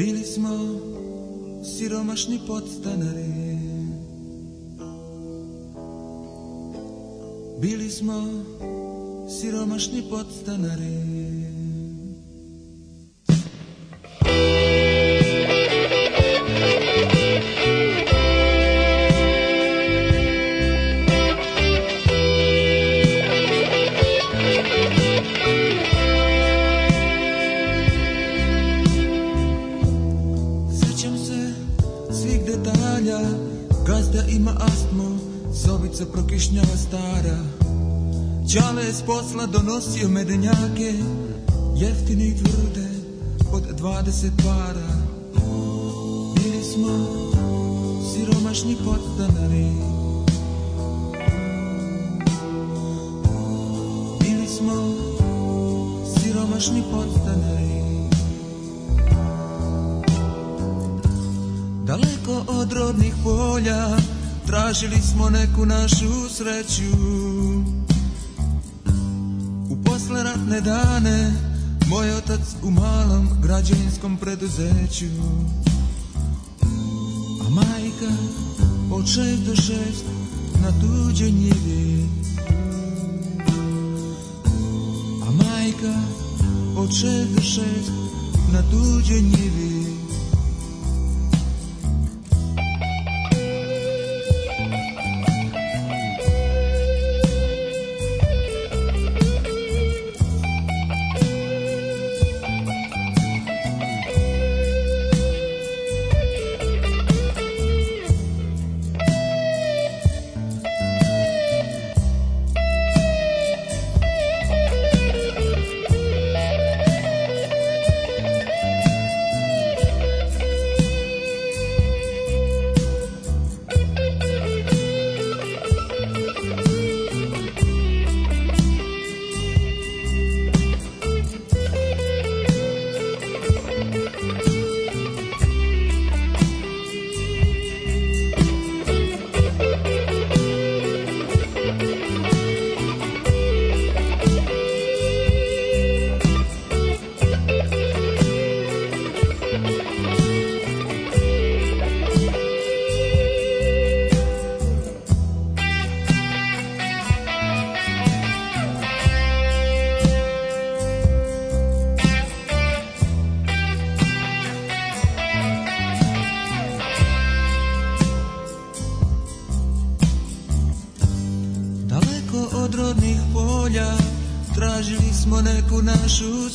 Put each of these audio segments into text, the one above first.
Bili smo siromašni podstanari Bili smo siromašni podstanari posla donosio medenjake Jeftine i tvrde od 20 para Bili smo siromašni podstanari Bili smo siromašni podstanari Daleko od rodnih polja Tražili smo neku našu sreću radne dane Moj otac u malom građevinskom preduzeću A majka od šest do šest na tuđe njivi A majka od šest do šest na tuđe njivi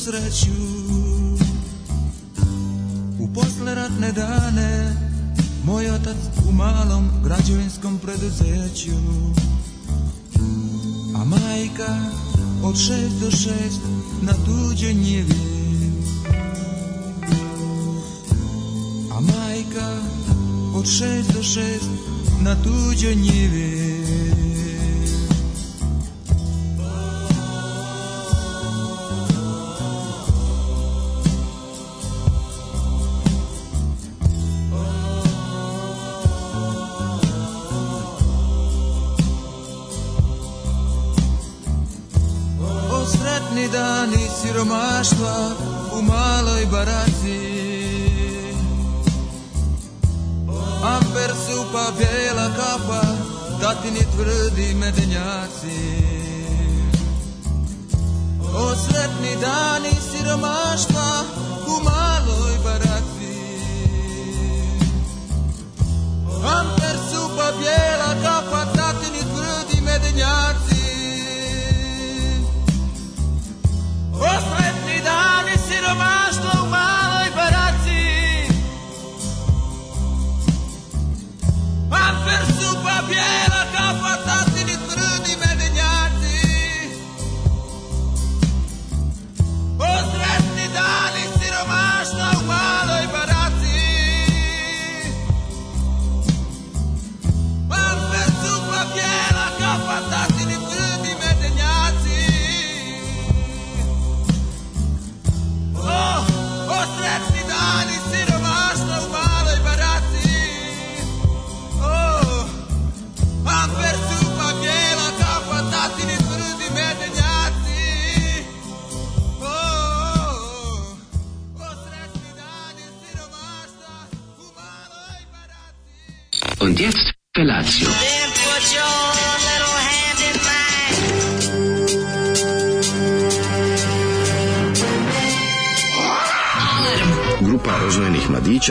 sreću U posleratne dane Moj otac u malom građevinskom preduzeću A majka od šest do šest na tuđe njivi A majka od šest do šest na tuđe njivi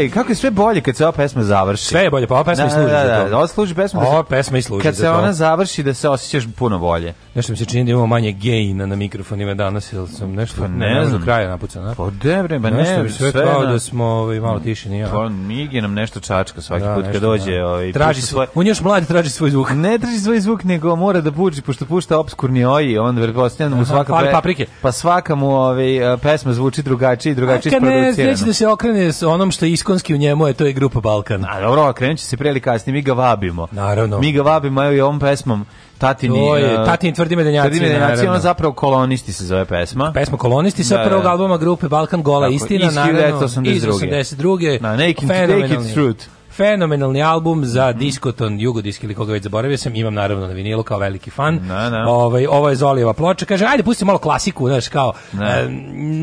ej, kako je sve bolje kad se ova pesma završi. Sve je bolje, pa ova pesma da, da, da, da i služi da, da, da, Ova služi pesma. Ova pesma i služi Kad se ona završi da se osjećaš puno bolje. Nešto mi se čini da imamo manje gejina na mikrofonima danas, jel sam nešto pa ne, pa ne znam kraja napucana. Pa debre, pa ne, nešto sve, sve kao da smo ovaj malo mm. tiši, ja. Pa migi nam nešto čačka svaki da, put kad dođe, ovaj traži svoj. On još mladi traži svoj zvuk. Ne traži svoj zvuk, nego mora da buči pošto pušta obskurni oji, on verovatno mu svaka pa paprike. Pa svaka mu ovaj e, pesma zvuči drugačije i drugačije isproducirana. Kad ne, da se okrene s onom što je Baskonski u njemu je to i grupa Balkan. A dobro, krenut će se prije ili kasnije, mi ga vabimo. Naravno. Mi ga vabimo, evo i ovom pesmom Tatini, to je, eh, tatini tvrdi medenjaci. Tvrdi medenjaci, ona zapravo kolonisti se zove pesma. Pesma kolonisti sa da, da prvog da. albuma grupe Balkan Gola Tako, Istina, naravno, iz 1982. Na, Naked, Naked Truth. Fenomenalni album za diskoton, jugodisk ili koga već zaboravio sam, imam naravno na vinilu kao veliki fan. Na, na. Ovaj, ovo je Zolijeva ploča, kaže, ajde pusti malo klasiku, znaš, kao, e,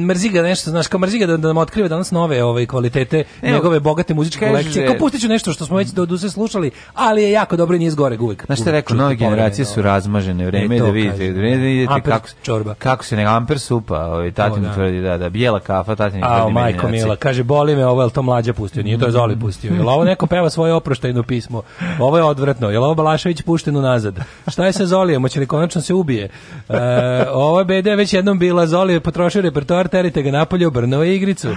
mrzi ga nešto, znaš, kao mrzi ga da, da nam otkriva danas nove ove, ovaj, kvalitete, Evo, njegove bogate muzičke kaže, kolekcije. Kao pustit ću nešto što smo već do, do slušali, ali je jako dobro i nije zgore uvijek. Znaš što je rekao, nove generacije da. su razmažene, vreme je e, da vidite, vreme da, da vidite Amper, kako, čorba. kako se ne, amper supa, ovaj, tatin da. tvrdi, da, da, bijela kafa, tatin tvrdi. A, majko mila, kaže, boli me ovo, je to mlađa pustio? Nije, to je Zoli pustio. Je ovo neko peva svoje oproštajno pismo. Ovo je odvratno. Jel ovo Balašević pušteno nazad? Šta je sa Zolijem? Hoće li konačno se ubije? E, ovo je BD već jednom bila. Zoli je potrošio repertoar, terite ga napolje, obrnuo je igricu.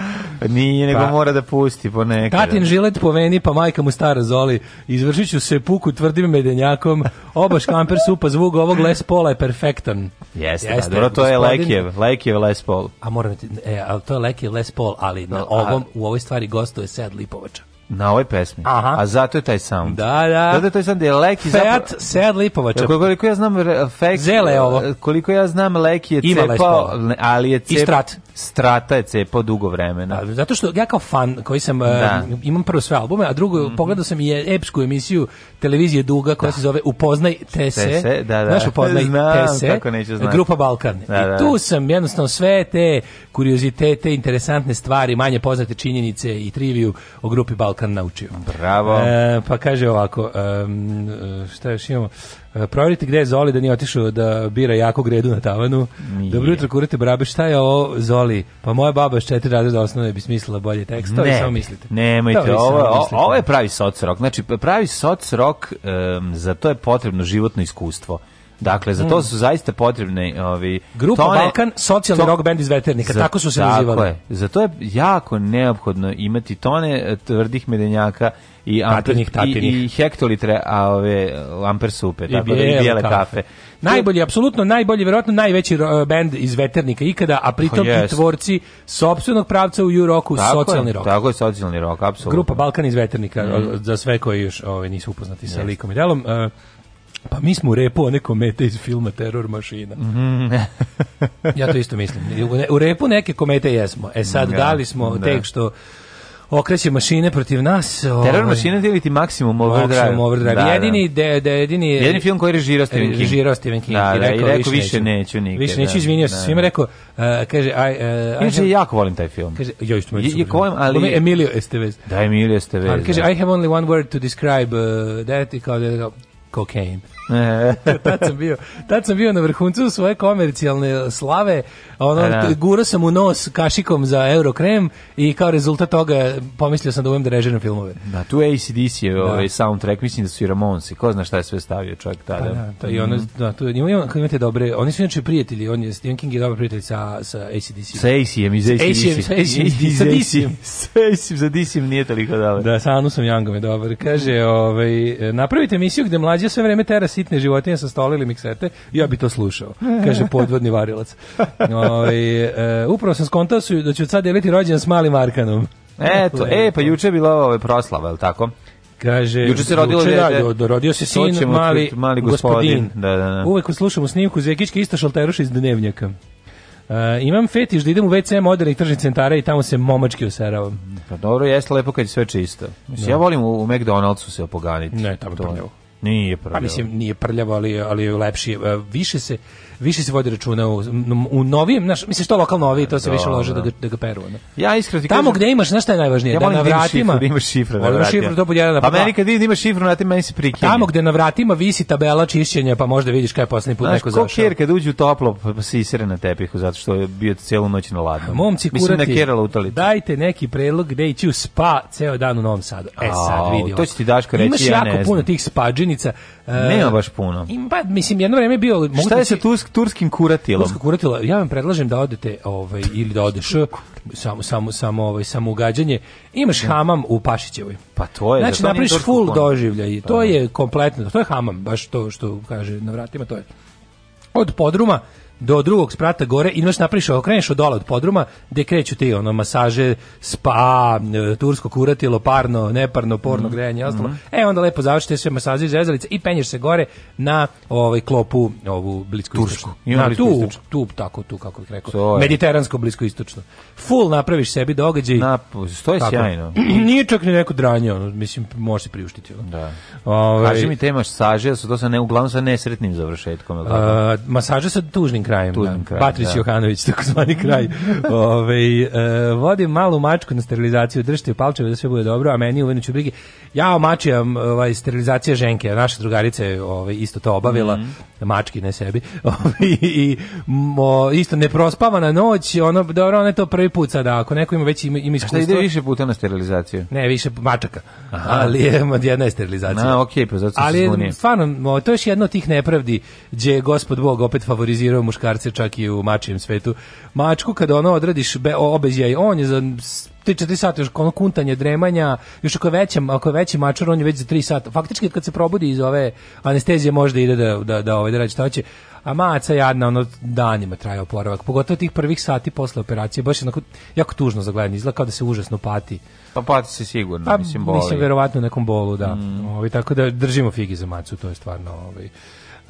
Nije, nego pa, mora da pusti ponekad. Tatin žilet po veni, pa majka mu stara Zoli. Izvršit ću se puku tvrdim medenjakom. Oba škamper supa zvuk ovog Les Pola je perfektan. Jeste, da, Jeste da, dobro, to je Lekijev, Lekijev Les Paul. A moram, e, to je Lekijev Les Paul, ali na ovom, a... u ovoj stvari gostuje Sed Lipovača na ovoj pesmi. Aha. A zato je taj sound. Da, da. Zato je taj sound je Leki Seat, zapravo... Seat Lipovača. Koliko ja znam, Fake, Zele ovo. E, koliko ja znam, Leki je Imala cepao, je ali je cepao... I strat. Strata je cepao dugo vremena. A, zato što ja kao fan koji sam, e, da. uh, imam prvo sve albume, a drugo, mm -hmm. pogledao sam i epsku emisiju televizije Duga koja da. se zove Upoznaj te se. Te da, da. Znaš, Upoznaj znam, te se. Grupa Balkan. Da, da. I tu da. sam jednostavno sve te kuriozitete, interesantne stvari, manje poznate činjenice i triviju o grupi Balkan naučio. Bravo. E, pa kaže ovako, um, šta još imamo? E, Proverite gde je Zoli da nije otišao da bira jako gredu na tavanu. Nije. Dobro jutro, kurate brabe, šta je ovo Zoli? Pa moja baba je četiri razreda osnovne bi smislila bolje tekst. To ne, samo mislite. Nemojte, ovo, ovo je pravi soc rock. Znači, pravi soc rock, um, za to je potrebno životno iskustvo. Dakle, za to mm. su zaista potrebne ovi... Grupa tone, Balkan, socijalni to, rock band iz veternika, za, tako su se nazivali. Za to je jako neophodno imati tone eh, tvrdih medenjaka i amper, tatinih, i, i hektolitre a ove amper supe tako da i bijele kafe. kafe. Najbolji apsolutno najbolji verovatno najveći bend iz veternika ikada a pritom oh, pa yes. i tvorci sopstvenog pravca u Juroku socijalni rok. Tako je socijalni rok apsolutno. Grupa Balkan iz veternika mm. za sve koji još ove ovaj, nisu upoznati yes. sa likom i delom. Uh, Pa mi smo u repu one komete iz filma Teror mašina. Mm. ja to isto mislim. U repu neke komete jesmo. E sad, da li smo da. tek što okreće mašine protiv nas. Teror ovaj, mašine ili ti maksimum overdrive. Maksimum overdrive. Da, da. jedini, de, de, da, jedini, jedini film koji je režirao Stephen e, King. Režirao Stephen King. Da, i da, rekao, i rekao više, više neću, nikad. Više neću, izvinio se svima, rekao, uh, kaže, aj, uh, e, Inače, jako volim taj film. Kaže, joj, što me je, volim, ali... Emilio Estevez. Da, Emilio Estevez. Ali kaže, I have only one word to describe uh, that, kao da, cocaine E. tad, sam bio, tad sam bio na vrhuncu svoje komercijalne slave, ono, da. da. sam u nos kašikom za Eurokrem i kao rezultat toga pomislio sam da umem da režiram filmove. Da, tu ACDC je da. ovaj soundtrack, mislim da su i Ramonsi, ko zna šta je sve stavio čovjek pa tada. Pa, da, i ono, da, tu, ima, ima, imate dobre, oni su inače prijatelji, on je, Stephen King je dobar prijatelj sa, sa ACDC. Sa AC-em, iz ACDC. Sa ac sa AC-em, za dc nije toliko dobar. Da, sa Anusom Youngom je dobar. Kaže, ovaj, napravite emisiju gde mlađe sve vreme tera sitne životinje sa stola ili miksete, ja bi to slušao, kaže podvodni varilac. Ove, ovaj, e, upravo sam skontao su da ću sad deliti rođendan s malim Arkanom. Eto, e, pa juče je bila ova proslava, je li tako? Kaže, juče se rodilo juče, da, da, rodio se sin mali, mali gospodin. Da, da, da. Uvek slušamo snimku Zekićke isto šalteruša iz dnevnjaka. Uh, imam fetiš da idem u WC modernih tržnih centara i tamo se momački oseravam. Pa dobro, jeste lepo kad je sve čisto. Mislim, ja da. volim u, u McDonald'su se opoganiti. Ne, tamo to, to Nije prljavo. Pa mislim, nije prljavo, ali, ali je lepši. E, više se, više se vodi računa u, u novijem, znaš, misliš to lokalno novi, to se više lože da ga, da ga peru. Ne? Ja iskreno ti Tamo gde imaš, znaš šta je najvažnije, ja da na da vratima. Da imaš šifru na da vratima. Šifru, to podjela na pa meni kad vidim da imaš šifru na vratima, meni se prikinje. Tamo gde na vratima visi tabela čišćenja, pa možda vidiš kaj je poslednji put znaš, neko zašao. Znaš, ko kjer kad uđe u toplo, pa, pa se isere na tepihu, zato što je bio celu noć na ladnom. Momci kurati, Mislim, na dajte neki predlog gde ići u spa ceo dan u Novom Sadu. E sad vidi. To će ti Daško reći, Imaš jako puno tih spađinica. E, Nema baš puno. Ima, pa, mislim, jedno vreme je bio... Šta je sa Tusk turskim kuratilom. Tursko kuratilo, ja vam predlažem da odete ovaj, ili da odeš samo, samo, samo, ovaj, samo ugađanje. Imaš da. hamam u Pašićevoj. Pa to je. Znači, napraviš full konu. doživlja i pa to da. je kompletno, to je hamam, baš to što kaže na vratima, to je. Od podruma do drugog sprata gore i noć napraviš, okreneš od dole od podruma, gde kreću ti ono masaže, spa, e, tursko kuratilo, parno, neparno, porno mm. grejanje i ostalo. Mm. E onda lepo završite sve masaže iz jezalice i penješ se gore na ovaj klopu, ovu blisku tursku. Na tu, tu tako tu kako bih rekao. Mediteransko blisko istočno. Full napraviš sebi događaj. Na, to je sjajno. Nije čak ni neko dranje, ono, mislim može se priuštiti. Ono. Da. Ove, Kaži mi te masaže, su to sa ne uglavnom sa nesretnim završetkom, el' Masaže sa tužnim krajem. Tuđim da, krajem Patrić da. Johanović, takozvani kraj. Ove, ovaj, e, vodim malu mačku na sterilizaciju, držite palčeve da sve bude dobro, a meni u ću Ja mačija ovaj, sterilizacija ženke, a naša drugarica je ovaj, isto to obavila, mm -hmm. mački na sebi. I, ovaj, i mo, isto ne prospava na noć, ono, dobro, ona je to prvi put sada, ako neko ima već ima, ima iskustvo. A šta ide više puta na sterilizaciju? Ne, više mačaka. Aha. Ali je jedna je sterilizacija. Na, okej, okay, pa zato Ali, stvarno, to je još jedna od tih nepravdi gdje je gospod Bog opet favorizirao muškarce muškarce čak i u mačijem svetu. Mačku kada ono odradiš be, obezjaj, on je za 3-4 sata još ono kuntanje, dremanja, još ako je, veća, ako je veći mačar, on je već za 3 sata. Faktički kad se probudi iz ove anestezije možda ide da, da, da, ovaj, da radi šta hoće. A maca jadna, ono danima traje oporavak. Pogotovo tih prvih sati posle operacije, baš je onako, jako tužno za gledanje, izgleda kao da se užasno pati. Pa pati se sigurno, pa, mislim boli. Mislim, verovatno u nekom bolu, da. Mm. Ovi, ovaj, tako da držimo figi za macu, to je stvarno... Ovaj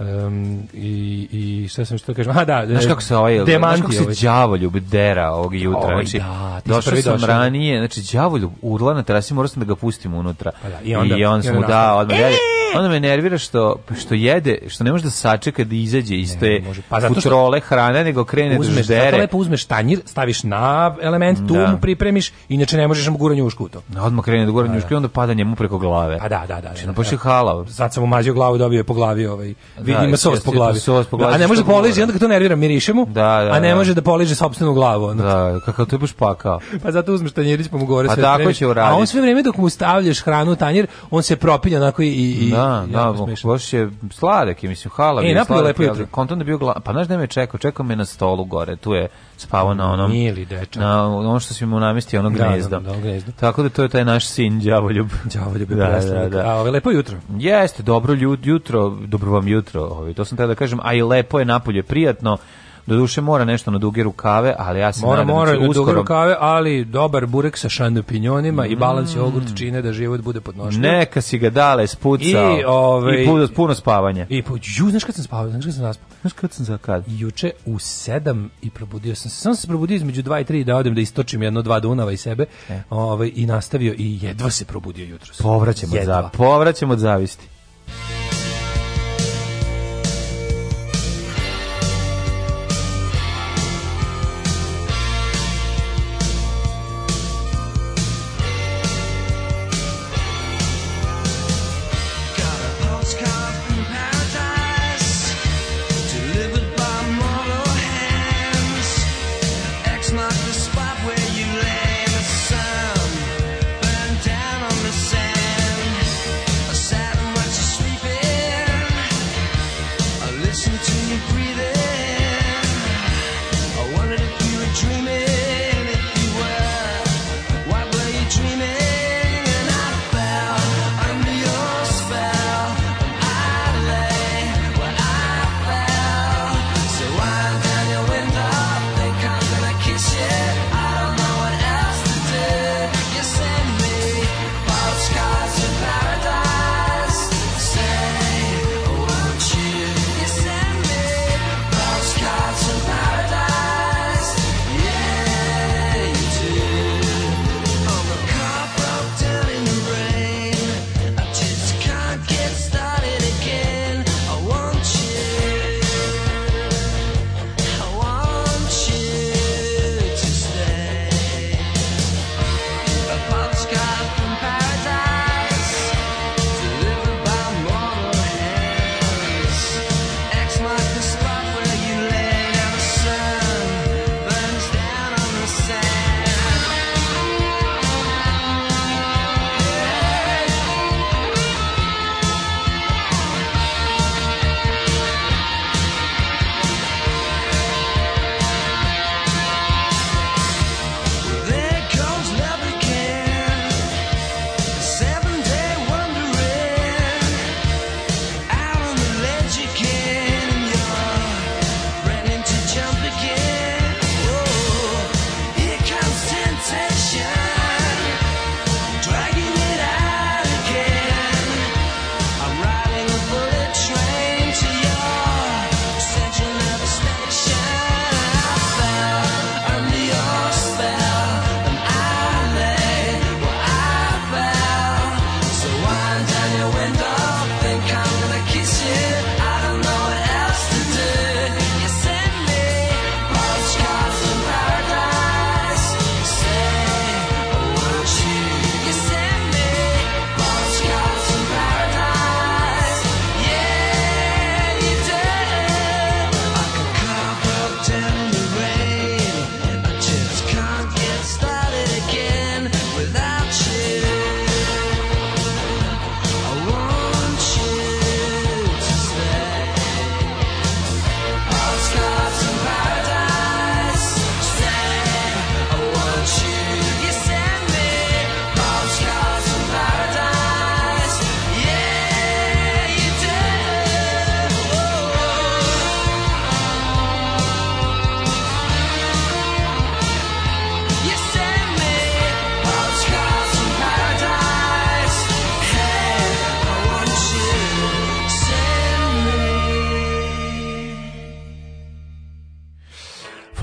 Um, i, i šta sam što kažem, a da, znaš kako se ovaj, znaš kako se ovaj. đavoljub dera ovog jutra, znači, da, došao sam došao. ranije, znači đavoljub urla na terasi, morao sam da ga pustim unutra pa da, i, onda, i on sam mu dao odmah, Onda me nervira što što jede, što ne može da sačeka da izađe iz te pa hrane, nego krene da uzmeš, da ždere. Zato lepo uzmeš tanjir, staviš na element, tu da. mu pripremiš, inače ne možeš mu guranju u škuto. Na da, odmah krene da guranju u da, i onda pada njemu preko glave. Pa da, da, da. Znači, napoče hala. Sad sam umazio glavu, dobio je po glavi ovaj. Vidi ima sos po glavi. Sos po glavi. A ne može da poliže, onda kad to nervira, miriše mu. Da, da, a ne može da poliže sopstvenu glavu. Onda. Da, kakav to je baš pakao. Pa zato uzmeš tanjirić pa mu gore pa sve. Pa tako će uraditi. A on sve vreme dok mu stavljaš hranu u tanjir, on se propilja onako i, i, Da, da, baš je sladak, mislim, hala. E, napravio lepo jutro. Konton da bio gla... Pa znaš da me čekao? Čekao me na stolu gore, tu je spavao na onom... Nije li dečak? Na onom što se mu namesti ono da, da, gnezdo. Da, da, da, gnezdo. Tako da to je taj naš sin, đavoljub, đavoljub je da, da, da. A ovo ovaj, lepo jutro. Jeste, dobro jutro, dobro vam jutro. Ovaj. To sam tada da kažem, a i lepo je napolje, prijatno. Doduše mora nešto na duge rukave, ali ja se mora, nadam mora, da će uskoro... Mora, duge rukave, ali dobar burek sa šampinjonima mm. i balans jogurt čine da život bude podnošljiv. Neka si ga dale spucao i, ove, ovaj, i puno, puno spavanja. I, po, ju, znaš kad sam spavao, znaš kad sam naspao? Znaš kad sam kad? Juče u sedam i probudio sam se. Sam se probudio između dva i tri da odem da istočim jedno, dva dunava i sebe e. ove, ovaj, i nastavio i jedva se probudio jutro. Povraćamo, jedva. Za, povraćamo od zavisti.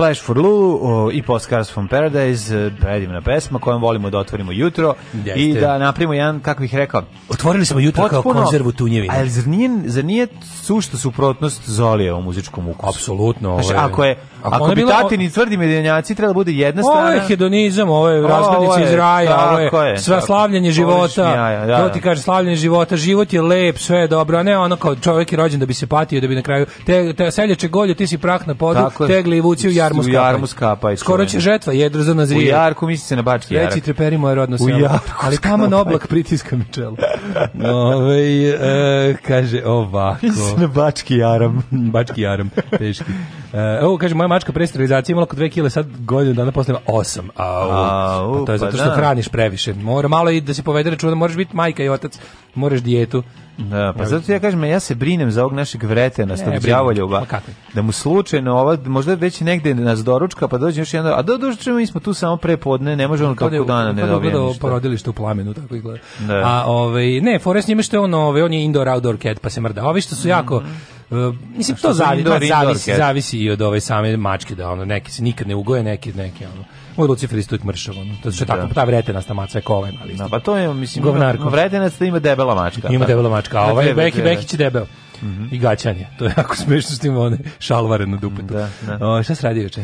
Clash for Lou o, i Postcards from Paradise, e, predivna pesma kojom volimo da otvorimo jutro Jeste. i da napravimo jedan, kako bih rekao... Otvorili smo jutro potpuno, kao konzervu tunjevina. Ali zar nije, zar nije sušta suprotnost Zolijevom muzičkom ukusu? Apsolutno. Znači, ako je Ako bi tatini tvrdi medenjaci, treba da bude jedna strana. Ovo je hedonizam, ovo je razglednica iz raja, ovo je, je sva slavljanje života. Jaja, da, to da. ti kaže slavljanje života, život je lep, sve je dobro, a ne ono kao čovjek je rođen da bi se patio, da bi na kraju te, te seljače golje, ti si prah na podu, Tako, tegli i vuci u jarmu skapaj. U jarmu skapaj. Skoro će žetva, jedro za nazrije. U jarku misli se na bački jarak. Reci treperi moje rodno selo. U jarku. Ali kaman oblak pritiska mi čelo. Ove, e, kaže ovako. Misli na bački jaram. bački jaram, teški. E, evo, kaže, moja mačka pre sterilizacije imala oko 2 kile, sad godinu dana posle ima 8. A Au, pa to je zato što da. hraniš previše. Mora malo i da se povede računa, moraš biti majka i otac, moraš dijetu. Da, pa zato ja kažem, ja se brinem za ovog našeg vretena, stog đavoljova. Da mu slučajno ova možda već negde nas doručka, pa dođe još jedan. A do dođe mi smo tu samo prepodne, ne možemo pa kako dana ne pa dobijemo. Da, porodilište u plamenu tako izgleda. Da. A ovaj ne, Forest njima što je on, ovaj on je indoor outdoor cat, pa se mrda. Ovi što su mm. jako mm -hmm. Uh, mislim to zavi, indoor, zavisi, indoor zavisi i od ove same mačke da ono neki se nikad ne ugoje, neki neki ono u Lucifer istok mršav, ono. To da. je tako, ta vretena sta maca kolema, ali. Da, pa to je mislim govnarko. Vretena ima debela mačka. Ima da. debela mačka, a ovaj Beki Bekić debel. Mm -hmm. I gaćanje. To je jako smešno s tim one šalvare na dupetu. Da, da. O, šta se radi juče?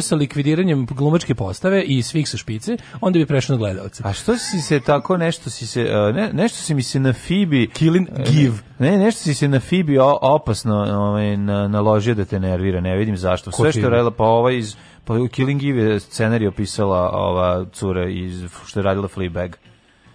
završio sa likvidiranjem glumačke postave i svih sa špice, onda bi prešao na gledalce. A što si se tako nešto si se ne, nešto si mi se na Fibi Killing Give. Ne, nešto si se na Fibi opasno ovaj naložio da te nervira, ne vidim zašto. Sve što je radila pa ova iz pa Killing Give je scenarij opisala ova cura iz što je radila Fleabag.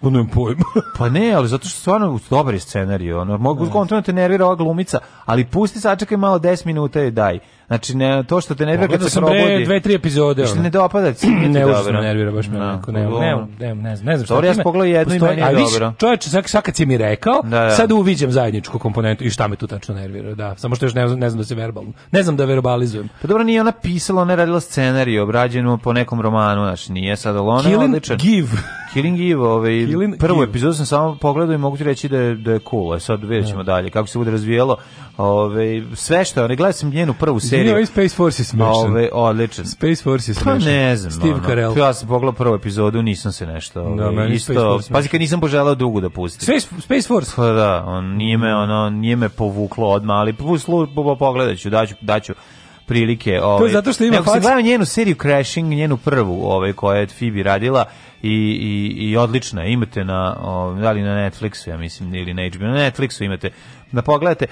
Pa nemam pojma. pa ne, ali zato što stvarno dobar je scenarij. Ono, mogu, ne. Da. te nervira ova glumica, ali pusti, sačekaj malo 10 minuta i daj. Znači, ne, to što te nervira kad se probudi... Pogledao sam dve, tri epizode. Što ne dopada, ti ne užasno me nervira, baš me no, ne, ne, ne, ne, ne, znam šta. ja sam pogledao jedno i meni je dobro. Čovječe, sad, sad kad si mi rekao, da, da. sad uviđam zajedničku komponentu i šta me tu tačno nervira, da. Samo što još ne, ne znam da se verbalno, ne znam da verbalizujem. Pa dobro, nije ona pisala, ona je radila scenariju, obrađenu po nekom romanu, znači, nije sad ono odličan. Give. Killing Eve, ovaj, Killing prvu epizodu sam samo pogledao i mogu ti reći da je, da je cool. E sad vidjet ćemo ja. Da. dalje kako se bude razvijalo. Ovaj sve što, ne gledam sam njenu prvu seriju. Ovo ovaj Space Force je smešan. Ove, odličan. Space Force je smešan. Pa ne znam. Steve Carell. Ja sam pogledao prvu epizodu, nisam se nešto. Da, ove, da, meni isto, pazi kad nisam poželeo dugu da pustim. Space, Space Force? Pa da, on, nije me, ono, nije me povuklo odmah, ali puslu, pogledat ću, daću, daću prilike. Ovaj, to je zato što ima facu. Ako se njenu seriju Crashing, njenu prvu ovaj, koja je Phoebe radila, i, i, i odlična Imate na, o, da li na Netflixu, ja mislim, ili na HBO, na Netflixu imate da pogledate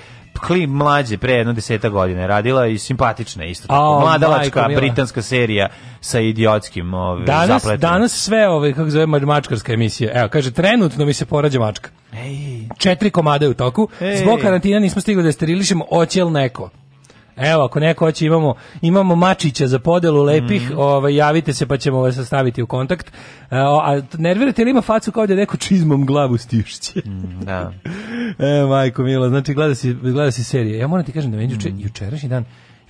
Klim mlađe pre jedno deseta godina radila i simpatična isto tako. Mladalačka britanska serija sa idiotskim ovaj, danas, zapletom. Danas sve ove, kako zove, mačkarska emisija. Evo, kaže, trenutno mi se porađa mačka. Ej. Četiri komade u toku. Ej. Zbog karantina nismo stigli da sterilišemo, oće neko? Evo, ako neko hoće, imamo, imamo mačića za podelu lepih, mm. ovaj, javite se pa ćemo vas staviti u kontakt. E, a nervirate li ima facu kao da neko čizmom glavu stišće? Mm, da. e, majko Mila, znači gleda si, gleda si serije. Ja moram ti kažem da meni mm. jučerašnji dan,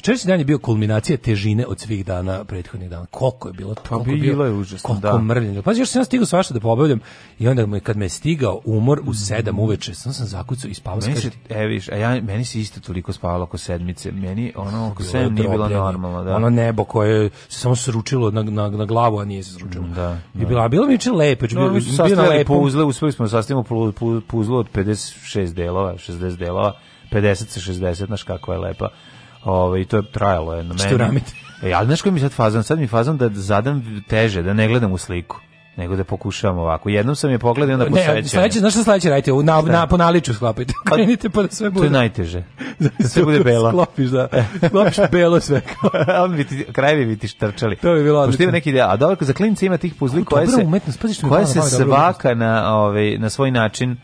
Jučerašnji dan je bio kulminacija težine od svih dana prethodnih dana. Koliko je bilo? Pa koliko bilo je užasno, koliko da. mrljenja. Pa još sam ja stigao svašta da pobavljam i onda me, kad me je stigao umor u 7 uveče, sam sam zakucao i spavao. Meni se, e, viš, a ja, meni se isto toliko spavalo oko sedmice. Meni ono oko sedam nije bilo normalno. Da. Ono nebo koje se samo sručilo na, na, na glavu, a nije se sručilo. Da, da. I bila, bilo mi je lepo. Znači, no, mi smo sastavili puzle, uspeli smo da sastavimo puzlu od 56 delova, 60 delova, 50 sa 60, znaš kako je lepa Ovaj to je trajalo jedno meni. Sturamit. E, ja znaš koji mi sad fazan? Sad mi fazan da zadam teže, da ne gledam u sliku nego da pokušavam ovako. Jednom sam je pogledao i onda po Ne, sledeće, znaš šta sledeće radite? U, na, na, po naliču sklopite. Pa, Krenite pa da sve bude. To je najteže. Da, da sve bude bela. Sklopiš, da. Sklopiš belo sve. biti, krajevi bi ti štrčali. To bi bilo odlično. Pošto ima neki ideja. A dobro, za klince ima tih puzli koje se, koje se svaka na, ovaj, na svoj način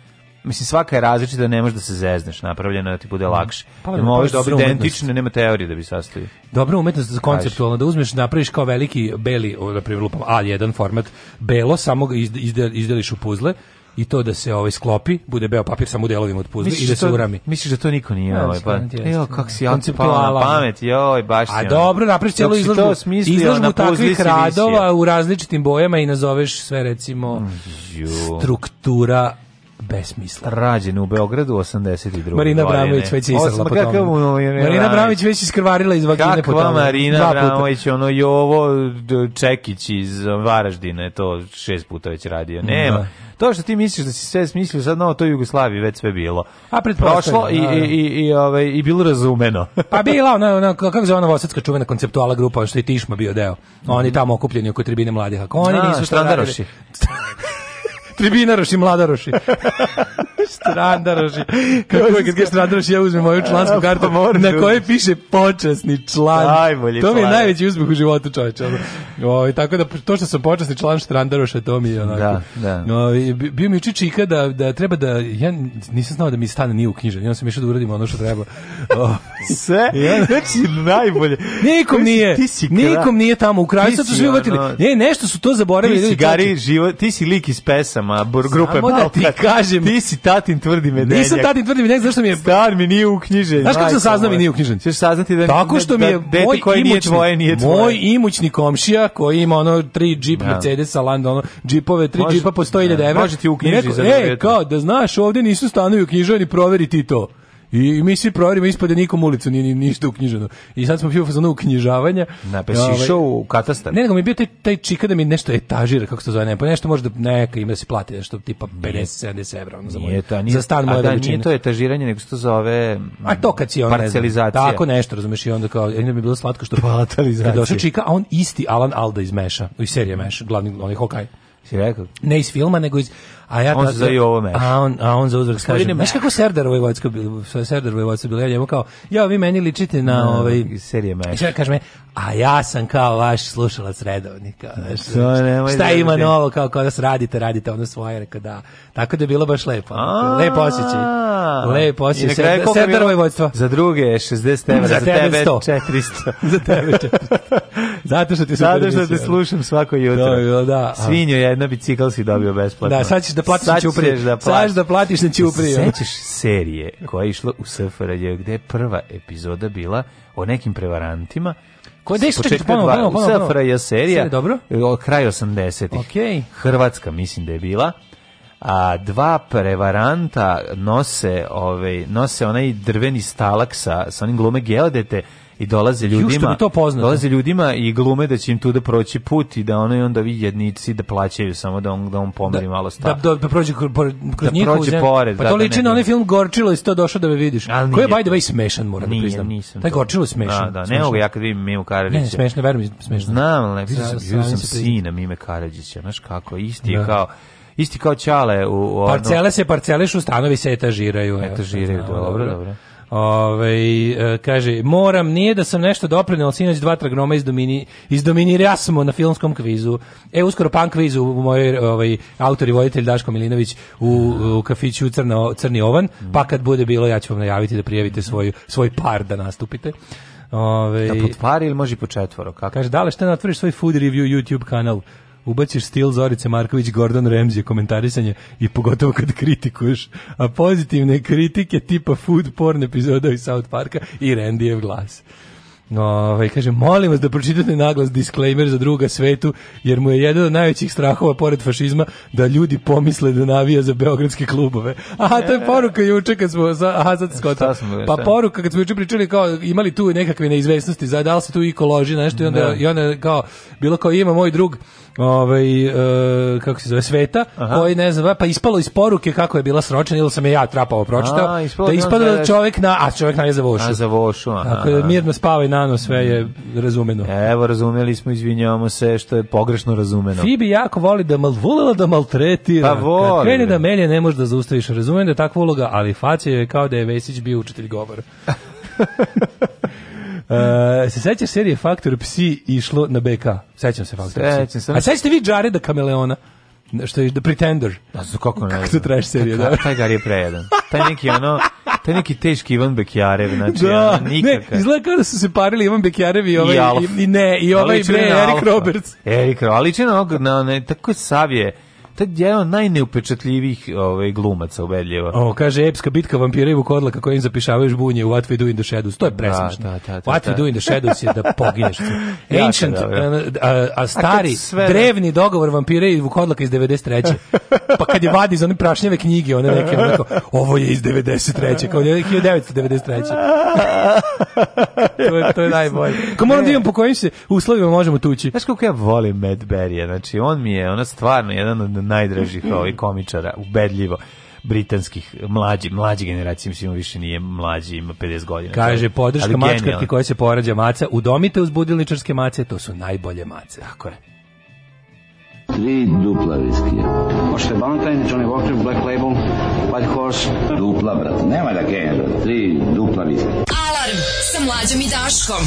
Mislim, svaka je različita, ne možeš da se zezneš, napravljeno da ti bude mm. lakše. Pa, da možeš dobro identične, nema teorije da bi sastavio. Dobra umetnost za konceptualno, da uzmeš, napraviš kao veliki beli, na primjer, lupam, A1 format, belo, samo ga izdeliš u puzle, i to da se ovaj sklopi, bude beo papir samo delovima od puzle i da, da se urami. Misliš da to niko nije ne, ovaj pa. Evo kako si on pala na pamet, joj, baš A dobro, napraviš celu izložbu, izložbu takvih radova u različitim bojama i nazoveš sve recimo struktura besmisla. Rađena u Beogradu 82. Marina Bramović već je isrla po tome. Marina Bramović već iskrvarila iz vagine Kakva po tome. Kakva Marina Bramović, ono i ovo Čekić iz Varaždina je to šest puta već radio. Nema. Da. To što ti misliš da si sve smislio sad na no, to Jugoslaviji već sve bilo. A pretprošlo i, da, da. i, i, i, ovaj, i bilo razumeno. pa bila ona, ona kako zove ona vosetska čuvena konceptuala grupa što je Tišma bio deo. Oni mhm. tamo okupljeni oko tribine mladih. Ako oni A, da, nisu šta štandaroši. Tribinaroši, mladaroši. strandaroši. Kako je kad strandaroši, ja uzmem moju člansku kartu pa na da kojoj piše počasni član. Najbolji to mi je najveći uspeh u životu čovječa. O, ovaj, tako da to što sam počasni član strandaroša, to mi je onako. Da, da. O, ovaj, bio mi čičika da, da treba da, ja nisam znao da mi stan nije uknjižen, ja sam išao da uradim ono što treba. O, ovaj. Sve? Ja, znači, najbolje. Nikom nije, ti si nikom nije tamo u kraju, sad su svi uvatili. Ne, nešto su to zaboravili. Ti si, gari, život, ti si lik iz pesama pesama br grupe Samo da ti kažem. Ti si tatin tvrdi medenjak. Nisam tatin tvrdi medenjak, zašto mi je... Star mi nije uknjižen. Znaš kako se saznao mi nije uknjižen? Ćeš saznati da... Tako što mi je da, moj koji imućni, nije tvoje, nije tvoje. Moj imućni komšija koji ima ono tri džip ja. Da. Mercedesa, Land, ono džipove, tri džipa po 100.000 da. evra. Može ti uknjiži za E, kao da znaš, ovde nisu stanovi uknjiženi, proveri ti to. I mi svi proverimo ispod nikom ulicu nije ništa uknjiženo. I sad smo bio fazonu uknjižavanja. Na pa ovaj, išao u katastar. Ne, nego mi je bio taj, taj čika da mi nešto etažira, kako se to zove, ne, pa nešto može da neka ima da se plati nešto tipa 50-70 evra. Ono, za, moj, nije to, nije, za stan moja da, nije to etažiranje, nego se to zove a to kad si on, parcelizacija. Ne, tako nešto, razumeš, i onda kao, mi je bilo slatko što parcelizacija. Došao čika, a on isti Alan Alda iz Meša, iz serije Meša, glavni, on je Hokaj. Si rekao? Ne iz filma, nego iz A ja on da, za i ovo meš. A on, a on za uzvrak kaže, znaš kako Serdar ovaj Vojvodsko bilo, Serdar ovaj Vojvodsko bilo, ja kao, ja vi meni ličite na no, ovaj... Serije meš. Ja kaže me, a ja sam kao vaš slušalac redovni, kao, znaš, šta, šta ima novo, kao, kao da se radite, radite ono svoje, rekao da. Tako da je bilo baš lepo. lepo osjećaj. Lepo osjećaj. Serdar, Serdar Vojvodstvo. Za druge 60 evra, za tebe 400. za tebe 400. Zato što ti Zato što te slušam svako jutro. Da, da. Svinjo, jedna bicikl si dobio besplatno. Da, sad ćeš da platiš na ćuprije. Da platiš. da platiš na da ćuprije. Sećaš serije koja je išla u SFRJ gde je prva epizoda bila o nekim prevarantima Ko je početka ponovo, ponovo, ponovo, SFRJ serija, dobro? kraj 80-ih. Okay. Hrvatska mislim da je bila a dva prevaranta nose ovaj nose onaj drveni stalak sa sa onim glume geodete i dolaze ljudima. Ju, to poznato. Dolaze ljudima i glume da će im tu da proći put i da ono i onda vi jednici da plaćaju samo da on da on pomeri da, malo sta. Da, da, prođe da kroz da njihovu prođe zemlju. Pored, pa to da, da liči da, na onaj film Gorčilo i to došao da me vidiš. Ali Koji je by the way smešan, moram da nije, da priznam. Nisam Taj Gorčilo je smešan. Da, da, ne mogu ja kad vidim Mimu Karadžića. Ne, smešno, verujem, smešno. Znam, ne, vidio sam, vidio sam sina Mime Karadžića, znaš kako, isti je kao isti kao čale u, u Parcele se parcelišu, stanovi se etažiraju. Etažiraju, evo, dobro. dobro. Ove, ovaj, kaže, moram, nije da sam nešto doprinio, sinoć dva tragnoma izdomini, izdominirja smo na filmskom kvizu. E, uskoro punk kvizu, moj ovaj, autor i voditelj Daško Milinović u, u kafiću Crno, Crni Ovan, pa kad bude bilo, ja ću vam najaviti da prijavite svoju, svoj par da nastupite. Ove, ovaj, da pod par ili može i po četvoro? Kako? Kaže, dale, šta da otvoriš svoj food review YouTube kanal? ubaciš stil Zorice Marković, Gordon Ramsay, komentarisanje i pogotovo kad kritikuješ, a pozitivne kritike tipa food porn epizoda iz South Parka i Randijev glas. No, ovaj, kaže, molim vas da pročitate naglas disclaimer za druga svetu, jer mu je jedan od najvećih strahova pored fašizma da ljudi pomisle da navija za beogradske klubove. Aha, to je e. poruka juče kad smo, aha, sad e, skota. Pa e? poruka kad smo juče pričali kao imali tu nekakve neizvestnosti, za da li se tu i loži nešto i onda, da. i onda kao, bilo kao ima moj drug ovaj, e, kako se zove, Sveta, Aha. koji ne znam, pa ispalo iz poruke kako je bila sročena, ili sam je ja trapao pročitao, a, ispalo da ispada da, da- čovjek na, a čovjek na je za vošu. A za vošu, aha. Tako da mirno spava i nano, sve je razumeno. Evo, razumeli smo, izvinjavamo se što je pogrešno razumeno. Fibi jako voli da mal, volela da maltretira. Pa voli. Kad da melje, ne možeš da zaustaviš, razumijem da je takva uloga, ali facija je kao da je Vesić bio učitelj govora. Uh, se sećaš serije Faktor Psi išlo na BK? Sećam se Faktor Psi. Sećam se. A sećate vi Jared the Chameleon? što je The Pretender. Da, su kako ne. Kako tražiš serije, da. Taj gar je prejedan. Taj neki ono, taj neki teški Ivan Bekjarev, znači da, ono, nikakav. Ne, izgleda kao da su se parili Ivan Bekjarev i ovaj, i, i, i ne, i da ovaj, ne, Erik Roberts. Erik Roberts, ali čini na, ne, tako savje to je jedan najneupečatljivijih ovaj, glumaca ubedljivo. O, kaže, epska bitka vampira i vukodlaka kojim zapišavaju žbunje u What We Do in the Shadows. To je da, presmišno. Da, da, da, What We da. Do in the Shadows je da pogineš. Ancient, a, a, stari, a sve, drevni dogovor vampira i vukodlaka iz 93. pa kad je vadi iz one prašnjave knjige, one neke, onako, ovo je iz 93. Kao je 1993. to, to je najbolje. Ko moram da imam po kojim se uslovima možemo tući. Znaš kako ja volim Matt Berry, znači on mi je, ona stvarno, jedan od najdražih ovih ovaj, komičara, ubedljivo britanskih mlađi mlađi generacije mislim više nije mlađi ima 50 godina kaže podrška mačkarki koja se porađa maca udomite uzbudilničarske budilničarske mace to su najbolje mace tako je Tri dupla viskija. Možete Valentine, Johnny Walker, Black Label, White Horse. Dupla, brat Nema da genera. Tri dupla viskija. Alarm sa mlađom i Daškom.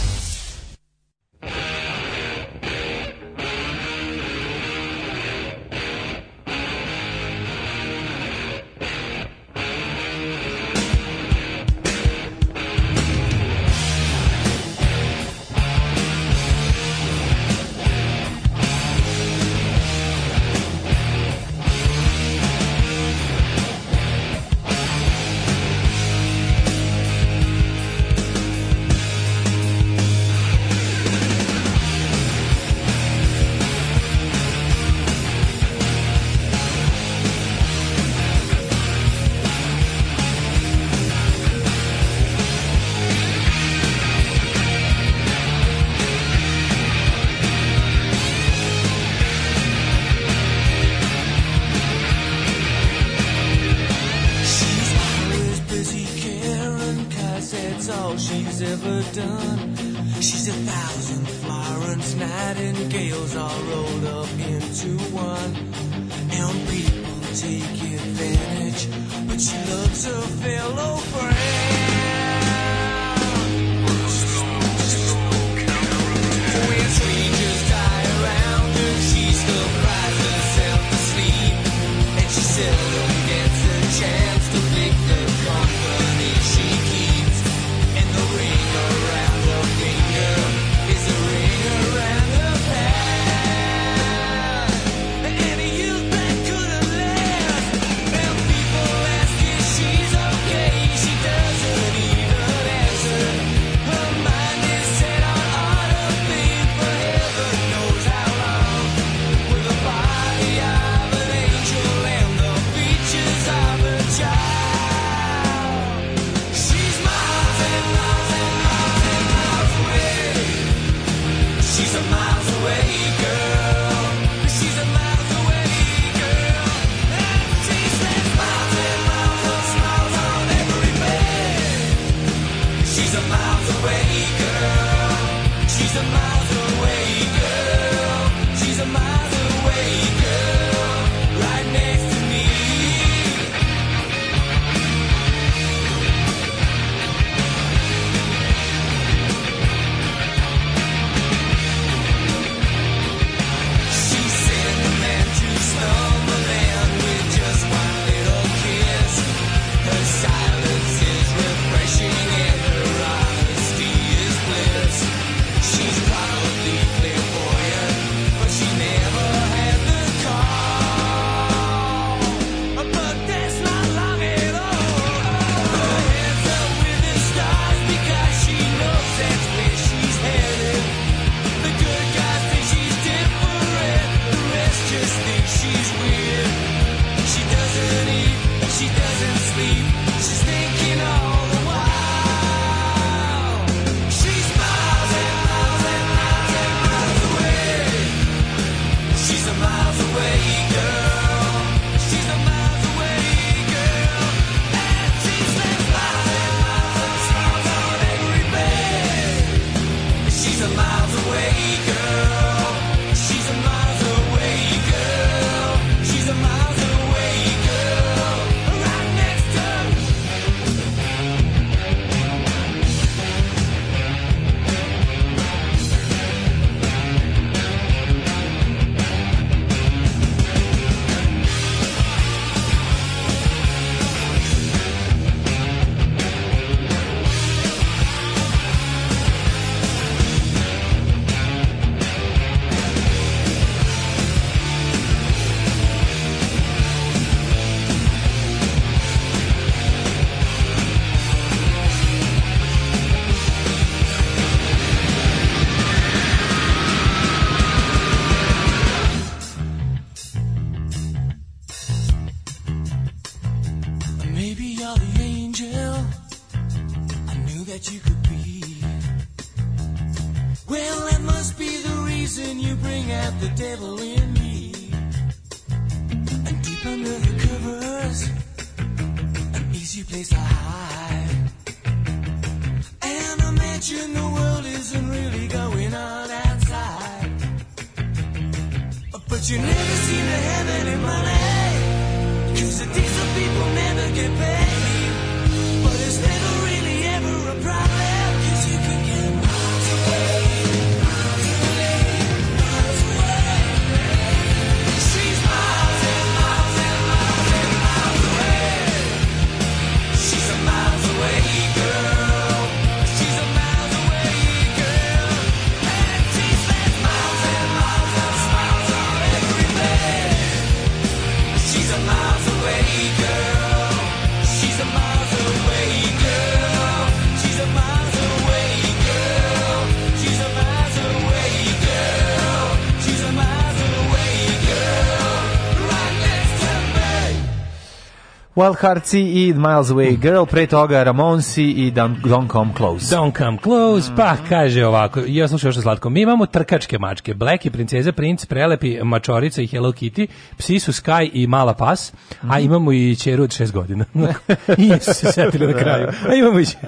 Wild Hearts i Miles Away mm. Girl, pre toga Ramonsi i Don't, Come Close. Don't Come Close, mm. pa kaže ovako, ja slušam što slatko, mi imamo trkačke mačke, Blacky, princeza, princ, prelepi, mačorica i Hello Kitty, psi su Sky i mala pas, a mhm. imamo i čeru od šest godina. I se setili na kraju. A imamo i čeru.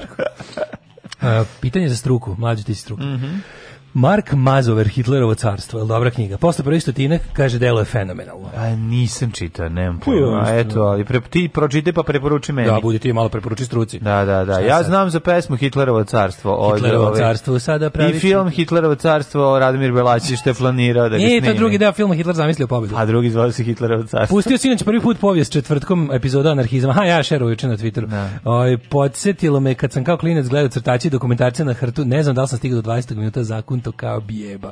pitanje za struku, mlađi ti struku. Mm -hmm. Mark Mazover, Hitlerovo carstvo, je dobra knjiga? Posle prvi stotinak, kaže, delo je fenomenalno. A nisam čitao, nemam pa pojma. Eto, ali pre, ti pročite pa preporuči meni. Da, budi ti malo preporuči struci. Da, da, da. Šta ja sad? znam za pesmu Hitlerovo carstvo. Od Hitlerovo ove, carstvo sada pravi. I film Hitlerovo carstvo, Radomir Belačić što je planirao da ga e, snimi. to drugi deo filma Hitler zamislio pobedu. A drugi zvao se Hitlerovo carstvo. Pustio sinoć prvi put povijest četvrtkom epizoda anarhizma. Ha, ja šeruju juče na Twitteru. Da. Oj, podsjetilo me kad sam kao klinec gledao crtači dokumentarce na hrtu, ne znam da li sam stigao do 20. minuta zakon Tinto kao bijeba.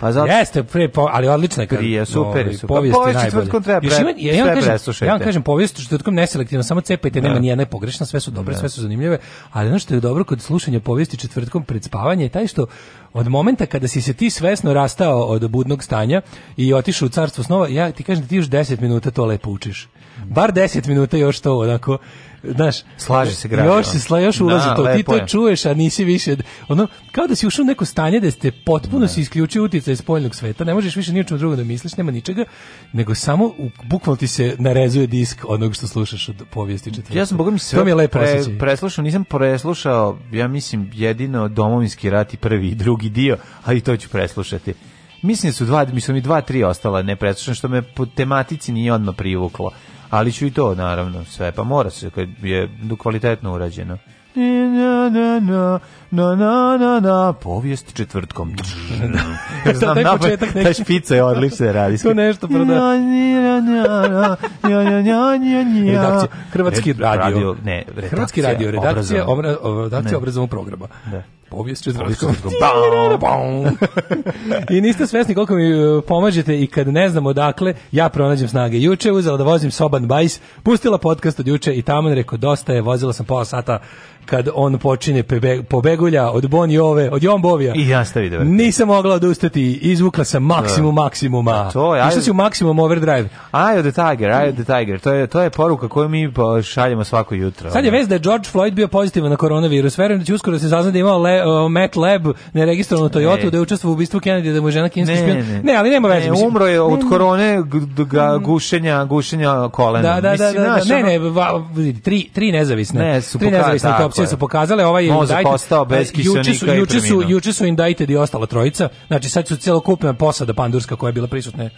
Pa zato... Jeste, pre, po, ali odlična je. Prije, super, ovaj, super. Povijest pa, pa je ovaj najbolja. treba Još ima, ja, ja, vam kažem, ja vam kažem, povijest četvrtkom neselektivno, samo cepajte, nema da. nijedna je pogrešna, sve su dobre, ne. Da. sve su zanimljive, ali ono što je dobro kod slušanja povijesti četvrtkom pred spavanje je taj što od momenta kada si se ti svesno rastao od budnog stanja i otišao u carstvo snova, ja ti kažem da ti još 10 minuta to lepo učiš. Bar 10 minuta još to onako znaš, slaže se građa. Još se sla, još da, ulazi da, to, ti to je. čuješ, a nisi više, ono, kao da si ušao u neko stanje da ste potpuno ne. si isključio utjecaj iz spoljnog sveta, ne možeš više ni o čemu drugom da misliš, nema ničega, nego samo bukvalno ti se narezuje disk onog što slušaš od povijesti četvrta. Ja sam, bogom, sve mi je lepo pre, preslušao, nisam preslušao, ja mislim, jedino domovinski rat i prvi i drugi dio, ali to ću preslušati. Mislim da su dva, mislim i dva, tri ostala nepreslušana, što me po tematici nije odmah privuklo ali ću i to naravno sve pa mora se kad je kvalitetno urađeno na na na na na na na povijest četvrtkom. Znam taj početak neki. Ta špica je odlična radi. To nešto proda. Redakcija Hrvatski radio. Ne, Hrvatski radio redakcija, redakcija obrazovnog programa. Da povijest četvrtkom. I niste svesni koliko mi e, pomažete i kad ne znam odakle, ja pronađem snage. Juče uzela da vozim Soban Bajs, pustila podcast od juče i tamo rekao dosta je, vozila sam pola sata kad on počine pebe, pobegulja od Bon Jove, od Jon Bovija. I ja stavi da Nisam mogla odustati, izvukla sam maksimum da. maksimuma. A to je. Išla si u maksimum overdrive. Eye of the Tiger, Eye of the Tiger. To je, to je poruka koju mi šaljemo svako jutro. Sad je vez da je George Floyd bio pozitivan na koronavirus. Verujem da će uskoro da se saznati da imao le, uh, Matt Lab neregistrovanu Toyota e. da je učestvovao u ubistvu Kennedy da mu žena kinski špion. Ne, ne. ne, ali nema veze. Ne, umro je od korone gušenja, gušenja kolena. Da, da, da mislim, da, da, naš, da, ne, ne, va, tri, tri nezavisne. Ne, su tri nezavisne autopsije su pokazale, ovaj je indicted. ostao bez juče su, juče su, juče su indicted i ostala trojica. Znači sad su celokupna posada pandurska koja je bila prisutna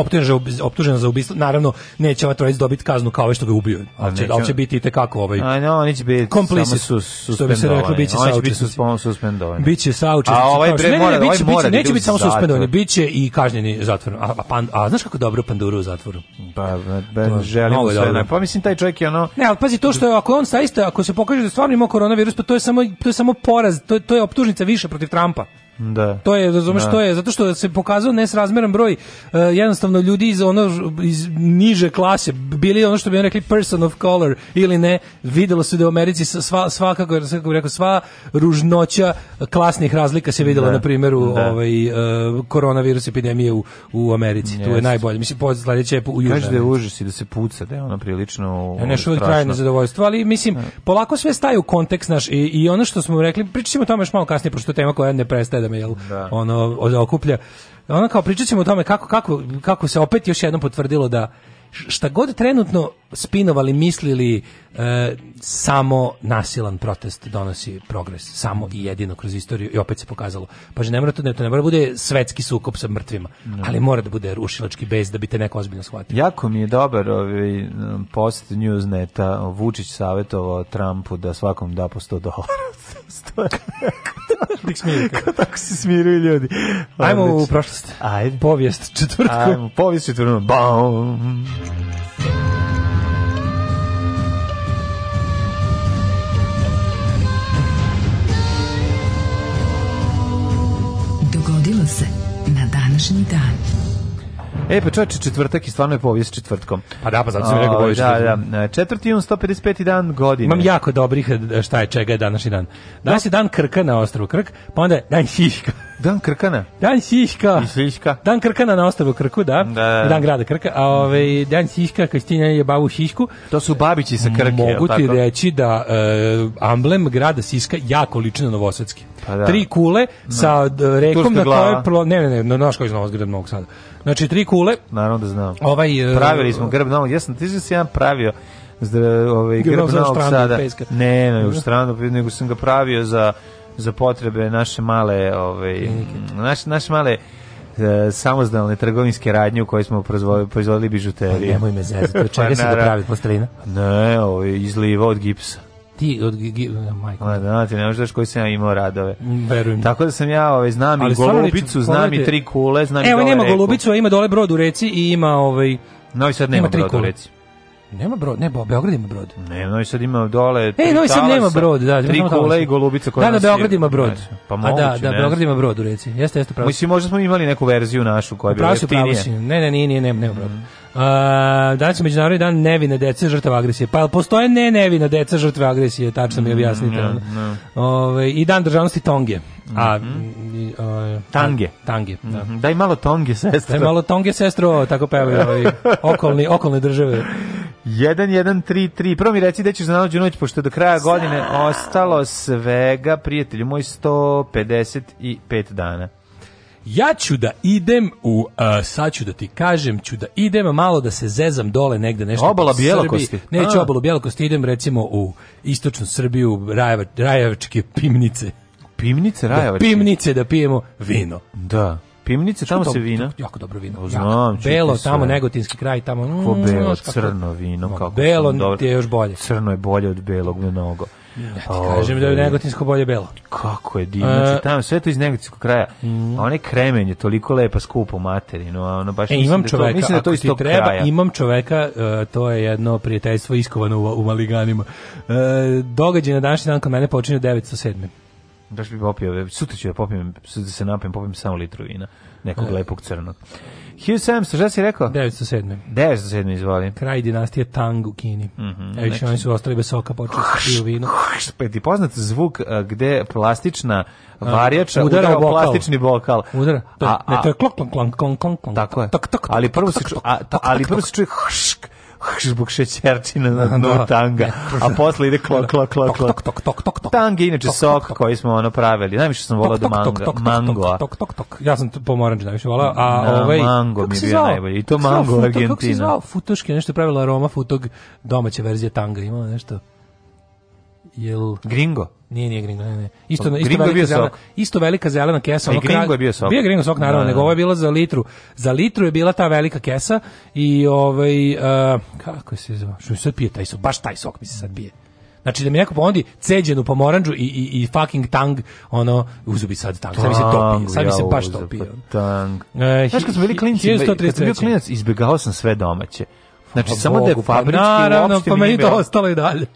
optužen, optužen za ubistvo. Naravno, neće ova trojica dobiti kaznu kao ovaj što ga ubio. Ali će, al će biti i kako ovaj... A ne, oni će biti komplicis, samo su, Što bi se reklo, biće saučesnici. Oni Biće saučesnici. A ovaj bre mora, biće, ovaj mora da Neće biti samo suspendovani, biće i kažnjeni zatvorom. A, a, a, znaš kako dobro panduru u zatvoru? Pa, ben, želimo sve. Ne, pa mislim, taj čovjek je ono... Ne, al pazi, to što je ako on sa isto, ako se pokaže da stvarno ima koronavirus, pa to je samo, to je samo poraz, to, to je optužnica više protiv Trampa. Da. To je, razumeš, da. to je, zato što se pokazao nesrazmeran broj uh, jednostavno ljudi iz ono iz niže klase, bili ono što bi rekli person of color ili ne, videlo se da u Americi sva sva kako, kako bi rekao, sva ružnoća klasnih razlika se videla da. na primjeru da. ovaj uh, koronavirus epidemije u, u Americi. Yes. Tu je najbolje. Mislim po sledeće u južnoj. Kaže da je užas i da se puca, da je ona prilično ja, nešto traje nezadovoljstvo, ali mislim da. polako sve staje u kontekst naš i, i ono što smo rekli, pričamo o tome još malo kasnije pošto tema koja ne prestaje da me jel da. ono okuplja. Ona kao pričaćemo o tome kako, kako, kako se opet još jednom potvrdilo da šta god trenutno spinovali, mislili, e, samo nasilan protest donosi progres, samo i jedino kroz istoriju i opet se pokazalo. Pa že ne mora to, ne, to ne mora da bude svetski sukop sa mrtvima, no. Da. ali mora da bude rušilački bez da bi te neko ozbiljno shvatio. Jako mi je dobar ovaj um, post Newsneta, Vučić savjetovao Trumpu da svakom da po 100 dolara. Lik smirka. Tako se smiruju ljudi. Ajmo u prošlost. Ajde. Povijest četvrtkom. Ajmo, povijest četvrtkom. Bam. Dogodilo se na današnji dan. E, pa čovječe, četvrtak i stvarno je povijest četvrtkom. Pa da, pa zato sam o, rekao povijest da, četvrtkom. Da, četvrti jun, 155. dan godine. Imam jako dobrih e, šta je, čega je današnji dan. Danas da. je dan Krka na ostrvu Krk, pa onda je dan Šiška. Dan Krkana. Dan Šiška. I Šiška. Dan Krkana na ostrvu Krku, da. da, da, da. Dan grada Krka. A ovaj, dan Šiška, Kristina je babu Šišku. To su babići sa Krke. Mogu ti tako? reći da uh, amblem grada Siška jako liči na Novosadski. Pa da. Tri kule sa rekom na kojoj... Ne, ne, ne, ne, ne, ne, ne, ne, ne, ne, Znači, tri kule. Naravno da znam. Ovaj, e, Pravili smo grb novog, ja sam, ti si jedan pravio zdra, ovaj, grb, grb novog sada. Ne, ne, u mhm. stranu, nego sam ga pravio za, za potrebe naše male, ovaj, naše, naše male e, samozdalne trgovinske radnje u kojoj smo proizvodili bižuterije. Pa nemoj me zezati, od pa čega se da pravi postrina? Ne, ovaj, izliva od gipsa ti od majko. Ma da, ti ne možeš daš da koji sam ja imao radove. Verujem. Tako da sam ja ovaj, znam Ali i golubicu, znam pogledajte. i tri kule, znam Evo, i dole nema reku. golubicu, a ima dole brod u reci i ima ovaj... Novi Sad nema, nema brod u reci. Nema brod, ne, Beograd ima brod. Ne, Novi Sad ima dole tri E, Novi Sad nema brod, da. Tri kule i golubica koja Da, da, Beograd ima brod. Znači, pa moguće, a da, da, Beograd ima brod u reci. Jeste, jeste pravo. Mislim, možda smo imali neku verziju našu koja bi bila jeftinija. Ne, ne, nije, nije, nema, nema brod. Mm. Uh, danas je međunarodni dan nevine dece žrtava agresije. Pa postoje ne nevine deca žrtve agresije, tačno mi mm, objasnite. Mm, no, no. Ove, I dan državnosti Tonge. A, mm -hmm. uh, tange. Tange, da. Mm -hmm. Daj malo Tonge, sestro. Daj malo Tonge, sestro, tako pevaju ovi ovaj, okolni, okolne države. 1133. Prvo mi reci da ćeš za nađu noć, pošto do kraja godine ostalo svega, prijatelju moj, 155 dana ja ću da idem u, uh, sad ću da ti kažem, ću da idem malo da se zezam dole negde nešto. Obala Bjelokosti. Neću A. obala Bjelokosti, idem recimo u istočnu Srbiju, Rajeva, Rajevačke pimnice. Pimnice da Rajevačke? Da, pimnice da pijemo vino. Da. Pimnice, tamo se vina. Jako dobro vino. Znam, jako. Belo, tamo negotinski kraj, tamo... Mm, Ko belo, kako, crno vino. Kako belo, je još bolje. Crno je bolje od belog mnogo. Ja ti kažem Ove, da je negotinsko bolje belo. Kako je divno, znači e, tamo sve to iz negotinskog kraja. Mm. A kremen je toliko lepa skupo materinu, a ono baš e, imam mislim, da čoveka, to, mislim da to iz tog treba, kraja. Imam čoveka, uh, to je jedno prijateljstvo iskovano u, u Maliganima. Uh, događaj na današnji dan kod mene počinje 907. Daš bi popio, sutra ću da popijem, sutra da se napijem, popijem samo litru vina, nekog e. lepog crnog. Sam, šta si rekao? 907. 907, izvoli. Kraj dinastije Tang u Kini. Mm -hmm, e, više znači- oni su ostali bez soka, počeli su piju vino. Pa ti poznat zvuk gde plastična varjača udara, udara bokal. plastični bokal. Udara. To, a, a, ne, to je klonk, klonk, klonk, klonk, klonk. Tako je. Tak, tak, ali prvo se, čuje, ali prvo se čuje hušk zbog šećerčina na da. dnu e, da, tanga, a posle ide klok, klok, klok, klok. Tok, tok, tok, tok, tok. Tang je inače tok, sok tok, tok. koji smo ono pravili. Najviše sam volao da manga, mango. Tok, tok, tok, Ja sam pomoranđe da najviše volao, a na, da, ovaj... mango mi je bio najbolji. I to mango Argentina. Kako si zvao? Futoški, nešto je pravila aroma futog domaće verzije tanga. Imao nešto... Jel... Gringo? Nije, nije Gringo, ne, ne. Isto, pa isto, velika, bio zelena, sok. isto velika zelena kesa. I ono Gringo je bio sok. Bio Gringo sok, naravno, da, nego da, ovo je da. bila za litru. Za litru je bila ta velika kesa i ovaj, uh, kako se zove, što mi sad pije taj sok, baš taj sok mi se sad pije. Znači da mi neko ponudi ceđenu pomoranđu i, i, i fucking tang, ono, uzubi sad tang, sad mi se topi, sad mi se baš topi. Pa tang. Uh, Znaš kad smo bili klinci, kad sam bio klinac, izbjegao sam sve domaće. Znači, pa samo da je pa fabrički pa, naravno, pa meni to ostalo i dalje.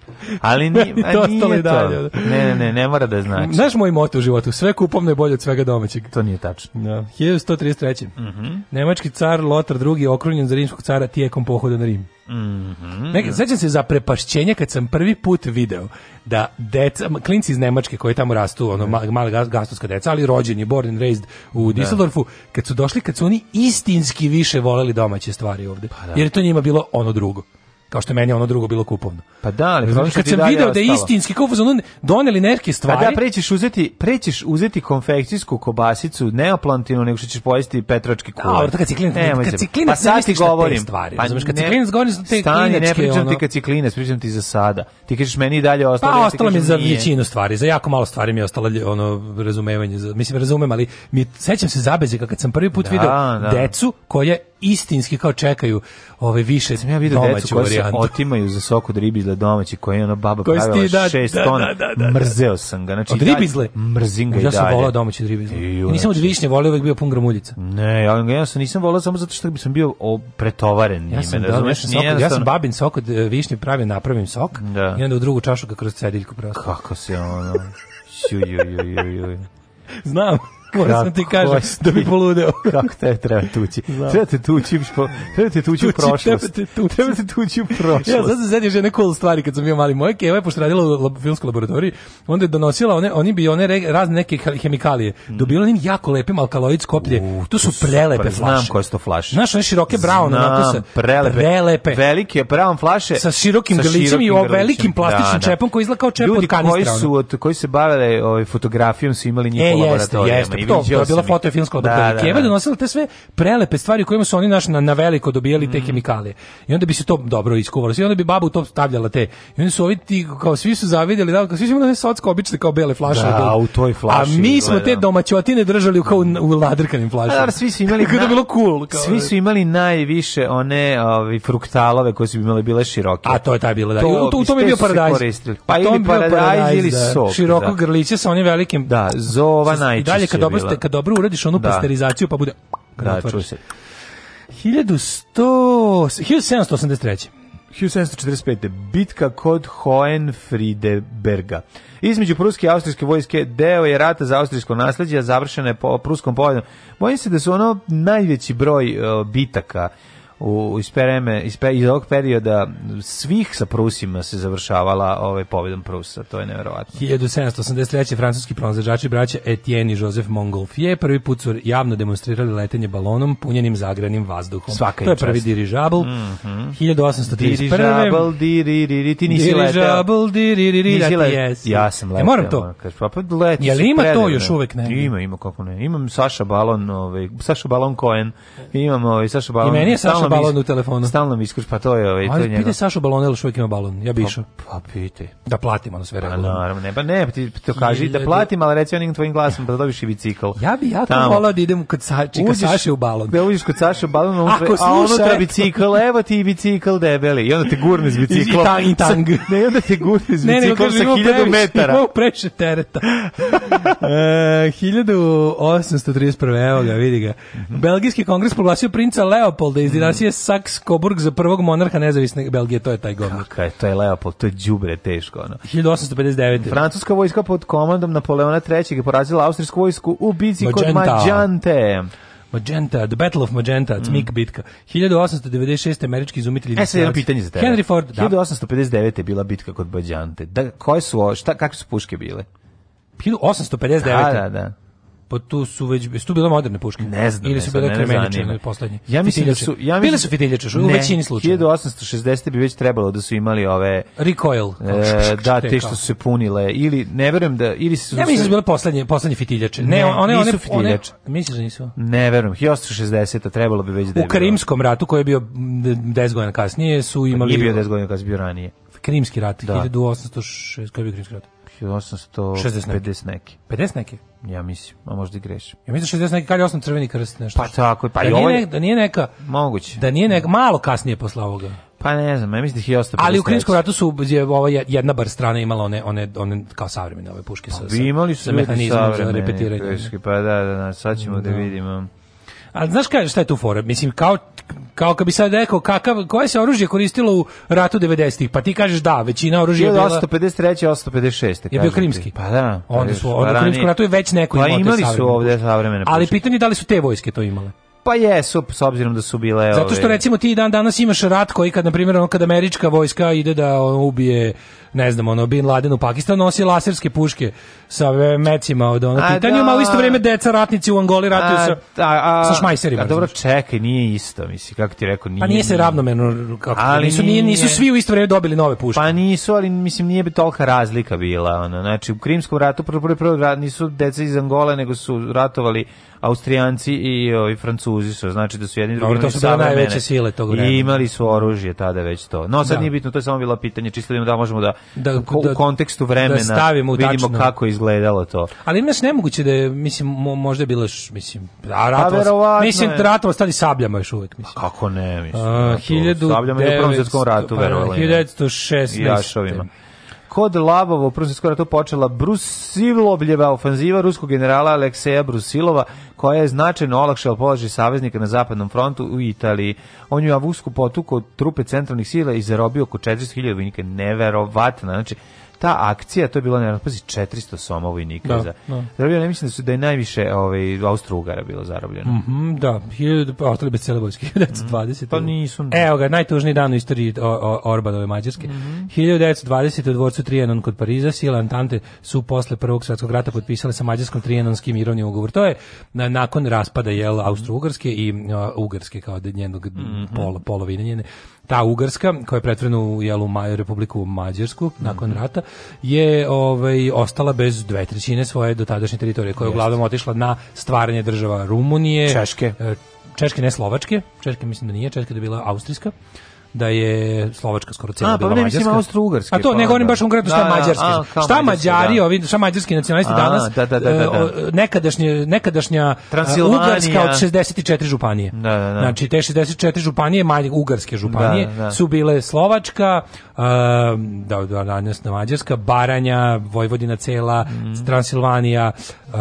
Ali ni, meni to ostalo i dalje. To. Da. Ne, ne, ne, ne mora da znači. Znaš moj moto u životu, sve kupovno je bolje od svega domaćeg. To nije tačno. Da. 1133. Mm -hmm. Nemački car Lotar II. okrunjen za rimskog cara tijekom pohoda na Rim. Mm -hmm. se za prepašćenje kad sam prvi put video da deca, klinci iz Nemačke koji tamo rastu, ono, mm. male gastovska deca, ali rođeni, born and raised u da. Düsseldorfu, kad su došli, kad su oni istinski više voleli domaće stvari ovde. Pa, da. Jer to njima bilo ono drugo kao što je meni ono drugo bilo kupovno. Pa da, ali znači, kad sam video da je istinski kao ono doneli neke pa da, stvari. A da prećeš uzeti, prećeš uzeti konfekcijsku kobasicu neoplantinu nego što ćeš pojesti petrački kuvar. Da, kad si ne, kad si pa sad ti govorim stvari. Pa znači kad si klinac govoriš te klinačke, ne pričam ono... ti kad si klinac, pričam ti za sada. Ti kažeš meni i dalje ostalo, pa, ostalo mi za većinu stvari, za jako malo stvari mi je ostalo ono razumevanje, mislim razumem, ali mi sećam se zabezika kad sam prvi put da, video da. decu koje istinski kao čekaju ove ovaj, više Sam ja vidio decu koja se otimaju za sok od ribizle domaći koji je ona baba koji pravila da, da, šest da, tona. Da, da, da, mrzeo sam ga. Znači, od ribizle? Mrzim ga ja i dalje. Ja sam volao domaći od ribizle. I, ja nisam od višnje volao, uvek bio pun gramuljica. Ne, ja, ja sam nisam volao samo zato što bi sam bio pretovaren njime. Ja sam, da, razumeš, ja, sam, sok, ja sam babin sok od e, višnje pravim, napravim sok da. i onda u drugu čašu ga kroz cediljku prosto. Kako se ono... Ju, ju, ju, ju, ju. Znam. Moram sam ti kažem da bi poludeo. Kako te treba tući? Treba te tući, po, treba te tući u prošlost. Treba te tući u prošlost. Ja sad se sedim žene cool stvari kad sam bio mali. Moja keva je pošto radila u filmskoj laboratoriji, onda je donosila one, oni bi one razne neke hemikalije. Mm. Dobila im jako lepe alkaloid skoplje. Uh, to su prelepe flaše. Znam koje su to flaše. Znaš, one široke brown napise. Prelepe. prelepe. Velike brown flaše. Sa širokim grlićem i velikim da, plastičnim da. čepom koji izgleda kao čep od kanistra. Ljudi koji, su, od, koji se bavile ovaj, fotografijom su imali njih e, laboratorijama to, da, to je bilo foto i filmsko da, da, da. donosila te sve prelepe stvari u kojima su oni naš na, na veliko dobijali mm. te mhm. kemikalije. I onda bi se to dobro iskuvalo. I onda bi baba u to stavljala te. I oni su ovi ti, kao svi su zavidjeli, da, kao svi su imali socko obične kao bele flaše. Da, u toj flaši. A mi smo te domaćotine držali kao u, mhm. u ladrkanim flašama. Da, svi su imali... Kako da bilo cool. Kao, svi da. su imali najviše one ovi, fruktalove koje su imale bile široke. A to je taj bilo, da. To, u, u pa bio paradajz. Pa ili paradajz, ili da. sok. Široko grliće sa onim velikim... Da, zova najčešće. I dalje kad dobro kad dobro uradiš onu da. pasterizaciju, pa bude... Da, čuje se. 1100, 1783. 1745. Bitka kod Hohenfriedeberga. Između pruske i austrijske vojske deo je rata za austrijsko nasleđe, a završena je po pruskom povedom. Bojim se da su ono najveći broj uh, bitaka u iz iz, pe, iz ovog perioda svih sa Prusima se završavala ovaj pobedom Prusa to je neverovatno 1783 francuski pronazađači braća Etienne i Joseph Montgolfier prvi put su javno demonstrirali letenje balonom punjenim zagranim vazduhom Svaka to je prvi dirižabl mm -hmm. 1831 dirižabl diririri ti nisi leteo dirižabl diririri ja sam leteo e, moram to kaže pa pa leteo je li ima predivne. to još uvek ne ima ima kako ne imam Saša Balon ovaj Saša Balon Cohen imam ovaj Saša Balon i meni je Saša stalno balon u telefonu. Stalno mi iskuš, pa to je ovaj to njega. Pite Sašu balon, ili uvijek ima balon. Ja bi pa, išao. Pa, da pa pite. Da platimo na sve regularno. Pa naravno, ne, pa ne, ti to kaži da platim, ali reci onim tvojim glasom pa da dobiš i bicikl. Ja bi ja to volao da idem kod Sači, kod Saše u balon. Da uđeš kod Saše u balon, on Ako a unutra bicikl, evo ti bicikl debeli. I onda te gurne s biciklom. I tang, i tang. Ne, onda te gurne s biciklom sa 1000 metara. Imao previše tereta. 1831. E, evo ga, vidi ga. Mhm. Belgijski kongres proglasio princa Leopolda iz dinastije mhm proglasio Saks Coburg za prvog monarha nezavisne Belgije, to je taj govnik. Kaj, to je Leopold, to je đubre teško. Ono. 1859. Francuska vojska pod komandom Napoleona III. je porazila austrijsku vojsku u bici kod Mađante. Magenta, The Battle of Magenta, Cmik mm. bitka. 1896. američki izumitelj E, sad jedno pitanje za tebe. Henry Ford, da. 1859. je bila bitka kod Bađante. Da, koje su, šta, kakve su puške bile? 1859. Da, da, da. Pa tu su već su tu bile moderne puške. Ne znam. Ili su bile kremenične poslednje. Ja mislim da su ja mislim bile su fitiljače u većini slučajeva. 1860 bi već trebalo da su imali ove recoil. E, da, te što su se punile ili ne verujem da ili su Ja mislim da su bile poslednje poslednje fitiljače. Ne, ne one one fitiljače. Misliš da nisu? Ne verujem. 1860 trebalo bi već da U Krimskom ratu koji je bio 10 godina kasnije su imali Nije bio 10 godina kasnije, bio ranije. Krimski rat da. 1806 koji je bio Krimski rat. 1850 neki. 50 neki? Ja mislim, a možda i grešim. Ja mislim 60 neki, kad je osam crveni krst nešto. Pa tako, pa da i ovo ovaj... Da nije neka... Moguće. Da nije neka, malo kasnije posle ovoga. Pa ne znam, ja mislim da je 1850. Ali u Krimskom ratu su je ovo, jedna bar strana imala one one one kao savremene ove puške pa, sa. Pa imali su sa mehanizmom za repetiranje. pa da, da, da, sad ćemo da, da vidimo. Ali znaš kaj, šta je tu fora? Mislim, kao kao kad bi sad rekao kakav koje se oružje koristilo u ratu 90-ih pa ti kažeš da većina oružja je bila 853 856 je bio krimski ti. pa da onda su pa onda krimski ratu je već neko pa imali su ovde savremene ali pitanje je da li su te vojske to imale Pa jesu, s obzirom da su bile... Zato što recimo ti dan danas imaš rat koji kad, na primjer, ono kad američka vojska ide da ono, ubije ne znam, ono, Bin Laden u Pakistanu nosi laserske puške sa e, mecima od ono pitanjima, da. ali isto vrijeme deca ratnici u Angoli ratuju sa, a, da, a, sa šmajserima. A dobro, čekaj, nije isto, misli, kako ti rekao, nije. Pa nije se ravnomerno, kako, ali nisu, nije, nisu svi u isto vrijeme dobili nove puške. Pa nisu, ali mislim, nije bi tolika razlika bila, ona. znači, u Krimskom ratu, prvo, prvo, prvo, nisu deca iz Angole, nego su ratovali Austrijanci i ovi Francuzi su, znači da su jedni drugi to su bile najveće sile tog vremena. I imali su oružje tada već to. No sad da. nije bitno, to je samo bilo pitanje čisto da, da možemo da da, da u da- kontekstu da vremena da stavimo u vidimo tačno. kako izgledalo to. Ali imaš nemoguće da je, mislim, možda je bilo, š, mislim, a pa ratova, mislim, ratova stali sabljama još uvek, mislim. A pa kako ne, mislim. A, 1900, sabljama je u prvom svjetskom ratu, pa, verovatno. 1916. Jašovima kod Lavovo u skoro ratu počela Brusilovljeva ofanziva ruskog generala Alekseja Brusilova, koja je značajno olakšala položaj saveznika na zapadnom frontu u Italiji. On je avusku potuku trupe centralnih sila i zarobio oko 400.000 vojnika. Neverovatno. Znači, ta akcija, to je bilo, ne pazi, 400 soma vojnika. Da, za, da. ne mislim da, su, da je najviše ovaj, Austro-Ugara bilo zarobljeno. Mm -hmm, da, pa, ostali bez cele vojske, 1920. Mm, pa nisu. Evo ga, najtužniji dan u istoriji o, Orbanove Mađarske. Mm -hmm. 1920. u dvorcu Trijenon kod Pariza, sila Antante su posle Prvog svetskog rata potpisale sa Mađarskom Trijenonskim mirovni ugovor. To je na, nakon raspada jel, Austro-Ugarske i uh, Ugarske kao da njenog mm -hmm. polo, polovine njene ta Ugarska koja je pretvorena u jelu Maju Republiku Mađarsku nakon mm -hmm. rata je ovaj ostala bez dve trećine svoje dotadašnje teritorije koja je uglavnom otišla na stvaranje država Rumunije, Češke, e, Češke ne Slovačke, Češke mislim da nije, Češka da je bila Austrijska da je Slovačka skoro cela pa bila pa ne, Mađarska. Austro-Ugarski. A to, pa, ne govorim baš konkretno šta da, da, da, Mađarski. A, šta Mađari, da. ovi, šta mađarski nacionalisti a, danas, da, da, da, da, da. Eh, nekadašnja, eh, nekadašnja Ugarska od 64 županije. Da, da, da. Znači, te 64 županije, manje Ugarske županije, da, da. da. su bile Slovačka, eh, da, da, danas na Mađarska, Baranja, Vojvodina cela, mm. Transilvanija, uh,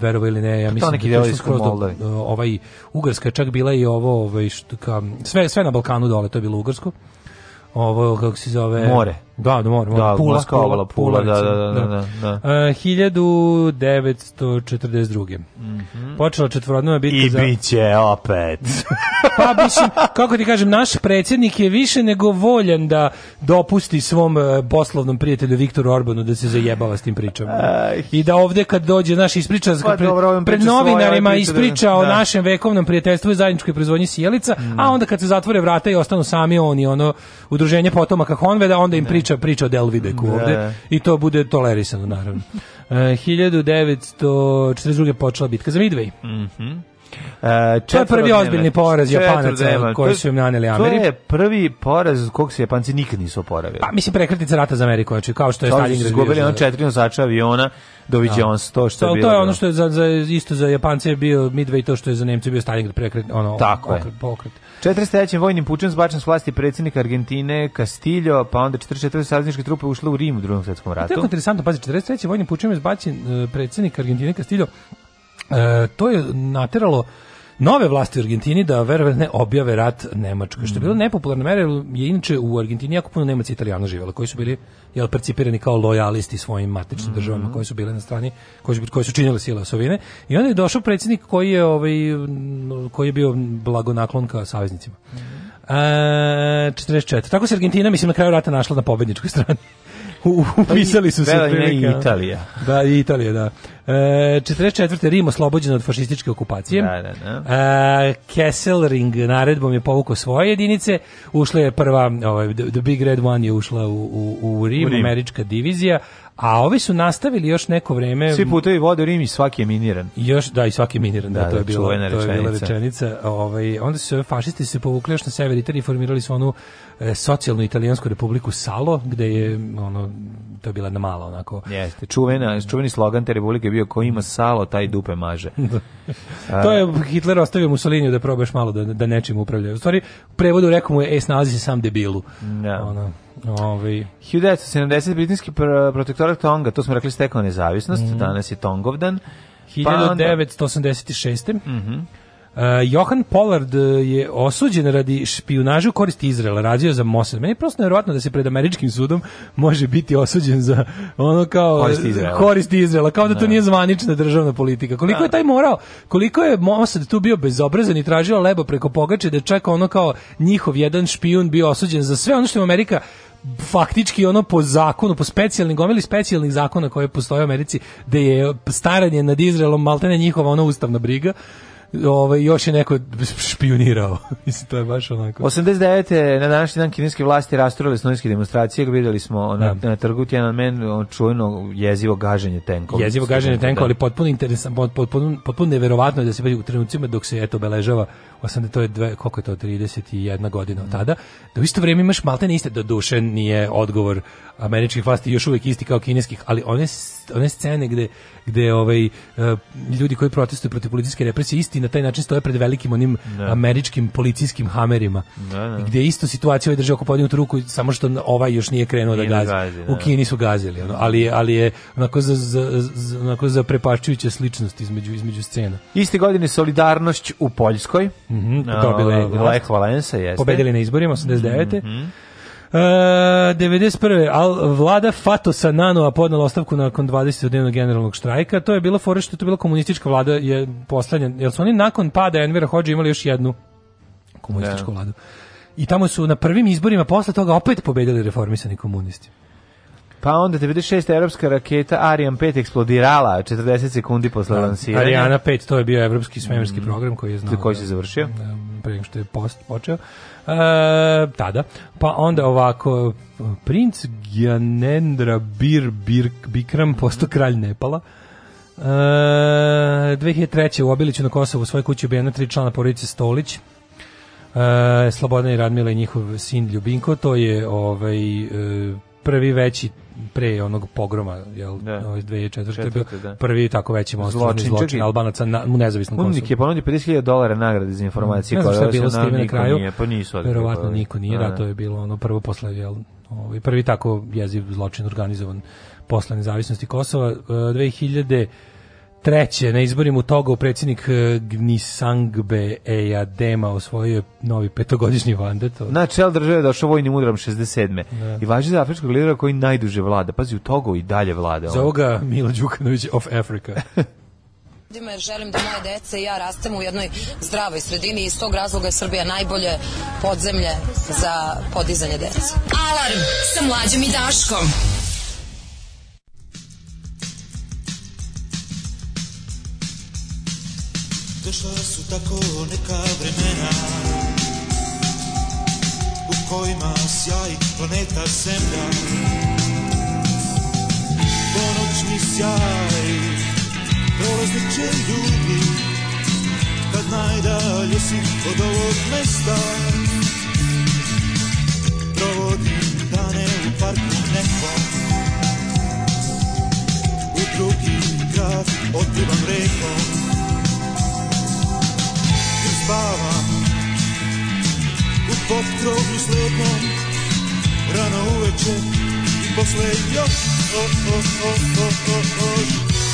verovo ili ne, ja pa mislim da to su skroz do, ovaj Ugarska je čak bila i ovo, ovaj, što, ka, sve, sve na Balkanu dole, to je bilo Ugarsko. Ovo, kako se zove... More. Da, da moram. Da, pula, pula, pula, da, da, da, 1942. Da. Da, da. E, mhm. Počela četvorodnova bitka I za... I biće opet. pa, mislim, kako ti kažem, naš predsjednik je više nego voljan da dopusti svom e, poslovnom prijatelju Viktoru Orbanu da se zajebava s tim pričama. I da ovde kad dođe, naš ispriča pa, pred, pred novinarima ispriča o našem vekovnom prijateljstvu i zajedničkoj proizvodnji sjelica, a mhm. onda kad se zatvore vrata i ostanu sami oni, ono, udruženje potomaka Honveda, onda im priča priča, priča o Delvideku da. ovde i to bude tolerisano, naravno. E, uh, 1942. počela bitka za Midway. Mhm. Mm Uh, to je prvi ozbiljni poraz Japanaca koji su im naneli Ameriku. To je prvi poraz kog se Japanci nikad nisu oporavili. Pa mislim prekretnica rata za Ameriku, znači kao što je Stalin izgubili on četiri nosača aviona doviđe da. on to što je bilo. To je ono da. što je za, za isto za Japance je bio Midway to što je za Nemce bio Stalingrad prekret ono Tako okret, je. pokret. 43. vojnim pučem zbačen s vlasti predsjednik Argentine Castillo, pa onda 44. savezničke trupe ušle u Rim u Drugom svjetskom ratu. to je interesantno, pazi, 43. vojnim pučem je zbačen uh, predsjednik Argentine Castillo, E, to je nateralo nove vlasti u Argentini da verovatno objave rat Nemačkoj, što je bilo mm. nepopularna mera, je inače u Argentini jako puno Nemaca i Italijana živjela, koji su bili jel, percipirani kao lojalisti svojim matičnim mm. državama koje su bile na strani, koji su, koji su činili sile Sovine. I onda je došao predsjednik koji je, ovaj, koji je bio blagonaklon ka saveznicima. Mm E, 44. Tako se Argentina, mislim, na kraju rata našla na pobedničkoj strani upisali su se prilike. Italija. Da. da, i Italija, da. E, 44. Rim oslobođen od fašističke okupacije. Da, da, da. E, Kesselring naredbom je povukao svoje jedinice. Ušla je prva, ovaj, the, the Big Red One je ušla u, u, u Rim, u Rim. američka divizija, A ovi su nastavili još neko vreme. Svi putevi vode u Rim i svaki je miniran. Još, da, i svaki je miniran, da, da to, je da, bilo, to je bila rečenica. Ovaj, onda su fašisti se povukli još na sever Italije i formirali su onu e, socijalnu italijansku republiku Salo, gde je, ono, to je bila jedna mala onako. Jeste, čuvena, čuveni slogan te republike je bio ko ima salo, taj dupe maže. Da. to je Hitler ostavio Mussoliniju da probaš malo da, da nečim upravlja. U stvari, u prevodu rekao mu je, e, snalazi se sam debilu. Da. Ono, Ovi. Ovaj, 1970 britanski protektorat Tonga, to smo rekli stekao nezavisnost, mm. danas je Tongovdan. 1986. Pa onda... Mhm. Uh, Johan Pollard je osuđen radi špijunaža u koristi Izraela, radio za Mossad. Meni je prosto nevjerojatno da se pred američkim sudom može biti osuđen za ono kao korist Izraela, korist Izraela kao da to da. nije zvanična državna politika. Koliko da. je taj morao, koliko je Mossad tu bio bezobrazan i tražio lebo preko pogače da čeka ono kao njihov jedan špijun bio osuđen za sve ono što je Amerika faktički ono po zakonu, po specijalnim gomili specijalnih zakona koje postoje u Americi, da je staranje nad Izraelom maltene njihova ona ustavna briga, ovaj, još je neko špionirao. Mislim, to je baš onako. 89. na današnji dan kineske vlasti rasturili slovenske demonstracije, videli smo na, da. na trgu Tiananmen čujno jezivo gaženje tenkova. Jezivo gaženje da tenkova, da. ali potpuno interesan, potpuno, potpuno, potpuno neverovatno je da se u trenucima dok se eto obeležava 80 to je dve, koliko je to 31 godina od tada, da u isto vrijeme imaš maltene niste, do duše nije odgovor američkih vlasti još uvijek isti kao kineskih, ali one one scene gde gde ovaj e, ljudi koji protestuju protiv policijske represije isti na taj način stoje pred velikim onim da. američkim policijskim hamerima. Da, da. da. Gde isto situacija ovaj drži oko podignutu ruku samo što ovaj još nije krenuo da gazi. Da gazi da. U da. Kini su gazili, ono, ali ali je onako za, za, za onako za prepašćujuća sličnost između između scena. Iste godine solidarnost u Poljskoj. Mhm, mm dobila je Lech Valensa, jeste. Pobedili na izborima 89. Mhm, mm Uh, e, 91. Al, vlada Fatosa Nanova podnala ostavku nakon 20-dnevnog generalnog štrajka. To je bilo fora što je to bila komunistička vlada je poslanja. Jel su oni nakon pada Envera Hođa imali još jednu komunističku ne. Da. vladu? I tamo su na prvim izborima posle toga opet pobedili reformisani komunisti. Pa onda 96. evropska raketa Ariane 5 eksplodirala 40 sekundi posle da, lansiranja. Ariana 5, to je bio evropski svemirski mm, program koji je znao. Koji se da- završio? Da, pre što je post počeo. E, tada. Pa onda ovako, princ Gyanendra Bir, Bir Bikram postao kralj Nepala. E, 2003. u Obiliću na Kosovu u svojoj kući ubijena tri člana porodice Stolić. E, Slobodna i Radmila i njihov sin Ljubinko, to je ovaj, e, prvi veći pre onog pogroma, jel, da. ovaj 2004. bio da. prvi tako veći monstruozni zločin, zločin Albanaca na u nezavisnom Kosovu. Unik je ponudio 50.000 dolara nagrade za informacije mm, koja je bilo skrivena na kraju. Nije, pa nisu Verovatno pa niko nije, da. da, to je bilo ono prvo posle, jel, ovaj prvi tako jeziv zločin organizovan posle nezavisnosti Kosova 2000 e, Treće, na izborima u Togo predsjednik eh, Gnisangbe Ejadema osvojio je novi petogodišnji mandat. Na čel države je došao vojnim udarom 67. Ne. Da. I važi za afričkog lidera koji najduže vlada. Pazi, u Togo i dalje vlada. Za ovoga Milo Đukanović of Africa. jer želim da moje dece i ja rastemo u jednoj zdravoj sredini i iz tog razloga je Srbija najbolje podzemlje za podizanje dece. Alarm sa mlađim i Daškom. Došla su tako neka vremena U kojima sjaj planeta Zemlja Ponoćni sjaj Prolaznik će ljubi Kad najdalje si od ovog mesta Provodim dane u parku nekom U drugi grad otkrivam rekom spavam U potkrovlju sletnom Rano uveče I posle još o, o, o, o, o, o.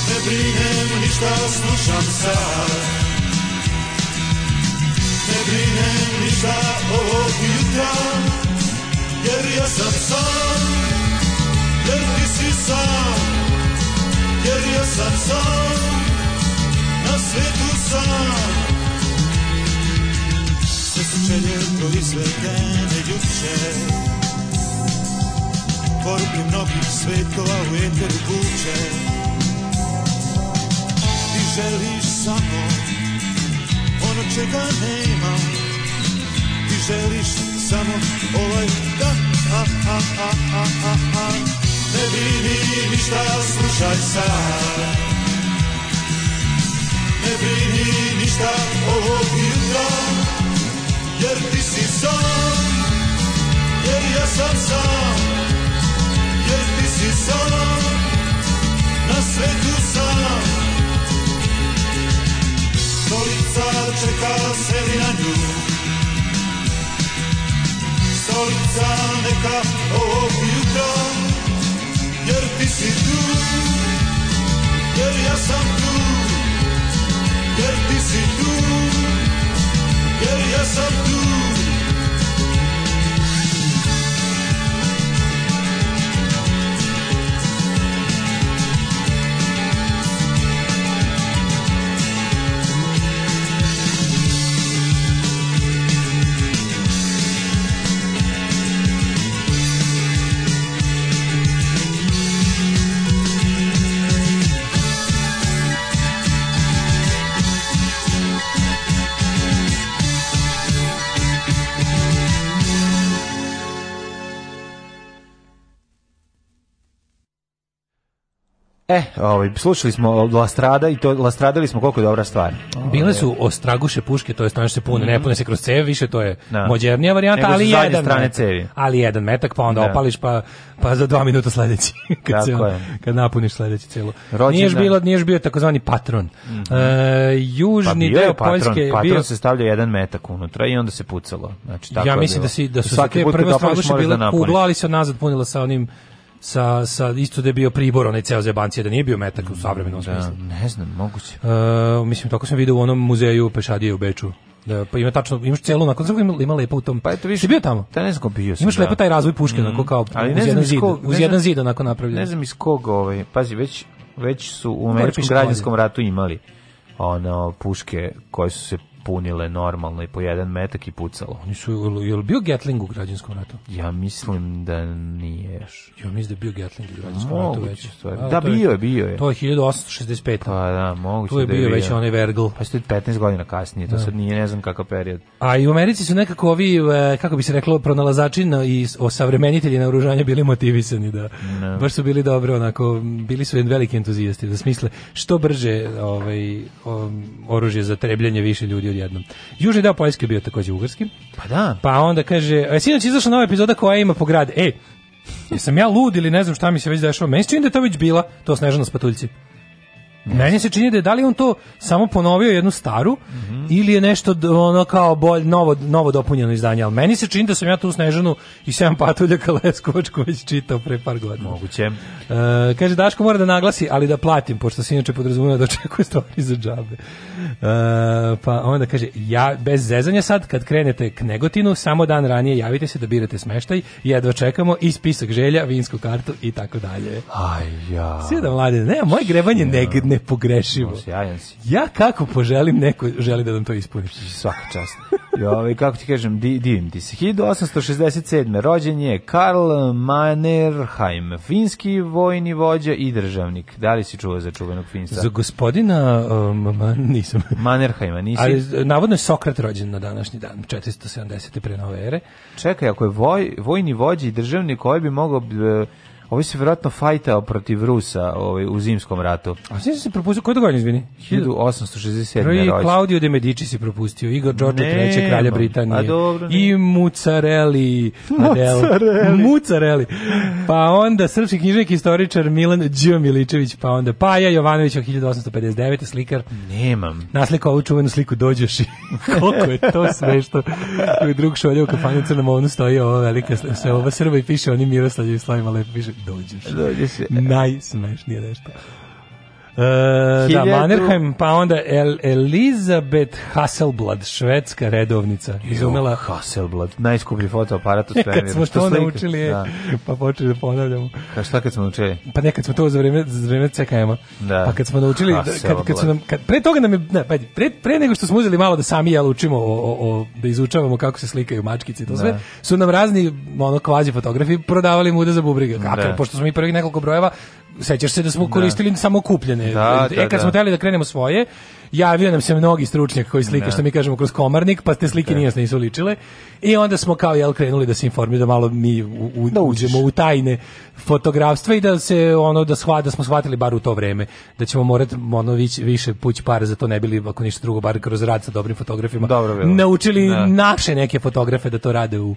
Ne brinem ništa slušam sad Ne brinem ništa ovog jutra Jer ja sam sam Jer ti si sam Jer ja sam sam Na svetu sam tisuće lijepo izvedene ljuče Poruke mnogih svetova u eteru buče Ti želiš samo ono čega nema Ti želiš samo ovaj da a, a, a, a, a, a. Ne vidi ništa, slušaj sad Ne brini ništa ovog jutra Jer ti si sam, jer ja sam sam Jer ti si sam, na svetu sam Stolica čeka seli na nju Stolica neka ovog jutra Jer ti si tu, jer ja sam tu Jer ti si tu Ele é tudo. E, ovaj, slušali smo Lastrada i to Lastradali smo koliko je dobra stvar. Bile ovaj. su ostraguše puške, to je jest se pune, mm -hmm. ne mhm. pune se kroz cevi, više to je da. mođernija varijanta, ali jedan strane metak, cevi. Ali jedan metak pa onda da. opališ pa pa za dva minuta sledeći kad Tako kad napuniš sledeći celo. Nije bilo, nije bio takozvani patron. Mm -hmm. uh, južni pa deo patron, Poljske patron bio... se stavlja jedan metak unutra i onda se pucalo. Znači tako. Ja mislim da si da su se svake prve straguše da bile kugla, ali se nazad punila sa onim sa, sa isto da je bio pribor onaj ceo zebancije, da nije bio metak u savremenom da, smislu. Ne znam, moguće. Uh, mislim, tako sam vidio u onom muzeju Pešadije u Beču. Da, pa ima tačno, imaš celu onako, znači ima, ima lepo u tom. Pa eto više. Si bio tamo? Da, ne znam bio sam. Imaš da. lepo taj razvoj puške, mm. onako kao Ali ne uz jedan zid, kog, uz jedan zid onako napravljen. Ne znam iz koga, ovaj, pazi, već, već su u američkom građanskom ratu imali ono puške koje su se punile normalno i po jedan metak i pucalo. Oni su, je li bio Gatling u građanskom ratu? Ja mislim da nije. Ja mislim da je bio Gatling u građanskom ratu već. A, da, bio je, bio je. To je 1865. Pa da, moguće Tu je da bio već onaj Vergl. Pa što je 15 godina kasnije, to da. sad nije, ne znam kakav period. A i u Americi su nekako ovi, e, kako bi se reklo, pronalazači i osavremenitelji na naoružanja bili motivisani, da. No. Da. Baš su bili dobro, onako, bili su jedan veliki entuzijasti, da smisle što brže ovaj, oružje za trebljanje više ljudi odjednom. Južni deo Poljske bio takođe ugarski. Pa da. Pa onda kaže, e, sinoć izašla nova epizoda koja ima po grad. E, jesam ja lud ili ne znam šta mi se već dešava. Meni se čini da je to već bila, to Snežana spatuljci. Meni se čini da je da li on to samo ponovio jednu staru mm -hmm. ili je nešto ono kao bolj, novo, novo dopunjeno izdanje, ali meni se čini da sam ja tu Snežanu i Sam Patulja koji već čitao pre par godina. Moguće. E, kaže, Daško mora da naglasi, ali da platim, pošto se inače podrazumio da očekuje stvari za džabe. E, pa onda kaže, ja bez zezanja sad, kad krenete k Negotinu, samo dan ranije javite se da birate smeštaj, jedva čekamo i spisak želja, vinsku kartu i tako dalje. Aj ja. Sve da mlade, ne, moje grebanje ja nepogrešivo. No, sjajan si. Ja kako poželim, neko želi da nam to ispuniš. Svaka čast. I ovaj, kako ti kažem, di, divim ti se. 1867. rođen je Karl Mannerheim, finski vojni vođa i državnik. Da li si čuo za čuvenog finsta? Za gospodina um, man, nisam. Mannerheima nisi. Ali navodno je Sokrat rođen na današnji dan, 470. pre nove ere. Čekaj, ako je voj, vojni vođa i državnik, koji ovaj bi mogao... Uh, Ovi se vjerojatno fajtao protiv Rusa ovaj, u zimskom ratu. A sve se propustio, koje godine, izvini? 1867. Prvi Claudio de Medici se propustio, Igor Đorđe III, kralja pa, Britanije. A dobro, ne. I Mucarelli. Mucareli. Mucarelli. Pa onda srpski knjižnik istoričar Milan Đio Miličević, pa onda Paja Jovanović od 1859. slikar. Nemam. Naslikao ovu čuvenu sliku dođeš i koliko je to sve što drug šolje u kafanju Crnom ovnu stoji ova velika sve ova Srba i piše oni Miroslavljevi slavima lepo piše dođeš. Dođeš. E. Najsmešnije nešto. E, da, Mannerheim, pa onda El Elizabeth Hasselblad, švedska redovnica, izumela... Hasselblad, najskuplji fotoaparat u svemiru. kad smo što naučili, da. pa počeli da ponavljamo. A šta kad smo naučili? Pa nekad smo to za vreme, za vreme ckm Da. Pa kad smo naučili, da- kad, kad, su nam, kad, pre toga nam je, ne, pa, pre, pre nego što smo uzeli malo da sami jel učimo, o, o, o, da izučavamo kako se slikaju mačkice i to da. sve, su nam razni ono, kvazi fotografi prodavali mude za bubriga. Kako, da. pošto smo mi prvi nekoliko brojeva sećaš se da smo da. koristili da. samo kupljene. Da, e, da, kad da. smo teli da krenemo svoje, javio nam se mnogi stručnjak koji slika, da. što mi kažemo, kroz komarnik, pa te slike da. nije nisu ličile. I onda smo kao jel krenuli da se informi da malo mi u, u, da uđemo u tajne fotografstva i da se ono da shva, da smo shvatili bar u to vreme da ćemo morati ono više pući pare za to ne bili ako ništa drugo bar kroz rad sa dobrim fotografima. Dobro naučili da. naše neke fotografe da to rade u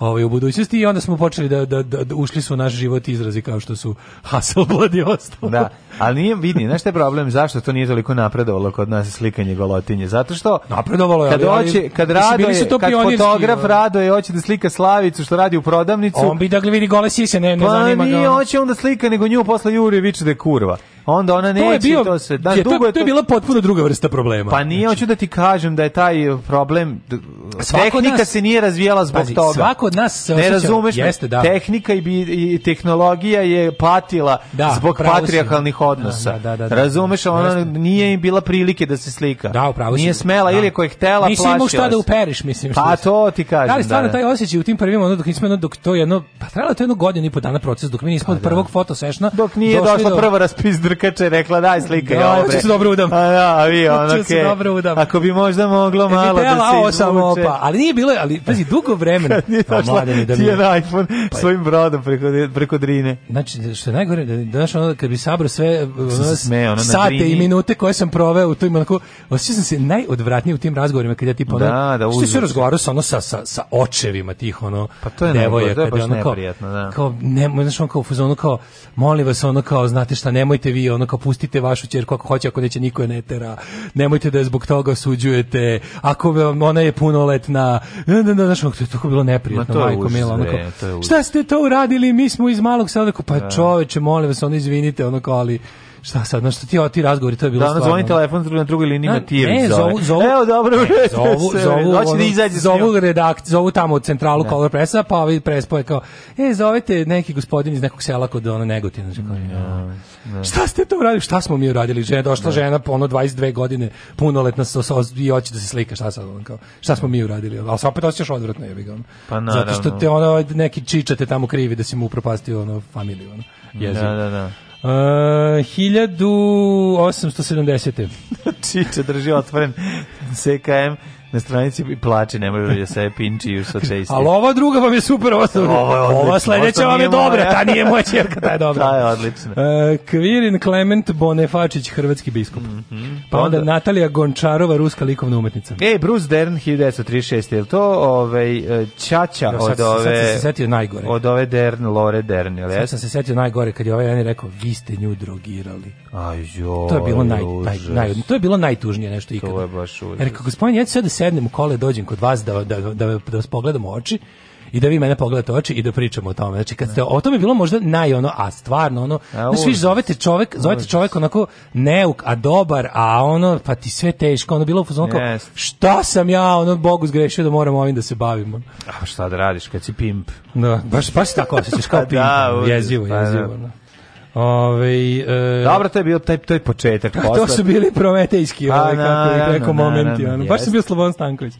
ovaj u budućnosti i onda smo počeli da, da, da, da ušli su u naš život izrazi kao što su Hasselblad i ostalo. Da, ali nije vidi, znaš šta problem, zašto to nije toliko napredovalo kod nas? na slikanje golotinje. Zato što napredovalo je. Kad hoće, kad rado, kad fotograf rado je hoće da slika Slavicu što radi u prodavnicu. On bi da gledi gole sise, ne, ne pa zanima ga. Pa nije hoće onda slika nego nju posle Juri viče da je kurva. Onda ona neće to, bio, to se da je, dugo to, je to je bila potpuno druga vrsta problema. Pa nije znači. hoću da ti kažem da je taj problem svako tehnika nas, se nije razvijala zbog pazi, toga. Svako od nas se ne razumeš jeste, da. tehnika i, bi, i tehnologija je patila da, zbog patrijarhalnih da, odnosa. Da, da, da, da, da. razumeš, ona nije im bila prilike da se slika. Da, upravo Nije smela da. ili ko je htela Nisi imao šta da uperiš, mislim. Pa to ti kažem. Da li da, stvarno da, taj osjećaj u tim prvim ono dok nismo ono, dok to jedno pa trebalo to jedno godinu i po dana proces dok mi nismo pa, od da. prvog foto sešna. Dok nije došla do... prva raspizdrkače rekla daj slika. Da, ja, hoćeš dobro udam. A pa da, a vi ono okay. Da dobro udam. Ako bi možda moglo malo da se samo pa, ali nije bilo, ali pazi dugo vremena. nije pa došla, da ti je iPhone pa- svojim brodom preko preko Drine. Znači što najgore da, da, da, da, da, da, da, da, da, da, da, da, da, da, ima onako, osjećao se najodvratnije u tim razgovorima kad ja tipa ono, da, da, što se razgovarao sa ono sa, sa, sa očevima tih ono pa to je devoja, to je baš da, ono, kao, da. kao, ne, znaš, on kao u kao, molim vas ono kao, znate šta, nemojte vi ono kao, pustite vašu ćerku ako hoće, ako neće niko je ne tera, nemojte da je zbog toga suđujete, ako ona je punoletna, ne, ne, ne, znaš, to je tako bilo neprijatno, Ma to majko, mila, ono kao, e, je šta ste to uradili, mi smo iz malog sada, pa da. čoveče, molim vas, ono izvinite, ono kao, ali šta sad, na što ti ti razgovori, to je bilo da, stvarno. Da, zvoni telefon na drugoj liniji Matijević zove. Evo, dobro. Ne, zovu, zovu, Hoće da izađe zovu, redakt, zovu tamo u centralu ne. Da. Color Pressa, pa ovi prespoje kao, e, zovete neki gospodin iz nekog sela kod ono negotina. Ne, znači, da, da. Šta ste to uradili? Šta smo mi uradili? Žena, došla žena, ono 22 godine, punoletna so, so, i hoće da se slika. Šta sad? On, kao, šta smo mi uradili? Ali se opet osjećaš odvratno, jebi ga. Pa naravno. Zato što te ono, neki čiča te tamo krivi da si mu upropastio ono, familiju. Ono, da, da, da. Uh, 1870. Čiče drži otvoren CKM na stranici i plače, ne može da se pinči još sa česti. Ali ova druga vam je super, ova, ovo ova sledeća vam je dobra, ta nije moja čerka, ta je dobra. ta je odlična. Uh, Kvirin Klement Bonefačić, hrvatski biskup. Mm -hmm. Pa onda, onda Natalija Gončarova, ruska likovna umetnica. Ej, Bruce Dern, 1936, je li to ovaj, Čača e, jo, od ove... Sad sam se setio najgore. Od ove Dern, Lore Dern, je Sad sam se setio najgore, kad je ovaj jedan rekao, vi ste nju drogirali. Aj, jo, to je bilo naj, naj, naj, to je bilo najtužnije nešto ikada. To je baš užas. Jer, gospodin, ja ću sad sednem u kole, dođem kod vas da, da, da, da vas pogledamo oči i da vi mene pogledate oči i da pričamo o tome. Znači kad ste o tome je bilo možda naj ono, a stvarno ono, a, svi zovete čovjek, zovete čovjek onako neuk, a dobar, a ono pa ti sve teško, ono bilo ono kao yes. šta sam ja, ono Bogu zgrešio da moram ovim da se bavimo. A šta da radiš kad si pimp? Da, baš baš tako osjećaš kao da, pimp, jezivo, pa da. jezivo. da. Ove, e, Dobro, to je bio taj, taj početak. Pa, to su bili prometejski, pa, ovaj, kako rekao, momenti. Ono. Baš sam bio Slobodan Stanković.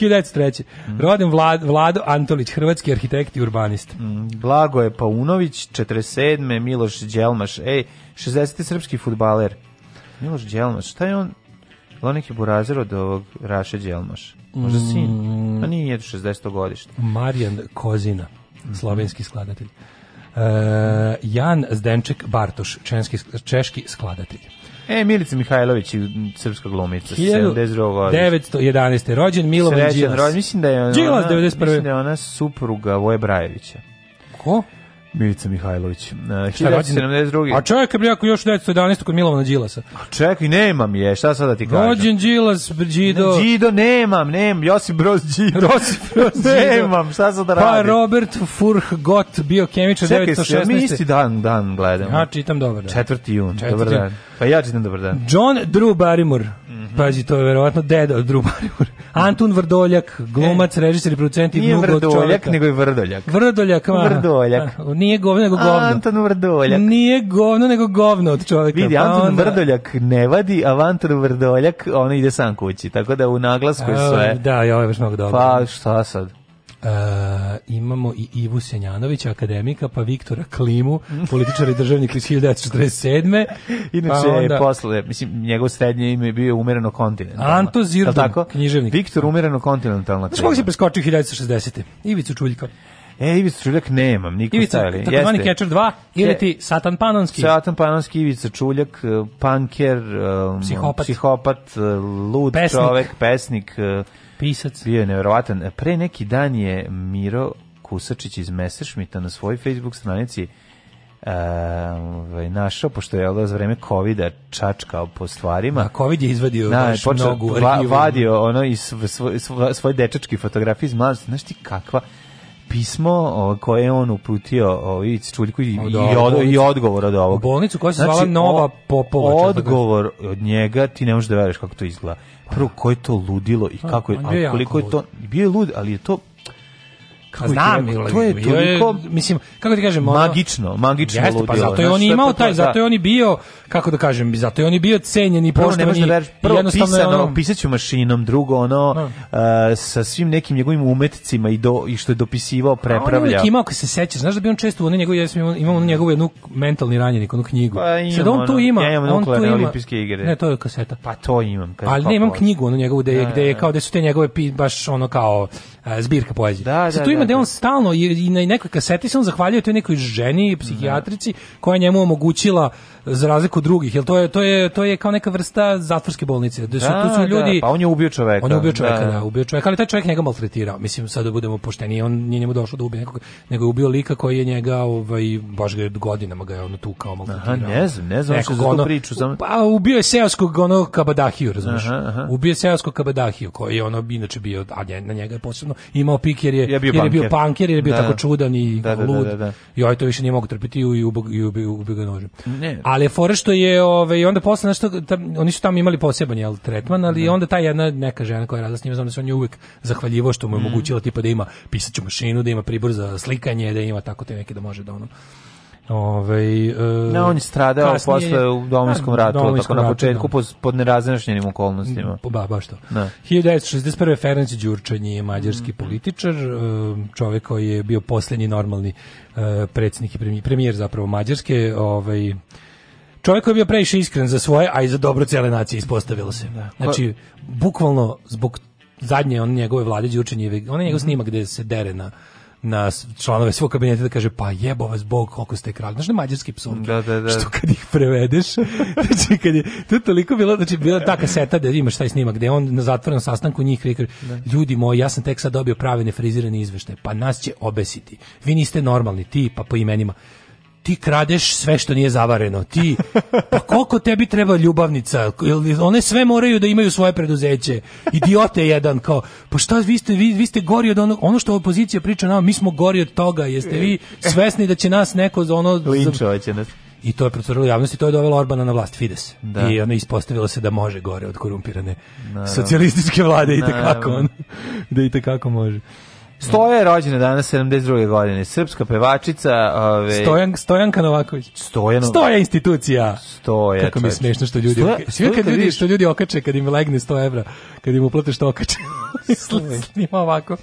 1903. Mm. Rodim Vlad, Vlado Antolić, hrvatski arhitekt i urbanist. Mm. Blago je Paunović, 47. Miloš Đelmaš, ej, 60. srpski futbaler. Miloš Đelmaš, šta je on? Lonik je burazer od ovog Raše Đelmaš. Možda mm. sin? Pa nije 60. godište. Marijan Kozina, mhm. slovenski skladatelj. Eh, Jan Zdenček Bartoš, češki, češki skladatelj. E, Milica Mihajlović, mm, srpska glumica, 911. rođen, Milovan Đilas. Rođen, mislim da je ona, Đilas 91. Mislim da je ona supruga Voje Brajevića. Ko? Milica Mihajlović. Uh, šta rođen 72. A čovjek je jako još 11. kod Milovana Đilasa. A čekaj, nemam je, šta sada da ti kažem? Rođen Đilas, Đido. Ne, Đido nemam, nemam, Josip Broz Đido. Josip Broz Đido. nemam, šta sad da pa radim? Pa Robert Furhgott, biokemičar 1916. Čekaj, mi isti dan, dan gledamo. Ja čitam dobro. dan. 4. jun, 4. dan. Hajač, pa dan dobar dan. John Drew Barrymore. Mm -hmm. Pazi, to je verovatno deda od Drew Barrymore. Mhm. Antun Vrdoljak, glumac, e, režiser i producent i mnogo od čovjeka. Nije Vrdoljak, nego je Vrdoljak. Vrdoljak, aha. Vrdoljak. A, nije govno, nego govno. Anton Vrdoljak. Nije govno, nego govno od čovjeka. Vidi, pa Anton onda... Vrdoljak ne vadi, a Anton Vrdoljak, ona ide sam kući. Tako da u naglasku je sve. Da, ja, ovo je baš mnogo dobro. Pa šta sad? Uh, imamo i Ivu Senjanovića, akademika, pa Viktora Klimu, političar i državnik iz 1947. Inače, pa onda... posle, mislim, njegovo srednje ime je bio umereno kontinentalno. Anto Zirdon, tako? književnik. Viktor umereno kontinentalno. Znaš kako si preskočio 1960. Ivicu Čuljka. E, Ivica Čuljak nemam, niko Ivica, stavili. Takozvani Catcher 2 ili ti Satan Panonski. Satan Panonski, Ivica Čuljak, eh, panker, eh, psihopat, psihopat lud pesnik. čovek, pesnik, pisac. Bio je nevjerovatan. Pre neki dan je Miro Kusačić iz Messerschmitta na svojoj Facebook stranici e, ovaj uh, našao pošto je da, za vreme kovida čačkao po stvarima. A da, covid je izvadio da, baš mnogo va, vadio ono iz svoj, svoj, svoj dečački fotografije iz mladosti. Znaš ti kakva pismo o, koje je on uputio o, i Čuljku i, od i, od, i odgovor od ovog. Bolnicu koja se znači, zvala Nova Popovača. Odgovor od njega ti ne možeš da veriš kako to izgleda prvo koje to ludilo i kako je, a koliko je to bio je lud, ali je to Kako Znam, je, to je toliko, mislim, kako ti da kažem, magično, magično jeste, pa ludilo. Pa zato je on imao pa taj, da. zato je on i bio, kako da kažem, zato je on i bio cenjen da i poštovani. Prvo, da prvo jednostavno pisano, je ono, pisaću mašinom, drugo ono, uh, sa svim nekim njegovim umetnicima i, do, i što je dopisivao, prepravljao. on je imao, kad se seća, znaš da bi on često, on njegov, ja sam imao njegovu jednu mentalni ranjenik, onu knjigu. Pa, imam, Sad on tu ima, ja imam on tu ima. olimpijske igre. Ne, to je kaseta. Pa to imam. Ali ne, imam knjigu, ono njegovu, gde, gde, je kao gde su te njegove, baš ono kao, zbirka poezije. Da, da, tu ima da, da. on stalno i, na nekoj kaseti se on zahvaljuje toj nekoj ženi, psihijatrici, koja njemu omogućila za razliku od drugih, jel to je, to je, to je kao neka vrsta zatvorske bolnice. Da, su, tu su da, ljudi, pa on je ubio čoveka. On je ubio čoveka, da. da, ubio čoveka, ali taj čovek njega maltretirao. Mislim, sad da budemo pošteni, on nije njemu došao da ubije nekog, nego je ubio lika koji je njega, ovaj, baš ga godinama ga je ono tu kao maltretirao. Aha, ne znam, ne znam nekog, što za ono, priču. Znam... Pa ubio je seoskog ono kabadahiju, razumiješ? Ubio je seoskog kabadahiju, koji je ono, inače bio, a na njega je posebno verovatno imao pik jer je, je bio jer je bio panker, jer je bio da. tako čudan i da, da, da lud. Da, da. I ovaj to više nije mogao trpiti i ubog i ubog ga nožem. Ali fore što je ovaj i onda posle nešto tam, oni su tamo imali poseban jel tretman, ali onda ta jedna neka žena koja je radila s njim, znam da se on je uvek zahvaljivo što mu je mhm. omogućila mm. tipa da ima pisaću mašinu, da ima pribor za slikanje, da ima tako te neke da može da ono Ovaj e, ne, on je stradao kasnije, posle u domovinskom da, ratu, domovinskom tako na početku no. Da. pod nerazjašnjenim okolnostima. Pa, ba, baš to. Da. 1961. Ferenc Đurčan je mađarski mm. političar, e, čovjek koji je bio posljednji normalni e, predsjednik i premijer, zapravo Mađarske, ovaj Čovjek koji je bio previše iskren za svoje, a i za dobro cijele nacije ispostavilo se. Da. Znači, bukvalno zbog zadnje on njegove vlade Đurčan je, on je njegov snimak gde se dere na na članove svog kabineta da kaže pa jebo vas bog koliko ste kralj. znači mađarski psovke. Da, da, da. Što kad ih prevedeš, znači kad je to je toliko bilo, znači bila ta kaseta da imaš taj snimak gde on na zatvorenom sastanku njih rekao da. ljudi moji, ja sam tek sad dobio pravi nefrizirani izveštaj pa nas će obesiti. Vi niste normalni ti, pa po imenima ti kradeš sve što nije zavareno. Ti, pa koliko tebi treba ljubavnica? One sve moraju da imaju svoje preduzeće. Idiote jedan, kao, pa šta vi ste, vi, vi ste gori od onog, ono što opozicija priča nama, mi smo gori od toga, jeste vi svesni da će nas neko za ono... Linčovat će nas. I to je procurilo javnosti, to je dovelo Orbana na vlast Fides. Da. I ona ispostavila se da može gore od korumpirane Naravno. socijalističke vlade i tekako on, da i tekako može. Stoje je rođena danas 72. godine, srpska pevačica, ove Stojan Stojanka Novaković. Stojan Stoja institucija. Stoja. Kako mi smešno što ljudi stoja, svi kad ljudi što ljudi okače kad im legne 100 evra, kad im uplate što okače. Snima ovako.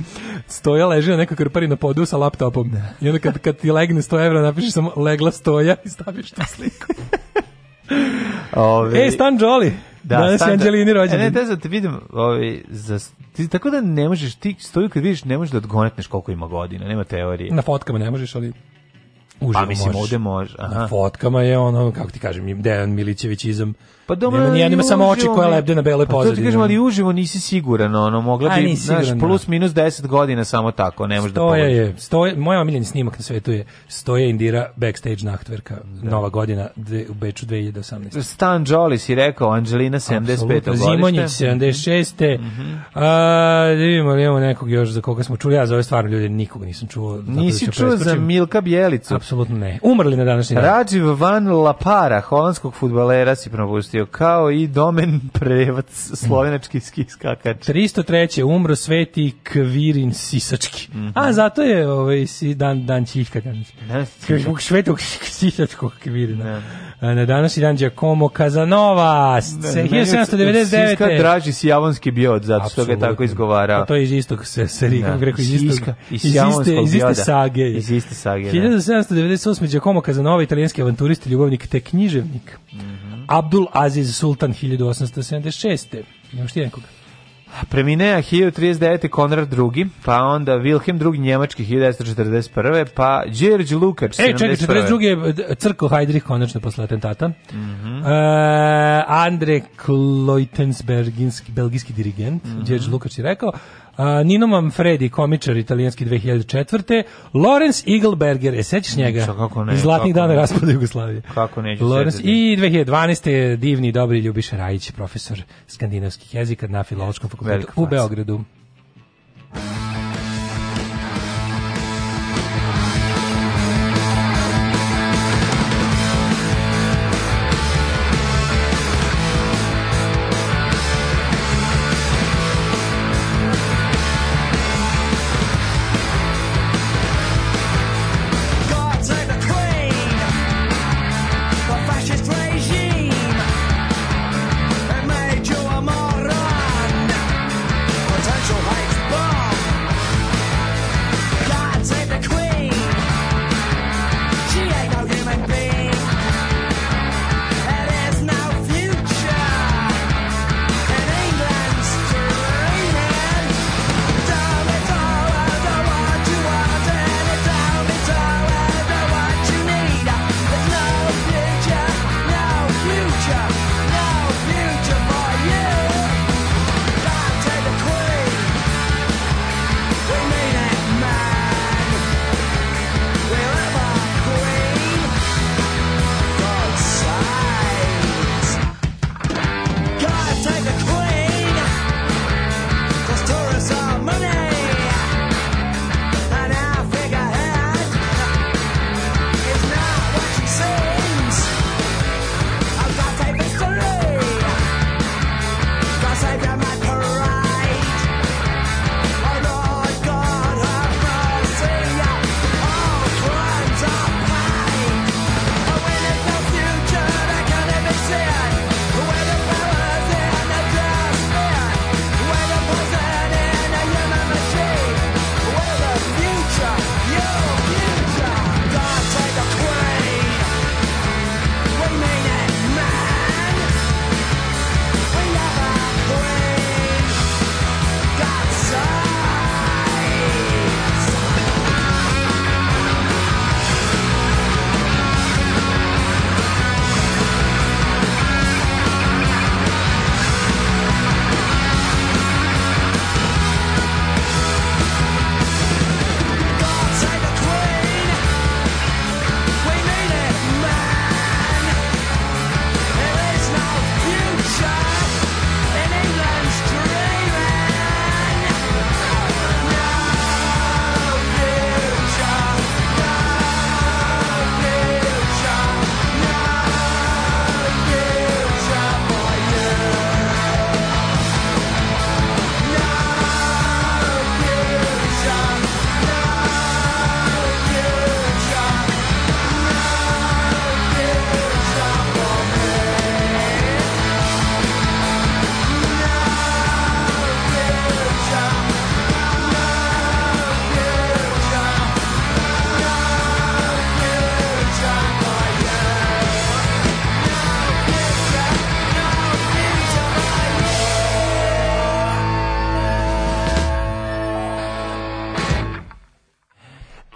Stoja leži na nekoj krpari na podu sa laptopom. Da. I onda kad, kad ti legne 100 evra napišeš samo legla stoja i staviš tu sliku. Ove... Ej, Stan Jolly. Da, Danas je Anđelini rođendan. E, ne, da te vidim, ovi, ovaj, za, ti, tako da ne možeš, ti stoju kad vidiš, ne možeš da odgonetneš koliko ima godina, nema teorije. Na fotkama ne možeš, ali uživo pa, mislim, možeš. ovde može. Aha. Na fotkama je ono, kako ti kažem, Dejan Milićević izom Pa dobro, nema, nije, nema samo oči koja lebde na beloj pa pozadini. to ti kažem, ali uživo nisi siguran, ono, mogla bi, znaš, da. plus minus 10 godina samo tako, ne može da pomoći. Je, stoje, moj omiljeni snimak na svetu je stoje Indira backstage nahtverka, da. nova godina dve, u Beču 2018. Stan Jolly si rekao, Angelina 75. godište. Zimonjić 76. Mm -hmm. A, da vidimo, da imamo nekog još za koga smo čuli, ja za ove stvarno ljude nikoga nisam čuo. Da nisi da čuo za Milka Bjelicu? Apsolutno ne. Umrli na današnji dan. Rajiv Van Lapara, holandskog futbalera si propustio pamtio, kao i Domen Prevac, slovenački mm. ski skakač. 303. umro sveti Kvirin Sisački. Mm -hmm. A mhm. zato je ovaj, si, dan, dan Čihka danas. Zbog svetog sisačkog Kvirina. Ne. Na današnji dan Giacomo Kazanova, 1799. Siska draži javonski biod, zato što ga tako izgovara. A pa To je iz istog se, se kako da. rekao, iz istog, Siska, iz, iz, iste, iz iste sage. Iz iste sage, 1798. Da. Giacomo Casanova, italijanski avanturist ljubavnik te književnik. Mm -hmm. Abdul Aziz Sultan 1876. Imaš ti nekoga? Premine 1039. Konrad II, pa onda Wilhelm II Njemački 1941. pa Đerđ Lukač 71. E, čekaj, 42. je e, crko Heidrich konačno posle atentata. Mm -hmm. E, uh, Andre Kloitensberginski, belgijski dirigent, mm -hmm. Lukač je rekao, Nino Manfredi, komičar italijanski 2004. Lorenz Eagleberger, je sećaš njega? Čo, kako ne, Iz zlatnih dana raspada Jugoslavije. Kako neću Lorenz, I 2012. je divni, dobri Ljubiša Rajić, profesor skandinavskih jezika na Filološkom fakultetu u Beogradu.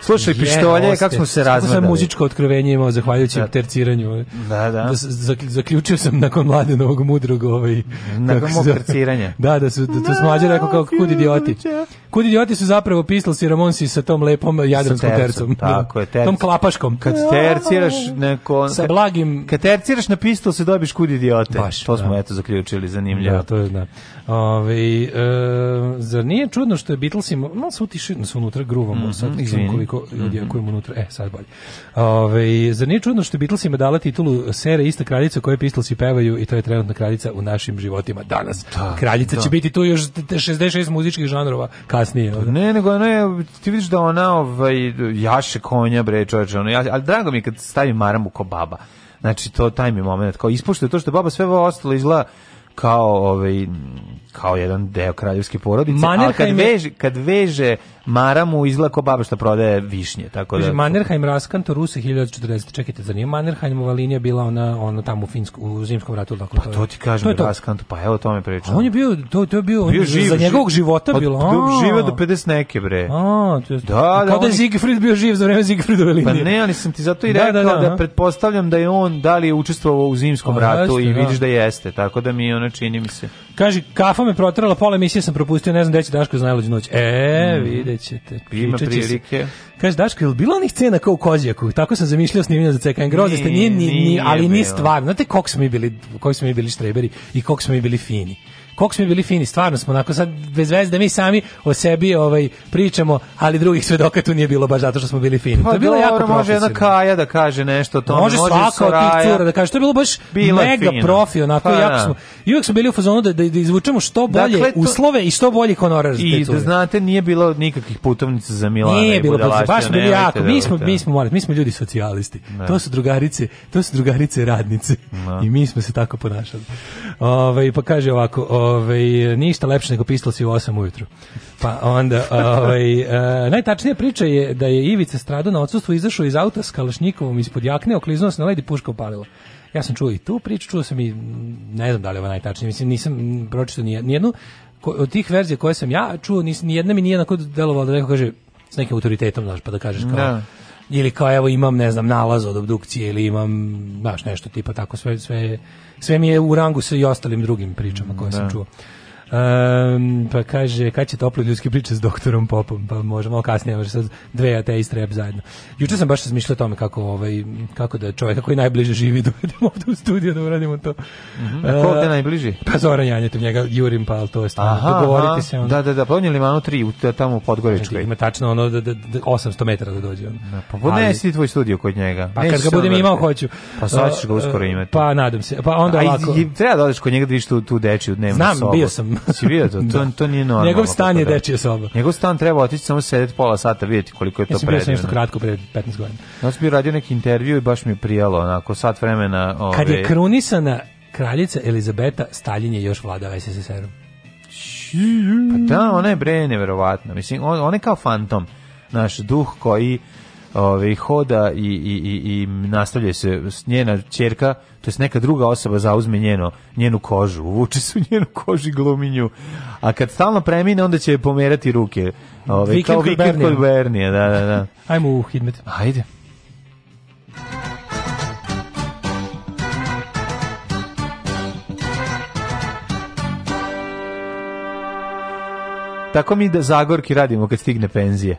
Slušaj pištolje, kako smo se razvadali. Kako sam muzičko otkrovenje imao, zahvaljujući da. terciranju. Ovaj? Da, da. da zaključio sam nakon novog mudrog ovaj... Nakon mog terciranja. Da, da, su, da, to smo mlađe rekao kao kud idioti. Kud idioti su zapravo pisali si Ramonsi sa tom lepom jadranskom tercom. tercom. Tako da. je, terc. Tom klapaškom. Kad terciraš neko... Sa blagim... Kad terciraš na pistol se dobiš kud idiote. Baš, to smo da. eto zaključili, zanimljivo. Da, to je da. Ove, e, zar nije čudno što je Beatlesima... im, malo se utišili, su unutra gruvamo, mm -hmm, sad izvini. koliko odjekujemo mm -hmm. unutra, e, sad bolje. Ove, zar nije čudno što je Beatles dala titulu sere ista kraljica koje Beatlesi pevaju i to je trenutna kraljica u našim životima danas. Da, kraljica da. će biti tu još 66 muzičkih žanrova, kad kasnije. Pa ono. Ne, nego ona je, ti vidiš da ona ovaj, jaše konja, bre, čoveče, ono, ja, ali drago mi kad stavim maramu ko baba. Znači, to taj mi moment, kao ispuštuje to što baba sve ovo ostalo izgleda kao, ovaj, kao jedan deo kraljevske porodice, Manerka ali kad, veže, kad veže Mara mu izlako baba što da prodaje višnje, tako da. Mannerheim raskanto Rusa 1040. Čekajte, za nije Mannerheimova linija bila ona ona tamo u finsku u zimskom ratu tako. Pa to ti kažem, to je pa evo to me pričam. On je bio to to je bio, bio on, živ, za njegovog života pa bilo. Bio živa do 50 neke bre. A, to je. Da, da. Kada je Siegfried bio živ za vreme Siegfriedove pa linije. Pa ne, ali sam ti zato i da, da, rekao da, da, da, pretpostavljam da je on da li je učestvovao u zimskom ratu i vidiš da jeste, tako da mi ona čini mi se. Kaže, kafa me protrala, pola emisije sam propustio, ne znam gde će Daško za najluđu noć. E, mm. vidjet ćete. Ima prilike. Kaže, Daško, je li bilo onih cena kao u Kozijaku? Tako sam zamišljao snimljeno za CKN Groze, nije, nije, nije, ali ni stvarno. Znate koliko smo mi bili, koliko smo mi bili štreberi i koliko smo mi bili fini koliko smo bili fini, stvarno smo onako sad bez veze da mi sami o sebi ovaj pričamo, ali drugih svedoka tu nije bilo baš zato što smo bili fini. Pa, to je pa bilo dobro, jako može jedna Kaja da kaže nešto o tome, može, može svaka od tih cura da kaže, to je bilo baš bilo mega fino. profi, onako pa, jako da. smo. I uvek smo bili u fazonu da, da, da izvučemo što bolje dakle, to, uslove i što bolje honorar za te I da znate, nije bilo nikakvih putovnica za Milana. Nije bilo, baš bili jako. Da mi smo, mi smo, morali, mi smo ljudi socijalisti. Ne. Da. To su drugarice, to su drugarice radnice. Ne. I mi smo se tako ponašali. Ovaj pa kaže ovako, ovaj ništa lepše nego pistol si u 8 ujutru. Pa onda ovaj uh, najtačnija priča je da je Ivica stradao na odsustvu izašao iz auta s kalašnjikovom ispod jakne, okliznuo se na led i puška upalila. Ja sam čuo i tu priču, čuo sam i ne znam da li je ovo najtačnija, mislim nisam pročitao ni jednu od tih verzija koje sam ja čuo, ni jedna mi nije na kod delovala da neko kaže s nekim autoritetom, znaš, pa da kažeš kao da ili kao evo imam ne znam nalaz od obdukcije ili imam baš nešto tipa tako sve sve sve mi je u rangu sa i ostalim drugim pričama koje da. sam čuo. Um, pa kaže, kad će tople ljudske priče s doktorom Popom? Pa možda malo kasnije, možda sad dve ateiste rep zajedno. Juče sam baš razmišljao o tome kako, ovaj, kako da čovjeka koji najbliže živi dovedemo ovde u studiju da uradimo to. Mm -hmm. A ko je e, najbliži? Pa Zoran Janjetom, njega Jurim Pal, pa, to je stvarno. Aha, Dogovorite se on. Da, da, da, pa on je Limanu 3, tamo u Podgoričkoj. Znači, ima tačno ono da, da, da 800 metara da dođe on. Da, pa podnesi pa tvoj studio kod njega. Pa kad ga budem imao, hoću. Pa sad ćeš ga e, uskoro imati. Pa nadam se. Pa onda A, ovako. I, treba da odeš kod njega da vidiš tu, tu dečiju dnevnu Znam, sobu. bio sam film. Si vidio to? Da. To, to nije normalno. Njegov stan je dečija soba. Njegov stan treba otići samo sedeti pola sata, vidjeti koliko je to predivno. Ja sam bio nešto kratko pre 15 godina. Ja sam bio radio neki intervju i baš mi je prijalo, onako, sat vremena... Ove... Kad je krunisana kraljica Elizabeta, Stalin je još vladao SSSR-om. Pa da, ona je bre neverovatna. Mislim, on, on je kao fantom. Naš duh koji ove, hoda i, i, i, i nastavlja se njena čerka to jest neka druga osoba zauzme njeno, njenu kožu, uvuče su njenu kožu i gluminju, a kad stalno premine, onda će pomerati ruke. Ove, ovaj, vikend kao vikend kod Bernija, da, da, da. Ajmo u hidmet. Ajde. Tako mi da Zagorki radimo kad stigne penzije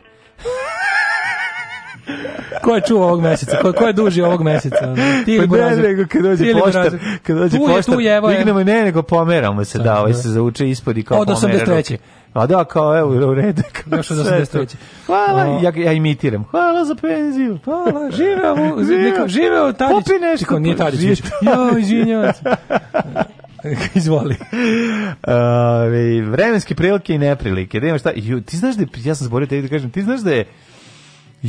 ko je čuo ovog meseca? Ko, ko je duži ovog meseca? Ti pa ne, nego kad dođe poštar, kad dođe tu poštar, je, tu je, dignemo, ne, nego pomeramo se, da, ovaj da ovaj se zauče ispod i kao Od 83. A pa da, kao, evo, u redu. Kao Još od 83. Hvala, o. ja, ja imitiram. Hvala za penziju. Hvala, živeo, živeo, živeo Tadić. Popi nešto. Tiko, nije pa Tadić, viš. Jo, izvinjavam se. Izvoli. Uh, vremenske prilike i neprilike. Da šta, ju, ti znaš da je, ja sam zborio te da kažem, ti znaš da je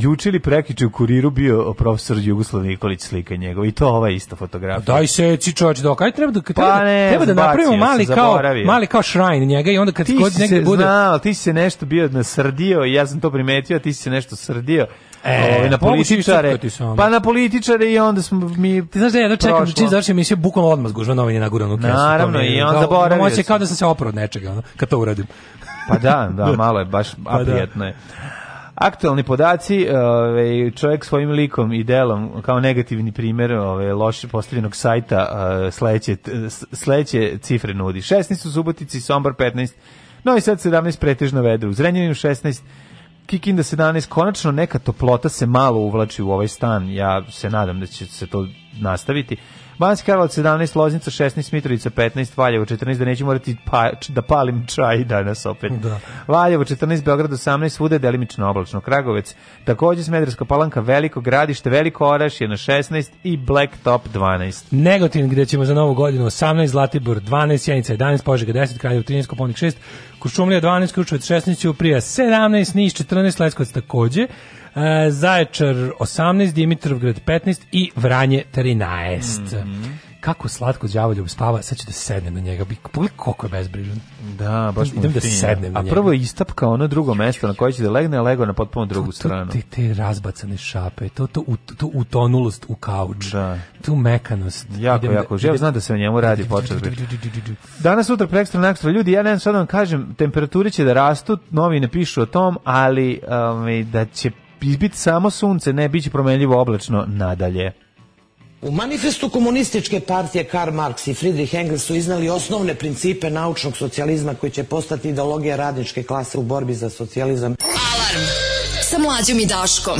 juče ili prekiče u kuriru bio profesor Jugoslav Nikolić slika njegov i to ova ista fotografija. Pa daj se cičovač dok aj treba da pa treba, pa ne, treba da napravimo mali kao mali kao shrine njega i onda kad ti god negde bude znao, ti si se nešto bio nasrdio i ja sam to primetio, a ti si se nešto srdio. E, na političare. Pa na političare i onda smo mi Ti znaš da ja da čekam čim završi emisija bukvalno odmah gužva novine na guranu kesu. Naravno i on zaboravio. Moće kao da sam se oprao od nečega, ono, kad to uradim. Pa da, da, malo je baš pa da. je. Aktualni podaci, ovaj čovjek svojim likom i delom kao negativni primjer ovaj loše postavljenog sajta e, sledeće sledeće cifre nudi. 16 u Subotici, Sombor 15, Novi Sad 17 pretežno vedro, u Zrenjaninu 16, Kikinda 17, konačno neka toplota se malo uvlači u ovaj stan, ja se nadam da će se to nastaviti. Banski Karlovac 17, Loznica 16, Mitrovica 15, Valjevo 14, da neću morati pa, da palim čaj danas opet. Da. Valjevo 14, Beograd 18, Vude delimično oblačno. Kragovec, takođe Smederska palanka, Veliko gradište, Veliko Oraš je na 16 i Blacktop 12. Negotin gde ćemo za novu godinu 18, Zlatibor 12, Sjenica 11, Požega 10, Kraljevo 13, Koponik 6, Kuršumlija 12, Kručevac 16, Uprija 17, Niš 14, Leskovac takođe, E, Zaječar 18, Dimitrovgrad 15 i Vranje 13. Mm -hmm. Kako slatko đavolje spava, sad ću da sednem na njega. Pogledaj koliko je bezbrižan. Da, baš mu Idem da sednem na njega. A prvo je istapka ono drugo mesto na koje će da legne, a lego na potpuno drugu to, stranu. Te, te razbacane šape, to, to, to utonulost u kauč, da. tu mekanost. Jako, Idem jako. Da, ja znam da se o njemu radi počet. Danas, sutra, prekstra, nakstra. Ljudi, ja nemam sad vam kažem, temperature će da rastu, novine pišu o tom, ali um, da će izbiti samo sunce, ne, bit promenljivo oblačno nadalje. U manifestu komunističke partije Karl Marx i Friedrich Engels su iznali osnovne principe naučnog socijalizma koji će postati ideologija radničke klase u borbi za socijalizam. Alarm sa mlađom i Daškom.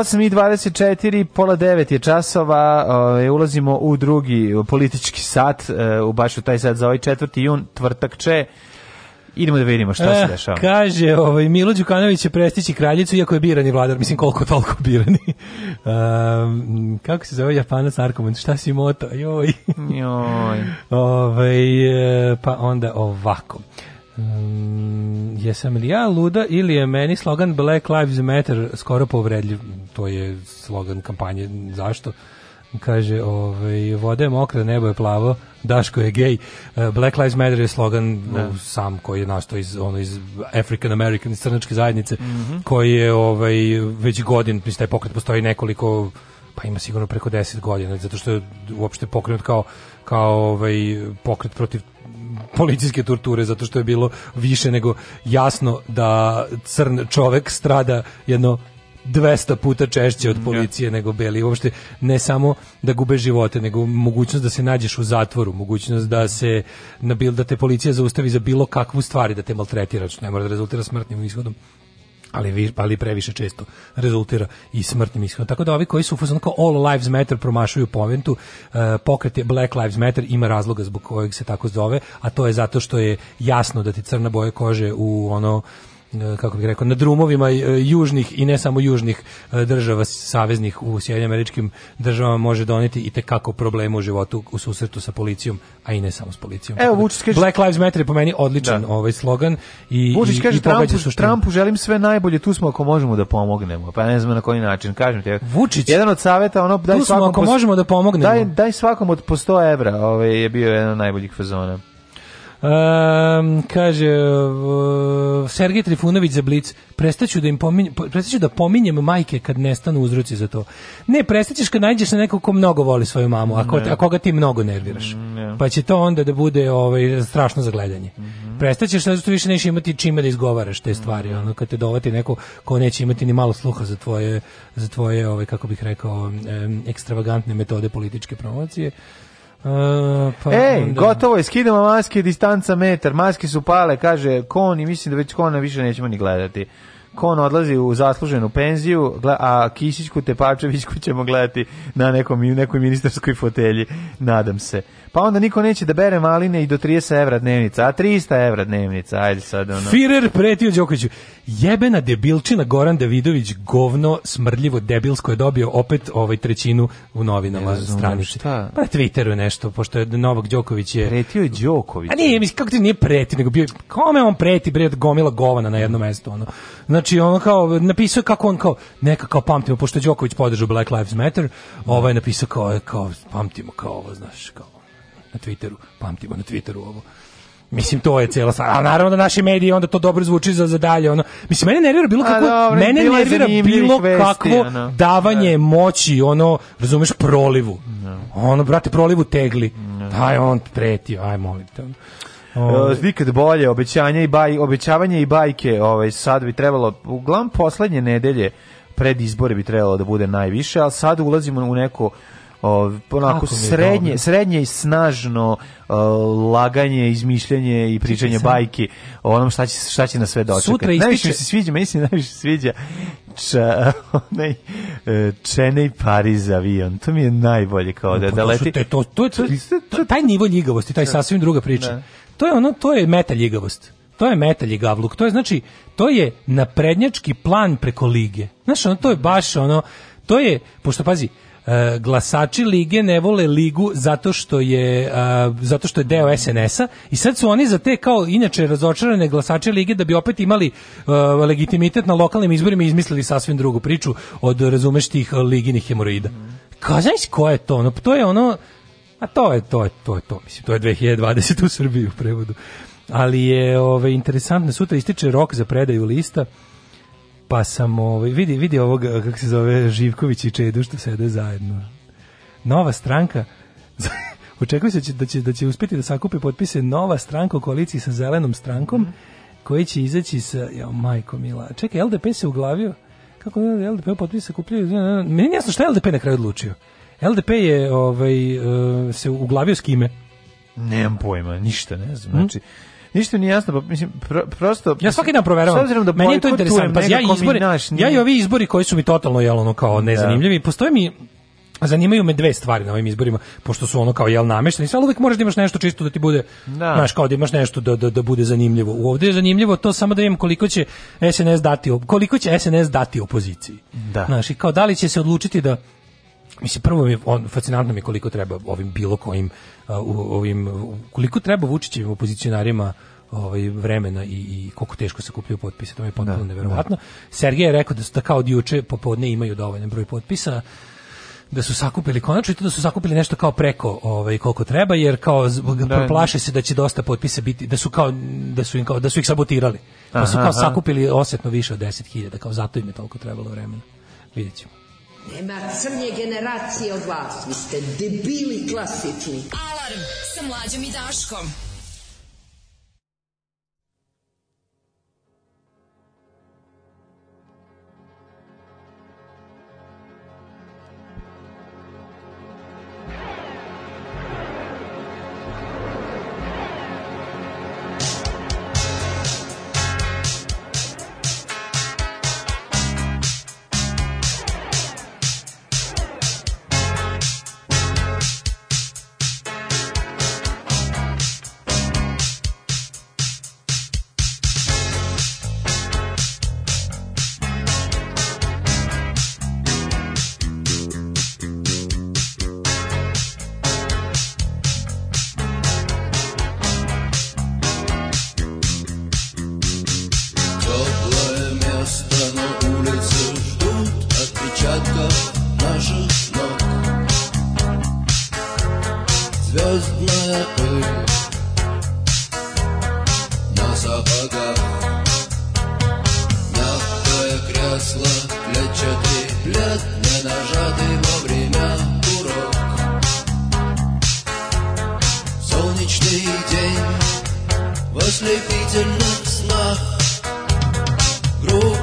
8.24, pola 9 je časova, ovaj, ulazimo u drugi politički sat, e, u baš u taj sat za ovaj 4. jun, tvrtak če, Idemo da vidimo šta eh, se dešava. Kaže, ovaj, Milo Đukanović će prestići kraljicu, iako je birani vladar, mislim koliko toliko birani. Um, kako se zove Japanac narkoman? Šta si moto? Joj. Joj. Ove, ovaj, pa onda ovako. Um, jesam li ja luda ili je meni slogan Black Lives Matter skoro povredljiv? To je slogan kampanje. Zašto? Kaže, ovaj, voda je mokra, nebo je plavo, Daško je gej. E, Black Lives Matter je slogan no. Da. sam koji je nastao iz, ono, iz African American, iz crnačke zajednice, mm -hmm. koji je ovaj, već godin, mislim, taj pokret postoji nekoliko pa ima sigurno preko 10 godina zato što je uopšte pokrenut kao kao ovaj pokret protiv policijske torture zato što je bilo više nego jasno da crn čovek strada jedno 200 puta češće od da. policije ja. nego beli. Uopšte ne samo da gube živote, nego mogućnost da se nađeš u zatvoru, mogućnost da se da te policija zaustavi za bilo kakvu stvari, da te maltretira, što ne mora da rezultira smrtnim ishodom ali vi ali previše često rezultira i smrtnim ishodom. Tako da ovi koji su u kao all lives matter promašuju poentu, e, pokret je Black Lives Matter ima razloga zbog kojeg se tako zove, a to je zato što je jasno da ti crna boja kože u ono E, kako bih rekao, na drumovima e, južnih i ne samo južnih e, država saveznih u Sjedinim američkim državama može doneti i tekako probleme u životu u susretu sa policijom, a i ne samo s policijom. Evo, da Vučić kaže... Black Lives Matter je po meni odličan da. ovaj slogan. I, Vučić kaže, i Trumpu, Trumpu želim sve najbolje, tu smo ako možemo da pomognemo. Pa ne znam na koji način, kažem te. Vučić, jedan od saveta, ono, daj tu smo svakom ako možemo da pomognemo. Daj, daj svakom od po 100 evra, ovaj, je bio jedan od najboljih fazona. Um, kaže uh, Sergej Trifunović za Blic prestaću da im pominjem, prestaću da pominjem majke kad nestanu uzroci za to ne prestaćeš kad nađeš na nekog ko mnogo voli svoju mamu ako, ne. a koga ti mnogo nerviraš mm, ne. pa će to onda da bude ovaj, strašno za gledanje mm -hmm. prestaćeš zato što više nećeš imati čime da izgovaraš te stvari mhm. ono kad te dovati neko ko neće imati ni malo sluha za tvoje za tvoje ovaj, kako bih rekao em, ekstravagantne metode političke promocije Uh, pa Ej, onda... gotovo je, skidamo maske, distanca metar, maske su pale, kaže kon i mislim da već kona više nećemo ni gledati. Kon odlazi u zasluženu penziju, a Kisićku Tepačevićku ćemo gledati na nekom, nekoj ministarskoj fotelji, nadam se. Pa onda niko neće da bere maline i do 30 evra dnevnica, a 300 evra dnevnica, ajde sad ono. Firer pretio Đokoviću, jebena debilčina Goran Davidović, govno, smrdljivo, debilsko je dobio opet ovaj trećinu u novinama ne stranici. Šta? Pa na Twitteru je nešto, pošto je Novak Đoković je... Pretio je Đoković. A nije, mislim, kako ti nije preti, nego bio, kome on preti, bre, da gomila govana na jedno mesto, ono. Znači, ono kao, napisao kako on kao, neka kao pamtimo, pošto Đoković podržao Black Lives Matter, ovaj napisao kao, kao, pamtimo kao ovo, znaš, kao, na Twitteru. Pamtimo na Twitteru ovo. Mislim to je cela stvar. A naravno da naši mediji onda to dobro zvuči za za dalje ono. Mislim mene nervira bilo kako dobro, mene bilo nervira bilo vesti, kakvo ano. Da. davanje da. moći ono razumeš prolivu. No. Da. Ono brate prolivu tegli. No. Da. Aj on pretio, aj molim te. Ono. Zvikad ovaj. e, bolje, obećanje i baj, obećavanje i bajke, ovaj sad bi trebalo uglavnom poslednje nedelje pred izbore bi trebalo da bude najviše, ali sad ulazimo u neko onako srednje, srednje i snažno uh, laganje, izmišljanje i pričanje bajki o onom šta će, šta će na sve dočekati. Sutra ističe... Najviše mi se sviđa, meni se najviše sviđa ča, onaj e, Čenej Pariz avion. To mi je najbolje kao da, pa da leti. Te, to, to, to, to, taj nivo ljigavosti, taj da. sasvim druga priča. Ne. Da. To je ono, to je meta ljigavost. To je metal i gavluk. To je znači, to je naprednjački plan preko lige. Znaš, ono, to je baš ono, to je, pošto pazi, E, glasači lige ne vole ligu zato što je a, zato što je deo SNS-a i sad su oni za te kao inače razočarane glasače lige da bi opet imali a, e, legitimitet na lokalnim izborima izmislili sasvim drugu priču od razumeš tih liginih hemoroida. Kao znaš ko je to? No, to je ono a to je to je to je to mislim to je 2020 u Srbiji u prevodu. Ali je ove interesantno sutra ističe rok za predaju lista. Pa samo ovaj, vidi, vidi ovog, kako se zove, Živković i Čedo što sede zajedno. Nova stranka, očekuje se da će, da će uspeti da, da sakupi potpise nova stranka u koaliciji sa zelenom strankom, mhm. koji će izaći sa, jo, majko mila, čekaj, LDP se uglavio, kako je LDP potpise kupljaju, meni jasno šta je LDP na kraju odlučio. LDP je ovaj, eh, se uglavio s kime? Nemam pojma, ništa, ne znam, mhm. znači... -hmm Ništa nije jasno, pa mislim pro, prosto Ja svaki dan proveravam. S obzirom da meni je to interesantno, pa ja izbori, naš, ja i ovi izbori koji su mi totalno jel ono kao da. nezanimljivi, da. postoje mi Zanimaju me dve stvari na ovim izborima, pošto su ono kao jel namešteni, sve uvek možeš da imaš nešto čisto da ti bude, da. znaš, kao da imaš nešto da, da, da bude zanimljivo. U ovde je zanimljivo to samo da vidim koliko će SNS dati, koliko će SNS dati opoziciji. Da. Znaš, i kao da li će se odlučiti da Mislim, prvo mi on, fascinantno mi koliko treba ovim bilo kojim u ovim koliko treba Vučićevim opozicionarima ovaj vremena i, i koliko teško se kupljaju potpise, to je da, potpuno neverovatno. Sergej je rekao da su da kao od juče popodne imaju dovoljan broj potpisa da su sakupili konačno i to da su sakupili nešto kao preko ovaj koliko treba jer kao da, plaše se da će dosta potpisa biti da su kao da su im kao da su ih sabotirali. Pa su kao aha. sakupili osetno više od 10.000 kao zato im je toliko trebalo vremena. Vidjet Nema crnje generacije od vas. Vi ste debili klasični. Alarm sa mlađom i Daškom. на сапогах. Мягкое кресло, плечатый плед, не нажатый во время урок. Солнечный день в ослепительных снах. Грудь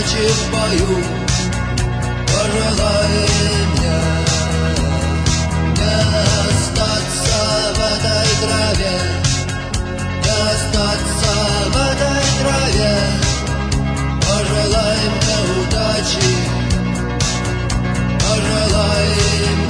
удачи в бою Пожелай мне Не остаться в этой траве Не остаться в этой траве Пожелай мне удачи Пожелай мне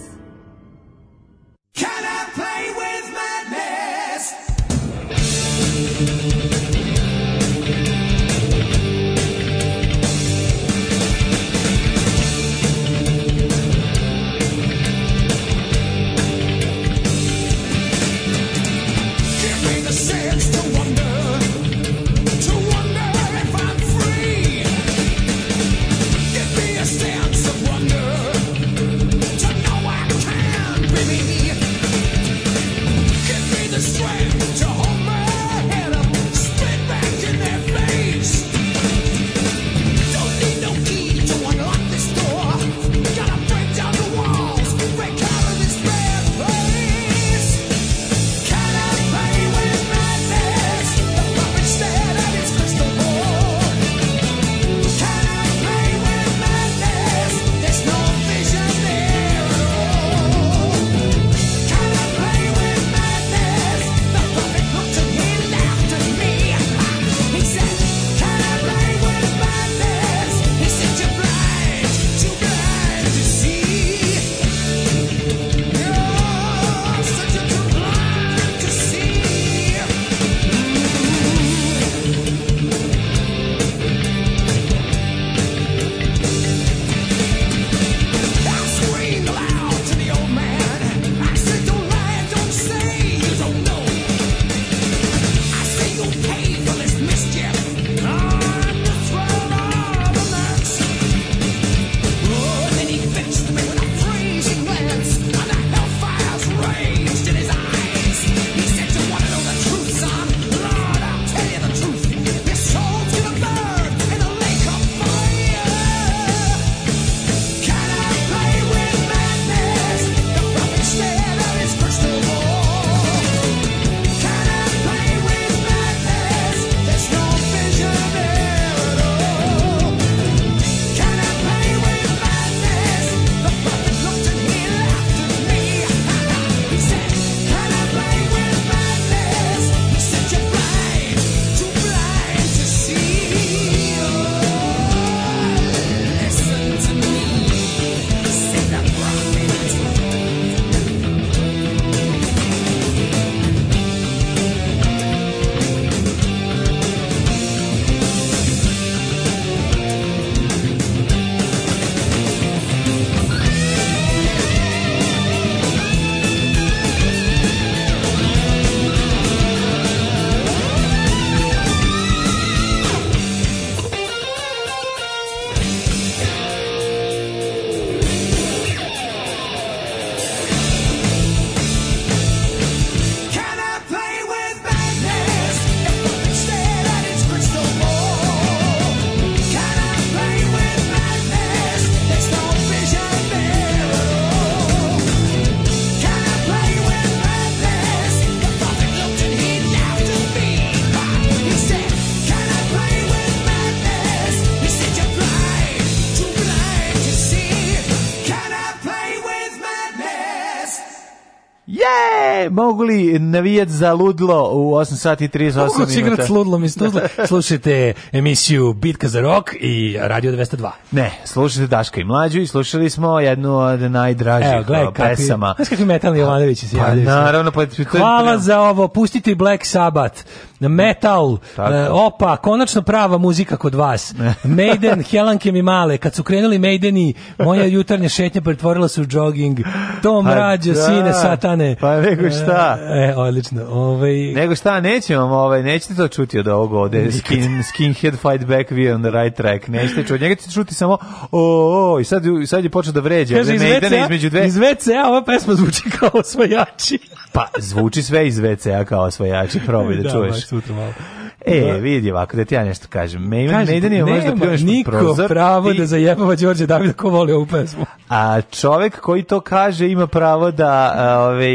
mogu li navijet za ludlo u 8 sati 38 minuta? Mogu s ludlom iz Tuzla. Slušajte emisiju Bitka za rok i Radio 202. Ne, slušajte Daška i Mlađu i slušali smo jednu od najdražih Evo, gledaj, uh, pesama. Znaš kakvi metalni Jovanović pa se javljaju? Pa, naravno. Pa, Hvala za ovo, pustite Black Sabbath metal, opa, konačno prava muzika kod vas. Maiden, Helanke mi male, kad su krenuli Maideni, moja jutarnja šetnja pretvorila se u jogging. To mrađo, pa da. sine, satane. Pa nego šta? E, e, odlično. Ovaj... Nego šta, nećemo, ovaj, nećete to čuti od ovog ovde. Skin, skinhead fight back, we on the right track. Nećete čuti. Njega ćete čuti samo o, o, i sad, sad je počeo da vređa. Kaže, iz WC-a, između dve... iz WC-a ova pesma zvuči kao osvajači. pa, zvuči sve iz WC-a kao osvajači. Probaj da, da čuješ. sutra malo. E, da. vidi ovako, da ti ja nešto kažem. Maiden, Maiden je možda pljuješ niko prozor, pravo ti... da zajebava Đorđe Davida ko voli ovu pesmu. A čovek koji to kaže ima pravo da ove,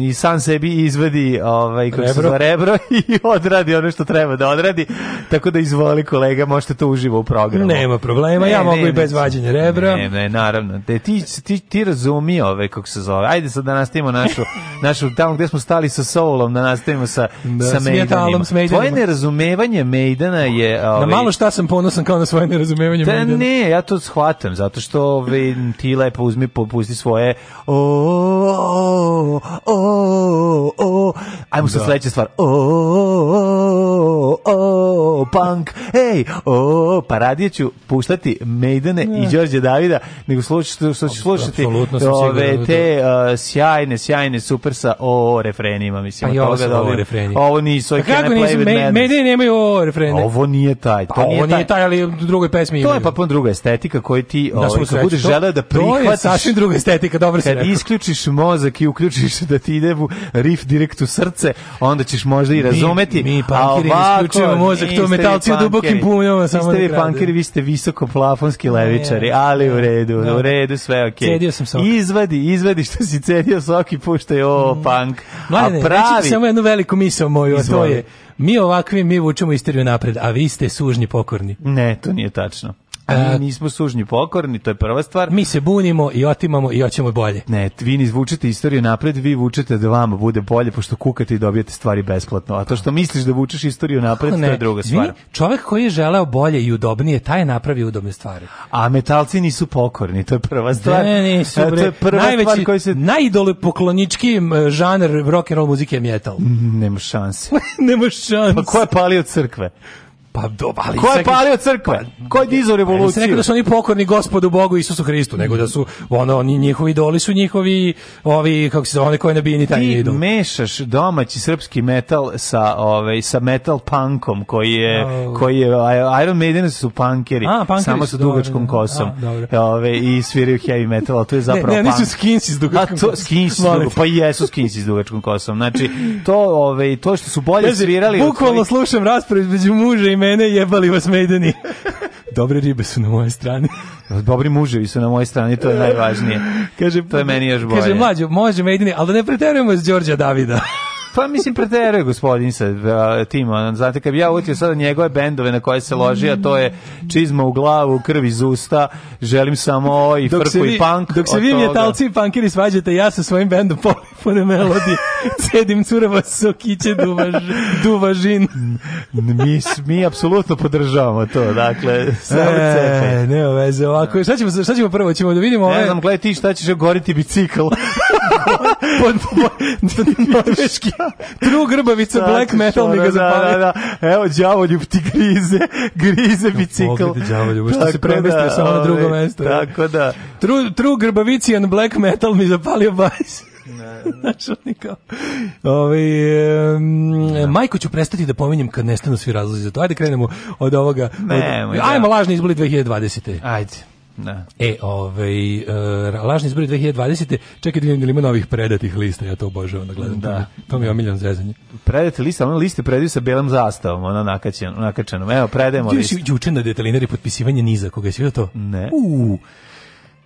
i sam sebi izvadi ovaj, kako se rebro i odradi ono što treba da odradi. Tako da izvoli kolega, možete to uživo u programu. Nema problema, ne, ja ne, mogu ne, i bez vađenja rebra. Ne, ne, naravno. Te, ti, ti, ti razumi ove, kako se zove. Ajde sad da nastavimo našu, našu tamo gde smo stali sa Soulom, da nastavimo sa, da, sa Maidenima. Tvoje nerazumijevanje nerazumevanje Maidena je... Ove, na ovaj, malo šta sam ponosan kao na svoje nerazumevanje da Ne, ja to shvatam, zato što ove, ovaj, ti lepo uzmi, popusti svoje o, o, o, o, ajmo sa da. sledeća stvar. O, o, punk, ej, o, pa radije ću puštati Maidene i Đorđe Davida, nego slušati, što ću slušati ove, da te sjajne, sjajne super sa o refrenima, mislim. Pa i da ovo su ovo refreni. Ovo nisu, I can't play with madness refreni nemaju o, refrene. Ovo nije taj. Pa to pa, nije ovo nije taj, taj ali u drugoj pesmi To je pa pun druga estetika koju ti da ovaj, kad budeš želeo da prihvatiš. To je sasvim druga estetika, dobro se Kad isključiš mozak i uključiš da ti ide u riff direkt u srce, onda ćeš možda i razumeti. Mi, mi pankiri isključujemo mozak, to metalci u dubokim punjama. Samo da vi ste vi pankiri, vi ste visoko plafonski levičari, ali u redu, u da. redu, sve okej. Cedio sam sok. Izvadi, izvadi što si cedio sok i puštaj, o, mm. punk. Mladene, a pravi... samo jednu veliku misao moju, a to je Mi ovakvi mi vučemo isteriju napred, a vi ste sužni pokorni. Ne, to nije tačno. E, mi nismo sužnji pokorni, to je prva stvar. Mi se bunimo i otimamo i hoćemo bolje. Ne, vi ne izvučete istoriju napred, vi vučete da vama bude bolje, pošto kukate i dobijete stvari besplatno. A to što misliš da vučeš istoriju napred, ne, to je druga stvar. Zvini, čovek koji je želeo bolje i udobnije, taj je napravio udobne stvari. A metalci nisu pokorni, to je prva stvar. Ne, nisu, e, bre. To je prva Najveći, stvar koji se... Najdole poklonički žanr rock and roll muzike je metal. Nema šanse. Nema šanse. Pa ko je palio crkve? Pa do, ali Ko je palio crkve? Pa, Ko je dizao revoluciju? Ne rekao da su oni pokorni gospodu Bogu Isusu Hristu, nego da su ono oni njihovi idoli su njihovi ovi kako se zove, oni koji ne bini taj idol. Ti mešaš domaći srpski metal sa ovaj sa metal punkom koji je oh. koji je Iron Maiden su punkeri, A, punkeri samo sa dugačkom da, da, dobro, kosom. A, ove i sviraju heavy metal, a to je zapravo ne, ne, nisu skinsi s dugačkom. A to skinsi, pa jesu skinsi s dugačkom kosom. Znači to ove to što su bolje Neži, svirali. Bukvalno slušam raspravu između muža i mene, jebali vas mejdeni. Dobre ribe su na moje strani. Dobri muževi su na moje strani, to je najvažnije. Kaže, to je meni još bolje. Kaže, mlađo, može mejdeni, ali da ne preterujemo s Đorđa Davida. Pa mislim preteruje gospodin sa tim, znate kad bi ja utio sada njegove bendove na koje se loži, a to je čizma u glavu, krv iz usta, želim samo i dok frku vi, i punk. Dok se vi mjetalci i punkiri svađate, ja sa svojim bendom polifone melodije, cedim curava sokiće duvaž, duvažin. mi, mi apsolutno podržavamo to, dakle, samo e, cepe. Ne, veze, ovako, da. šta ćemo, šta ćemo prvo, ćemo da vidimo... Ne znam, gledaj ti šta ćeš goriti bicikl. Norveški. Tru grbavica, black metal mi ga da, zapalio. Da, da, Evo, djavoljub ti grize, grize bicikl. Pogledaj djavoljub, što se premestio da, samo na ovaj, drugo mesto. Da. Tako da. Tru, tru grbavici and black metal mi zapalio bajs. Znaš, oni kao... Ove, ovaj, um, Majko ću prestati da pominjem kad nestanu svi razlozi za to. Ajde krenemo od ovoga. Od, Nemo, ajmo lažni izboli 2020. Ajde. Ne. Da. E, ovaj, uh, lažni izbori 2020. Čekaj da vidim da ima novih predatih lista, ja to obožavam da gledam. Da. To mi je omiljan zezanje. Predate lista, ono liste predaju sa belom zastavom, ono nakačeno, nakačeno. Evo, predajemo listu. Ti si Juče na detalinari potpisivanje niza, koga je vidio to? Ne. Uuu.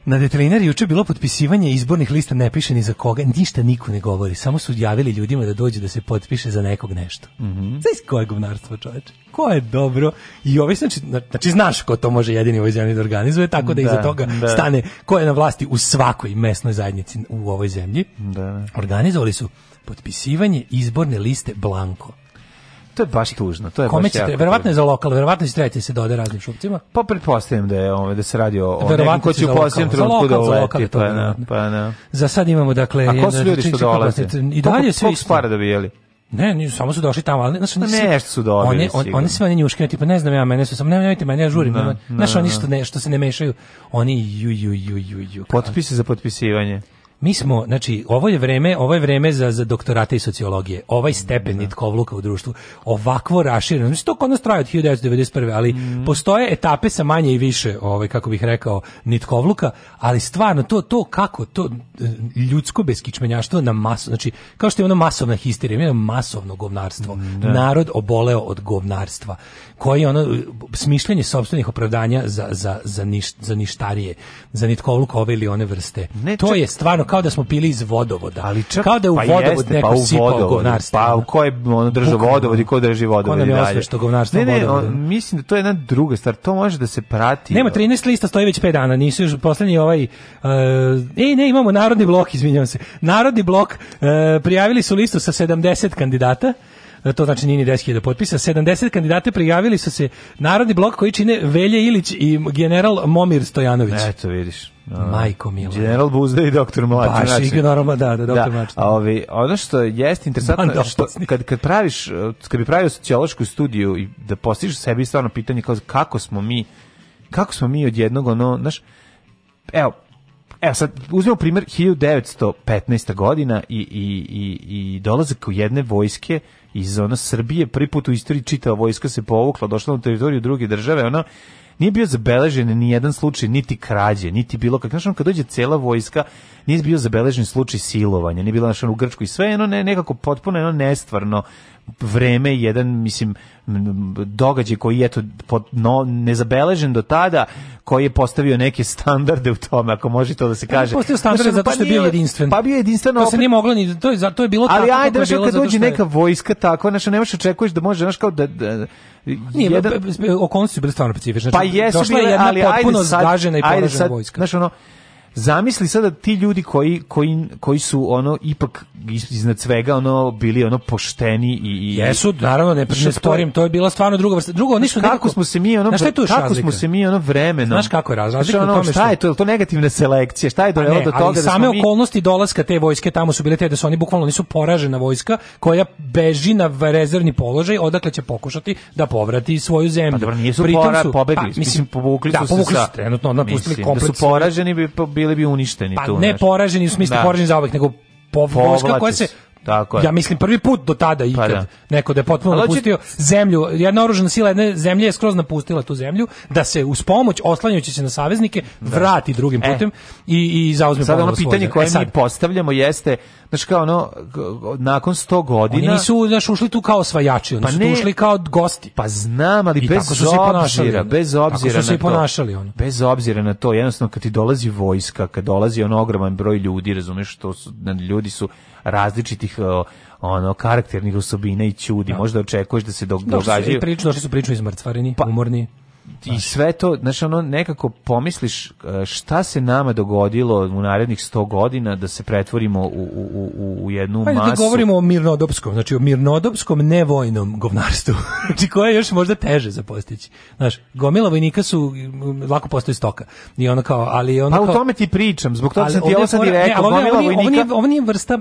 Na detelinari juče bilo potpisivanje izbornih lista ne piše ni za koga, ništa niko ne govori, samo su javili ljudima da dođe da se potpiše za nekog nešto. Mm -hmm. Znaš koje govnarstvo čoveče? Ko je dobro? I ovaj, znači, znači znaš ko to može jedini ovoj zemlji da organizuje, tako da, da iza toga da. stane ko je na vlasti u svakoj mesnoj zajednici u ovoj zemlji. Da. da. Organizovali su potpisivanje izborne liste Blanko. To je baš tužno. To je Kome baš ćete, verovatno je za lokal, verovatno će da se dode raznim šupcima. Pa pretpostavljam da je ome, ovaj, da se radi o, o nekom ko će u posljednjem trenutku da uleti. Pa na, pa ne. Za sad imamo, dakle... A ko su ljudi što dolaze? I dalje sve isto. da bijeli? Ne, ni samo su došli tamo, ali znači pa ne, nešto su dobili. Oni on, oni sve oni njuškaju, tipa ne znam ja, mene su samo ne nemojte mene, ja žurim. Da, ne, da, znači oni što ne što se ne mešaju, oni ju ju ju ju ju. Potpisi za potpisivanje. Mi smo, znači, ovo je vreme, ovo je vreme za, za doktorate i sociologije. Ovaj mhm. stepen nitkovluka u društvu, ovakvo rašireno. Znači, to kod nas traje od 1991. Ali mm. postoje etape sa manje i više, ovaj, kako bih rekao, nitkovluka, ali stvarno, to, to kako, to e, ljudsko beskičmenjaštvo na masu, znači, kao što je ono masovna histerija, ono masovno govnarstvo. Mm, Narod oboleo od govnarstva koji ono smišljanje sopstvenih opravdanja za za za niš, za ništarije, za nitkovluk ove ili one vrste. Ne, to čak, je stvarno kao da smo pili iz vodovoda. Ali čak, kao da je u pa vodovod jeste, pa neko pa sipao govnarstvo. Pa ko je ono drži vodovod i ko drži vodovod i dalje. što govnarstvo ne, ne, on, mislim da to je jedna druga stvar. To može da se prati. Nema 13 lista, stoji već 5 dana. Nisu još poslednji ovaj uh, ej, ne, imamo narodni blok, izvinjavam se. Narodni blok uh, prijavili su listu sa 70 kandidata. E, to znači nije ni 10.000 potpisa, 70 kandidate prijavili su se Narodni blok koji čine Velje Ilić i general Momir Stojanović. Eto, vidiš. Majko Mila. General Buzda i doktor Mlađi. Baš znači, normalno, da, da, doktor da. Mlađi. A ovi, ono što jeste interesantno, da, što, kad, kad praviš, kad bi pravio sociološku studiju i da postižeš sebi stvarno pitanje kao kako smo mi, kako smo mi od jednog, ono, znaš, evo, E sad, uzmemo primjer 1915. godina i, i, i, i dolazak u jedne vojske iz ona Srbije, prvi put u istoriji čitava vojska se povukla, došla na teritoriju druge države, ono, nije bio zabeležen ni jedan slučaj niti krađe, niti bilo kak. Znaš, kad dođe cela vojska, nije bio zabeležen slučaj silovanja, nije bilo našo u Grčkoj sve, ono ne, nekako potpuno ono nestvarno, vreme, jedan mislim događaj koji je pod, no, nezabeležen do tada, koji je postavio neke standarde u tome, ako može to da se pa kaže. Postavio standarde zato što je pa bio jedinstven. Pa bio jedinstven. To da opet... se nije moglo ni to je zato je bilo Ali tako. Ali ajde, je bilo kad dođe neka vojska takva, znači nemaš da očekuješ da može, znači kao da, da nije, jedan... Pa, okolnosti su bile stvarno specifične. Znači, pa jesu bile, je jedna ali potpuno ajde sad, i poražena ajde sad, vojska. Znači ono, Zamisli sada ti ljudi koji, koji, koji su ono ipak iznad svega ono bili ono pošteni i, i jesu naravno ne ne to je bila stvarno druga vrsta drugo nisu kako nekako, smo se mi ono šta je tu kako razlika? smo se mi ono vremeno znaš kako je razlika ono, tome šta je to je to negativna selekcija šta je do, pa ne, do toga da ali da same mi... okolnosti dolaska te vojske tamo su bile te da su oni bukvalno nisu poražena vojska koja beži na rezervni položaj odakle će pokušati da povrati svoju zemlju pa dobro nisu pora, su, pobegli pa, mislim, povukli da, su se sa trenutno napustili komplet da su poraženi bi bili bi uništeni pa, tu. Pa ne nešto. poraženi u smislu da. poraženi za obek, nego po, vojska koja se Tako je. Ja mislim prvi put do tada ikad pa da. neko da je potpuno napustio će... zemlju. Jedna oružana sila jedne zemlje je skroz napustila tu zemlju da se uz pomoć oslanjajući se na saveznike da. vrati drugim e. putem e. i i zauzme Sada ono pitanje koje e, mi postavljamo jeste znači kao ono nakon 100 godina oni nisu znaš, ušli tu kao osvajači oni pa su ne, ušli kao gosti. Pa znam, ali I bez tako su obzira, ponašali, bez obzira tako su se i ponašali ono. Bez obzira na to, jednostavno kad ti dolazi vojska, kad dolazi ono ogroman broj ljudi, razumeš što su ljudi su različitih ono karakternih osobina i čudi. Da. Možda očekuješ da se dok događaju. Priču, došli su priču izmrcvareni, pa, umorni i sve to, znaš, ono, nekako pomisliš e, šta se nama dogodilo u narednih 100 godina da se pretvorimo u, u, u, u jednu Ajde, da masu. da govorimo o mirnodopskom, znači o mirnodopskom nevojnom govnarstvu, znači koje je još možda teže za postići. Znaš, gomila vojnika su, lako postoji stoka. I ono kao, ali ono pa kao... Pa u tome ti pričam, zbog toga sam ti ovo sad i rekao, ne, gomila ovo nije, vojnika... Ovo nije, ovo nije vrsta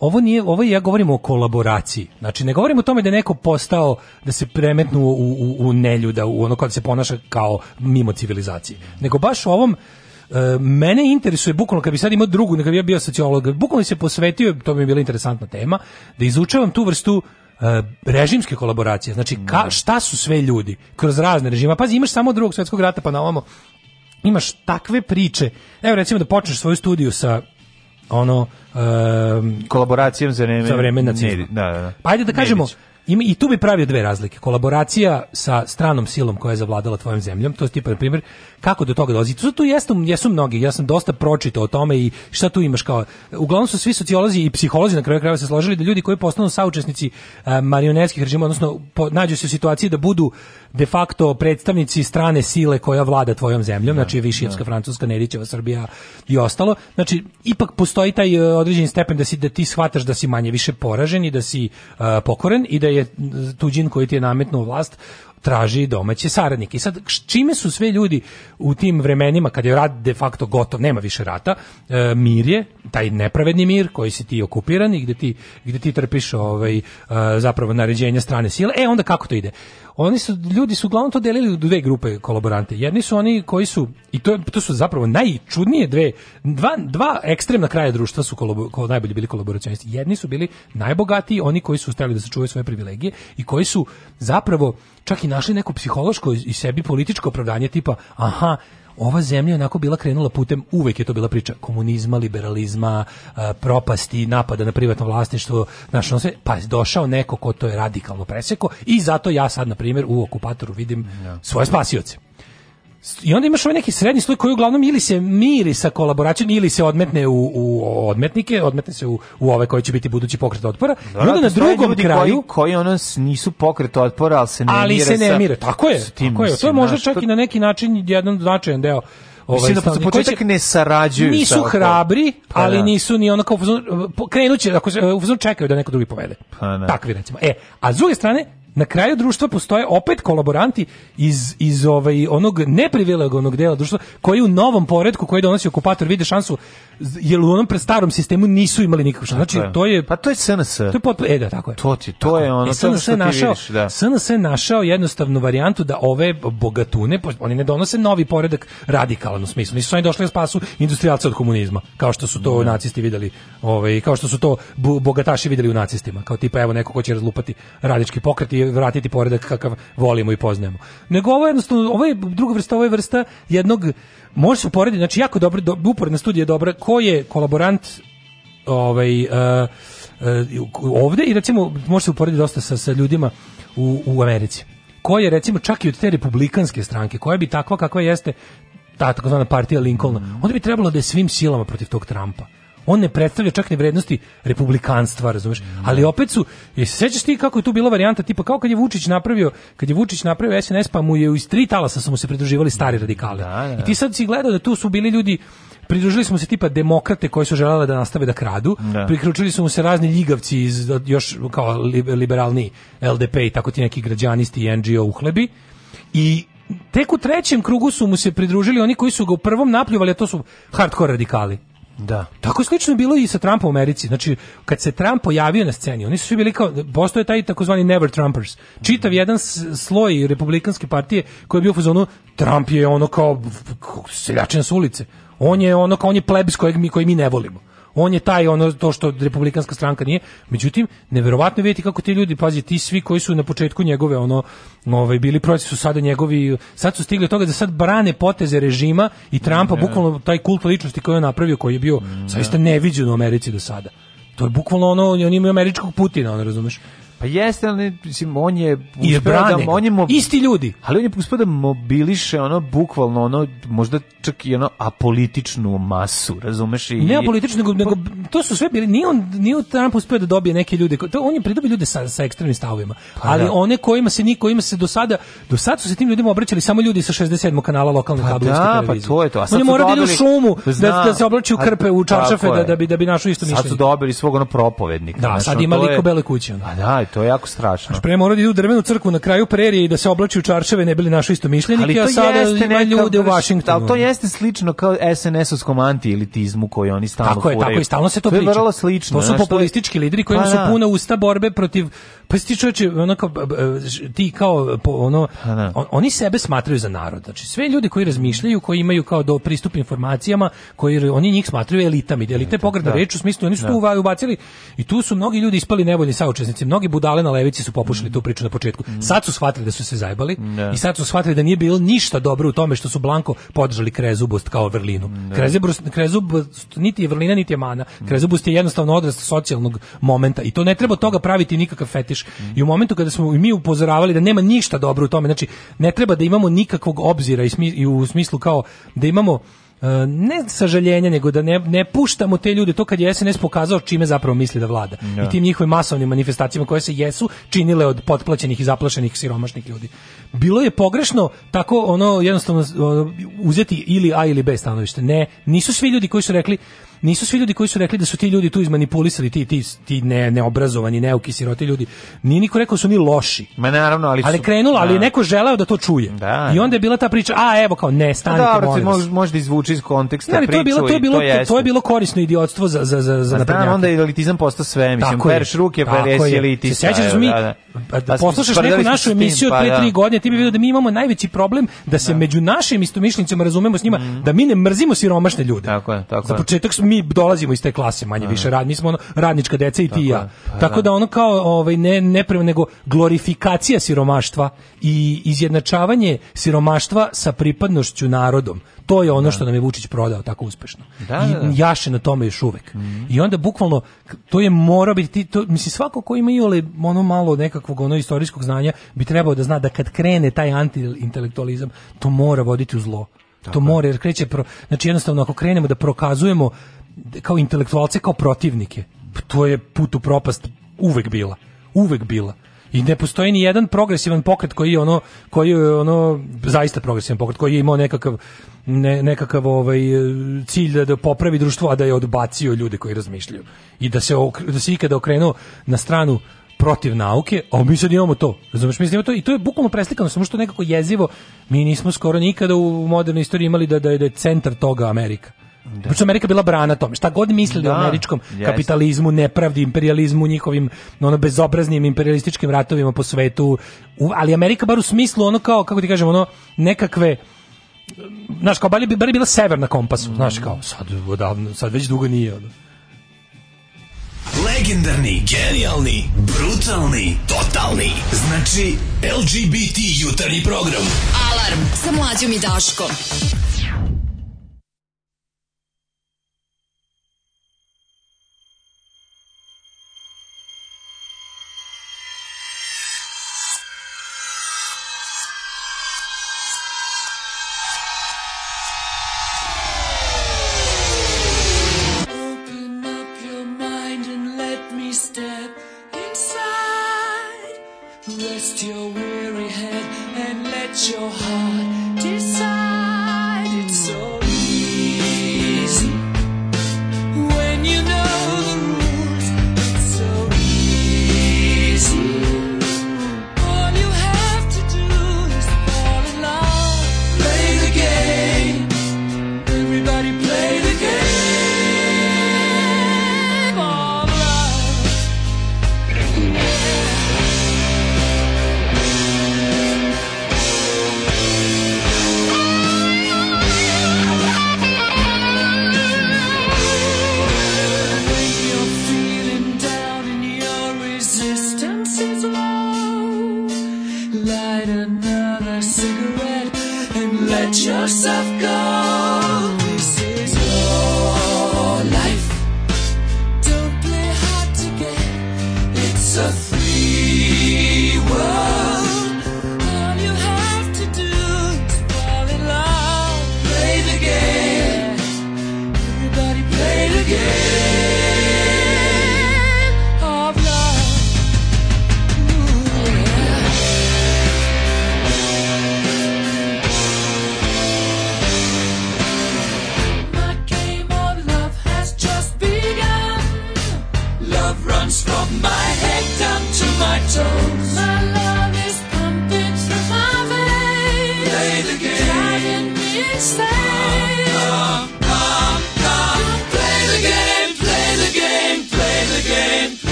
ovo nije, ovo ja govorim o kolaboraciji. Znači, ne govorimo o tome da neko postao, da se premetnu u, u, u neljuda, u ono kad da se ponaša kao mimo civilizacije. Nego baš u ovom, e, mene interesuje bukvalno kad bi sad imao drugu, neka bi ja bio sociolog, bukvalno se posvetio, to bi bila interesantna tema, da izučavam tu vrstu uh, režimske kolaboracije. Znači ka, mm. šta su sve ljudi kroz razne režima. Pazi, imaš samo drugog svetskog rata pa na ovamo imaš takve priče. Evo recimo da počneš svoju studiju sa ono um, kolaboracijom za vreme za vreme nacizma. Da, da, da. Pa ajde da kažemo ima, i tu bi pravio dve razlike. Kolaboracija sa stranom silom koja je zavladala tvojom zemljom, to je tipa, na primjer, kako do toga dolazi. To tu jesu, jesu mnogi, ja sam dosta pročitao o tome i šta tu imaš kao... Uglavnom su svi sociolozi i psiholozi na kraju krajeva se složili da ljudi koji postanu saučesnici uh, marionetskih režima, odnosno po, nađu se u situaciji da budu de facto predstavnici strane sile koja vlada tvojom zemljom, da, znači da. Višijevska, da. Francuska, Nedićeva, Srbija i ostalo. Znači, ipak postoji taj e, određen stepen da, si, da ti shvataš da si manje više poražen i da si uh, e, pokoren i da je e, tuđin koji ti je nametnuo vlast traži domaće saradnike. I sad, čime su sve ljudi u tim vremenima, kad je rat de facto gotov, nema više rata, e, mir je, taj nepravedni mir koji si ti okupiran i gde ti, gde ti trpiš ovaj, e, zapravo naređenja strane sile, e onda kako to ide? oni su ljudi su uglavnom to delili u dve grupe kolaborante. Jedni su oni koji su i to to su zapravo najčudnije dve dva, dva ekstremna kraja društva su kolabor, ko, najbolji bili kolaboracionisti. Jedni su bili najbogatiji, oni koji su hteli da sačuvaju svoje privilegije i koji su zapravo čak i našli neko psihološko i sebi političko opravdanje tipa aha ova zemlja je onako bila krenula putem, uvek je to bila priča komunizma, liberalizma, e, propasti, napada na privatno vlasništvo, znaš, sve, pa je došao neko ko to je radikalno preseko i zato ja sad, na primjer, u okupatoru vidim da. svoje spasioce. I onda imaš ovaj neki srednji sloj koji uglavnom ili se miri sa kolaboracijom ili se odmetne u, u odmetnike, odmetne se u, u ove koji će biti budući pokret otpora. Da, I onda na drugom kraju koji, koji ono nisu pokret otpora, ali se ne ali mire. Ali se ne sa, mire, tako je. Tako je. To je možda čak i na neki način jedan značajan deo Ovaj Mislim da početak ne sarađuju nisu sa hrabri, pa ali da. nisu ni onako krenuće ako se čekaju da neko drugi povede. Pa da. Takvi recimo. E, a s druge strane na kraju društva postoje opet kolaboranti iz, iz ovaj, onog neprivilegovanog dela društva koji u novom poredku koji donosi okupator vide šansu jer u onom starom sistemu nisu imali nikakvu šansu. Znači, to je... Pa to je SNS. To je potpuno... E, da, tako je. To, ti, to tako. je ono e, SNS što našao, vidiš, da. SNS je našao jednostavnu varijantu da ove bogatune, oni ne donose novi poredak radikalan u smislu. Nisu oni došli u da spasu industrijalca od komunizma, kao što su to mm. nacisti videli, ovaj, kao što su to bogataši videli u nacistima, kao tipa evo neko ko će razlupati radički pokret i vratiti poredak kakav volimo i poznajemo. Nego ovo je jednostavno, ovo je druga vrsta, ovo je vrsta jednog, može se uporediti, znači jako dobro, do, uporedna studija je dobra, ko je kolaborant ovaj, uh, uh, ovde i recimo može se uporediti dosta sa, sa ljudima u, u Americi koja je recimo čak i od te republikanske stranke, koja bi takva kakva jeste ta takozvana partija Lincolna, mm. onda bi trebalo da je svim silama protiv tog Trumpa on ne predstavlja čak ni vrednosti republikanstva, razumeš? Ali opet su, je se sećaš ti kako je tu bila varijanta tipa kao kad je Vučić napravio, kad je Vučić napravio SNS pa mu je iz tri talasa su mu se pridruživali stari da, radikali. Da, da. I ti sad si gledao da tu su bili ljudi pridružili smo se tipa demokrate koji su želele da nastave da kradu, da. priključili su mu se razni ljigavci iz još kao liberalni LDP i tako ti neki građanisti i NGO uhlebi i tek u trećem krugu su mu se pridružili oni koji su ga u prvom napljuvali, a to su hardcore radikali. Da. Tako je slično bilo i sa Trumpom u Americi. Znači, kad se Trump pojavio na sceni, oni su svi bili kao, postoje taj takozvani never Trumpers. Čitav jedan sloj republikanske partije koji je bio u fazonu, Trump je ono kao seljačen s ulice. On je ono kao, on je plebs kojeg mi, koji mi ne volimo on je taj ono to što republikanska stranka nije. Međutim, neverovatno vidjeti kako ti ljudi, pazi, ti svi koji su na početku njegove ono ovaj bili protiv su sada njegovi, sad su stigli do toga da sad brane poteze režima i Trampa yeah. bukvalno taj kult ličnosti koji je napravio, koji je bio yeah. zaista neviđen u Americi do sada. To je bukvalno ono, oni imaju američkog Putina, on razumeš. Pa jeste, ali mislim, on je I da, on je mo... isti ljudi. Ali on je uspio da mobiliše ono bukvalno ono možda čak i ono apolitičnu masu, razumeš i Ne apolitičnu, nego, nego to su sve bili ni on ni on Trump uspio da dobije neke ljude. To on je pridobio ljude sa sa ekstremnim stavovima. Pa, ali da. one kojima se niko ima se do sada do sada su se tim ljudima obraćali samo ljudi sa 67 kanala lokalne pa kabelske da, pa televizije. Pa to je to. A sad on je morao dobili... da u šumu, da, da se oblači u krpe, u čaršafe da, da bi da bi našo isto mišljenje. Sad su dobili svog ono propovednika. Da, sad ima liko bele kuće. Pa da, to je jako strašno. Znači, pre morao da idu u drvenu crkvu na kraju prerije i da se oblači u čarševe, ne bili našo istomišljenike, a sada ima ljude u Vašingtonu. Ali to jeste slično kao SNS-ovskom anti-elitizmu koji oni stalno Tako je, kuraju. tako i stalno se to, to priča. To je vrlo slično. To su populistički lideri koji pa su da. puna usta borbe protiv Pa ti čoveče, ono ti kao, ono, pa da. on, oni sebe smatraju za narod. Znači, sve ljudi koji razmišljaju, koji imaju kao do pristup informacijama, koji oni njih smatraju elitama. Elite je pogradna da. reč, u smislu, oni su tu da. ubacili i tu su mnogi ljudi ispali nevoljni saučesnici. Mnogi budale na levici su popušili mm. tu priču na početku. Mm. Sad su shvatili da su se zajbali i sad su shvatili da nije bilo ništa dobro u tome što su Blanko podržali krezubost kao vrlinu. Krezubost, krezubost niti je vrlina, niti je mana. Mm. Krezubost je jednostavno odrast socijalnog momenta i to ne treba toga praviti nikakav fetiš prihvatiš. I u momentu kada smo mi upozoravali da nema ništa dobro u tome, znači ne treba da imamo nikakvog obzira i, smi, i u smislu kao da imamo e, ne sažaljenja, nego da ne, ne puštamo te ljude, to kad je SNS pokazao čime zapravo misli da vlada. Ja. I da. tim njihovim masovnim manifestacijama koje se jesu činile od potplaćenih i zaplašenih siromašnih ljudi. Bilo je pogrešno tako ono jednostavno e, uzeti ili A ili B stanovište. Ne, nisu svi ljudi koji su rekli nisu svi ljudi koji su rekli da su ti ljudi tu izmanipulisali ti ti ti ne neobrazovani neuki siroti ljudi ni niko rekao da su ni loši ma naravno ali ali krenulo ali da. neko želeo da to čuje da, i da. onda je bila ta priča a evo kao ne pa stanite da, molim vas možda izvuči iz konteksta ne, ali to je bilo to je bilo to, to je bilo korisno idiotstvo za za za za pa naprednjake onda je elitizam postao sve mislim perš ruke pereš elitista se sećaš mi da, da. Pa poslušaš neku našu emisiju pre 3 godine ti bi video da mi imamo najveći problem da se među našim istomišljenicima razumemo s njima mhm. da mi ne mrzimo siromašne ljude tako je tako je. za početak mi dolazimo iz te klase manje više rad, mi smo ono radnička deca i ti i ja. Pa da. Tako da ono kao ovaj ne ne prema nego glorifikacija siromaštva i izjednačavanje siromaštva sa pripadnošću narodom. To je ono da. što nam je Vučić prodao tako uspešno. Da, I jaše na tome još uvek. Mhm. I onda bukvalno to je mora biti to mislim svako ko ima iole ono malo nekakvog ono istorijskog znanja bi trebao da zna da kad krene taj antiintelektualizam to mora voditi u zlo. Tako. To mora jer kreće pro, znači jednostavno ako krenemo da prokazujemo kao intelektualce, kao protivnike. Pa to je put u propast uvek bila. Uvek bila. I ne postoji ni jedan progresivan pokret koji je ono koji je ono zaista progresivan pokret koji je imao nekakav ne, nekakav ovaj cilj da, da popravi društvo a da je odbacio ljude koji razmišljaju i da se da se ikada okrenuo na stranu protiv nauke, a mi sad imamo to. Razumeš, mi imamo to i to je bukvalno preslikano, samo što nekako jezivo. Mi nismo skoro nikada u modernoj istoriji imali da da da je centar toga Amerika. Da. Pošto Amerika bila brana tome. Šta god mislili da, o američkom yes. kapitalizmu, nepravdi, imperializmu, njihovim ono bezobraznim imperialističkim ratovima po svetu, u, ali Amerika bar u smislu ono kao, kako ti kažem, ono nekakve znaš, kao bar je, bar je bila severna na kompasu, mm. znaš, kao sad, odavno, sad već dugo nije, ono. Legendarni, genijalni, brutalni, totalni. Znači, LGBT jutarnji program. Alarm sa mlađom i Daškom.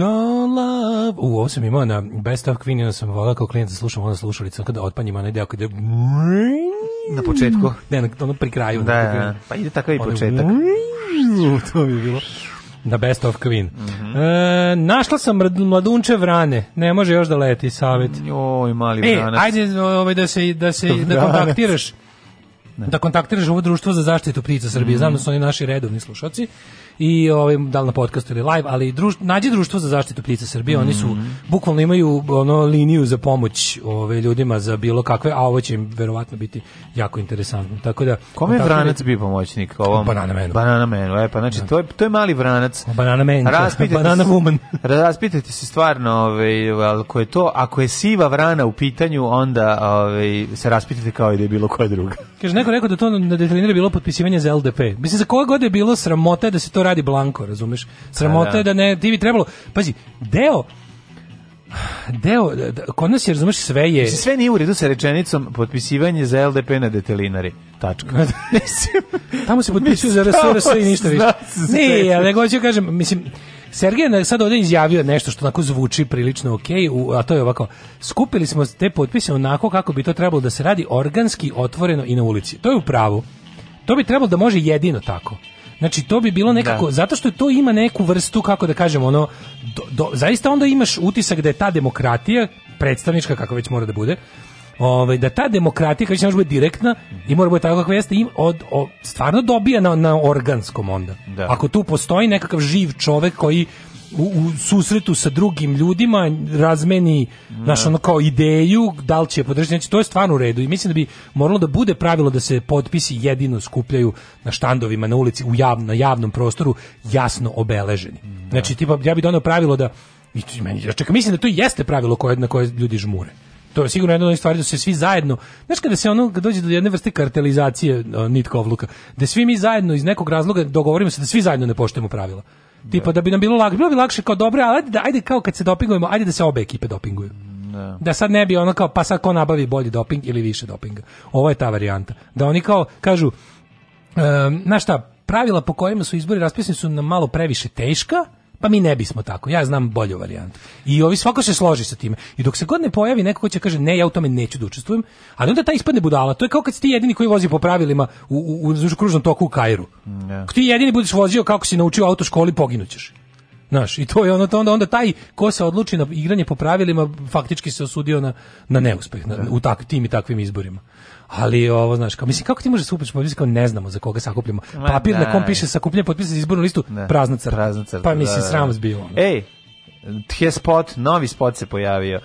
Gone Love. U, ovo sam imao na Best of Queen, sam volao kao klijent da slušam ono slušalicu, kada otpanjim onaj deo kada na početku. Ne, na, ono pri kraju. Da, da, da, pa ide takav i početak. to bi bilo. Na Best of Queen. Mm -hmm. e, našla sam mladunče vrane. Ne može još da leti, savjet. Oj, mali e, ajde ovaj, da se, da se da kontaktiraš. Ne. Da kontaktiraš ovo društvo za zaštitu ptica Srbije. Mm -hmm. Znam da su oni naši redovni slušalci i ovaj dal na podcast ili live, ali druž, nađi društvo za zaštitu ptica Srbije, mm -hmm. oni su mhm. bukvalno imaju ono liniju za pomoć ove ovaj, ljudima za bilo kakve, a ovo će im verovatno biti jako interesantno. Tako da Kome je da- Vranac bio pomoćnik ovom Banana Menu? Banana Menu, e pa znači da. to je to je mali Vranac. Banana Man, raspitajte Banana Woman. raspitajte se stvarno, ovaj ako je to, ako je siva vrana u pitanju, onda ovaj se raspitajte kao i da je bilo koja druga. Kaže neko rekao da to na detaljnije bilo potpisivanje za LDP. Mislim za koje god je bilo sramota da se to radi blanko, razumeš? Sramota da. je da ne, ti bi trebalo, pazi, deo Deo, kod nas je, razumeš, sve je... Mislim, sve nije u redu sa rečenicom potpisivanje za LDP na detelinari. Tačka. Tamo se potpisuju za RSRS i ništa više. Ne, ali nego ću da kažem, mislim, Sergej je sad ovdje izjavio nešto što onako zvuči prilično ok, a to je ovako, skupili smo te potpise onako kako bi to trebalo da se radi organski, otvoreno i na ulici. To je u pravu. To bi trebalo da može jedino tako. Znači to bi bilo da. nekako da. zato što to ima neku vrstu kako da kažem ono do, do, zaista onda imaš utisak da je ta demokratija predstavnička kako već mora da bude ovaj, da ta demokratija kako će može da biti direktna i mora da biti tako kakva jeste im od, od, stvarno dobija na, na organskom onda. Da. Ako tu postoji nekakav živ čovek koji u, u susretu sa drugim ljudima razmeni ne. naš ono kao ideju da li će podržati znači to je stvarno u redu i mislim da bi moralo da bude pravilo da se potpisi jedino skupljaju na štandovima na ulici u javno, na javnom prostoru jasno obeleženi ne. znači tipa ja bih doneo pravilo da i meni ja čekam mislim da to jeste pravilo koje na koje ljudi žmure to je sigurno jedna od stvari da se svi zajedno, znaš kada se ono kad dođe do jedne vrste kartelizacije nitkovluka, da svi mi zajedno iz nekog razloga dogovorimo se da svi zajedno ne poštujemo pravila. Tipa da. da bi nam bilo lakše, bilo bi lakše kao dobro, ali ajde, da, ajde kao kad se dopingujemo, ajde da se obe ekipe dopinguju. Ne. Da. da sad ne bi ono kao, pa sad ko nabavi bolji doping ili više dopinga. Ovo je ta varijanta. Da oni kao kažu, um, na šta, pravila po kojima su izbori raspisani su nam malo previše teška, pa mi ne bismo tako. Ja znam bolju varijantu. I ovi svako se složi sa tim. I dok se god ne pojavi neko ko će kaže ne, ja u tome neću da učestvujem, ali onda taj ispadne budala. To je kao kad si ti jedini koji vozi po pravilima u, u, u kružnom toku u Kairu. Yeah. ti jedini budeš vozio kako si naučio u autoškoli, poginućeš. Znaš, i to je ono, onda, onda taj ko se odluči na igranje po pravilima faktički se osudio na, na neuspeh na, da. u tak, tim i takvim izborima ali ovo znaš kao mislim kako ti može da skupiš potpise kao ne znamo za koga sakupljamo papir na da. kom piše sakupljanje potpisa za izbornu listu prazna crta pa mislim da, sram zbilo ej Tje spot, novi spot se pojavio.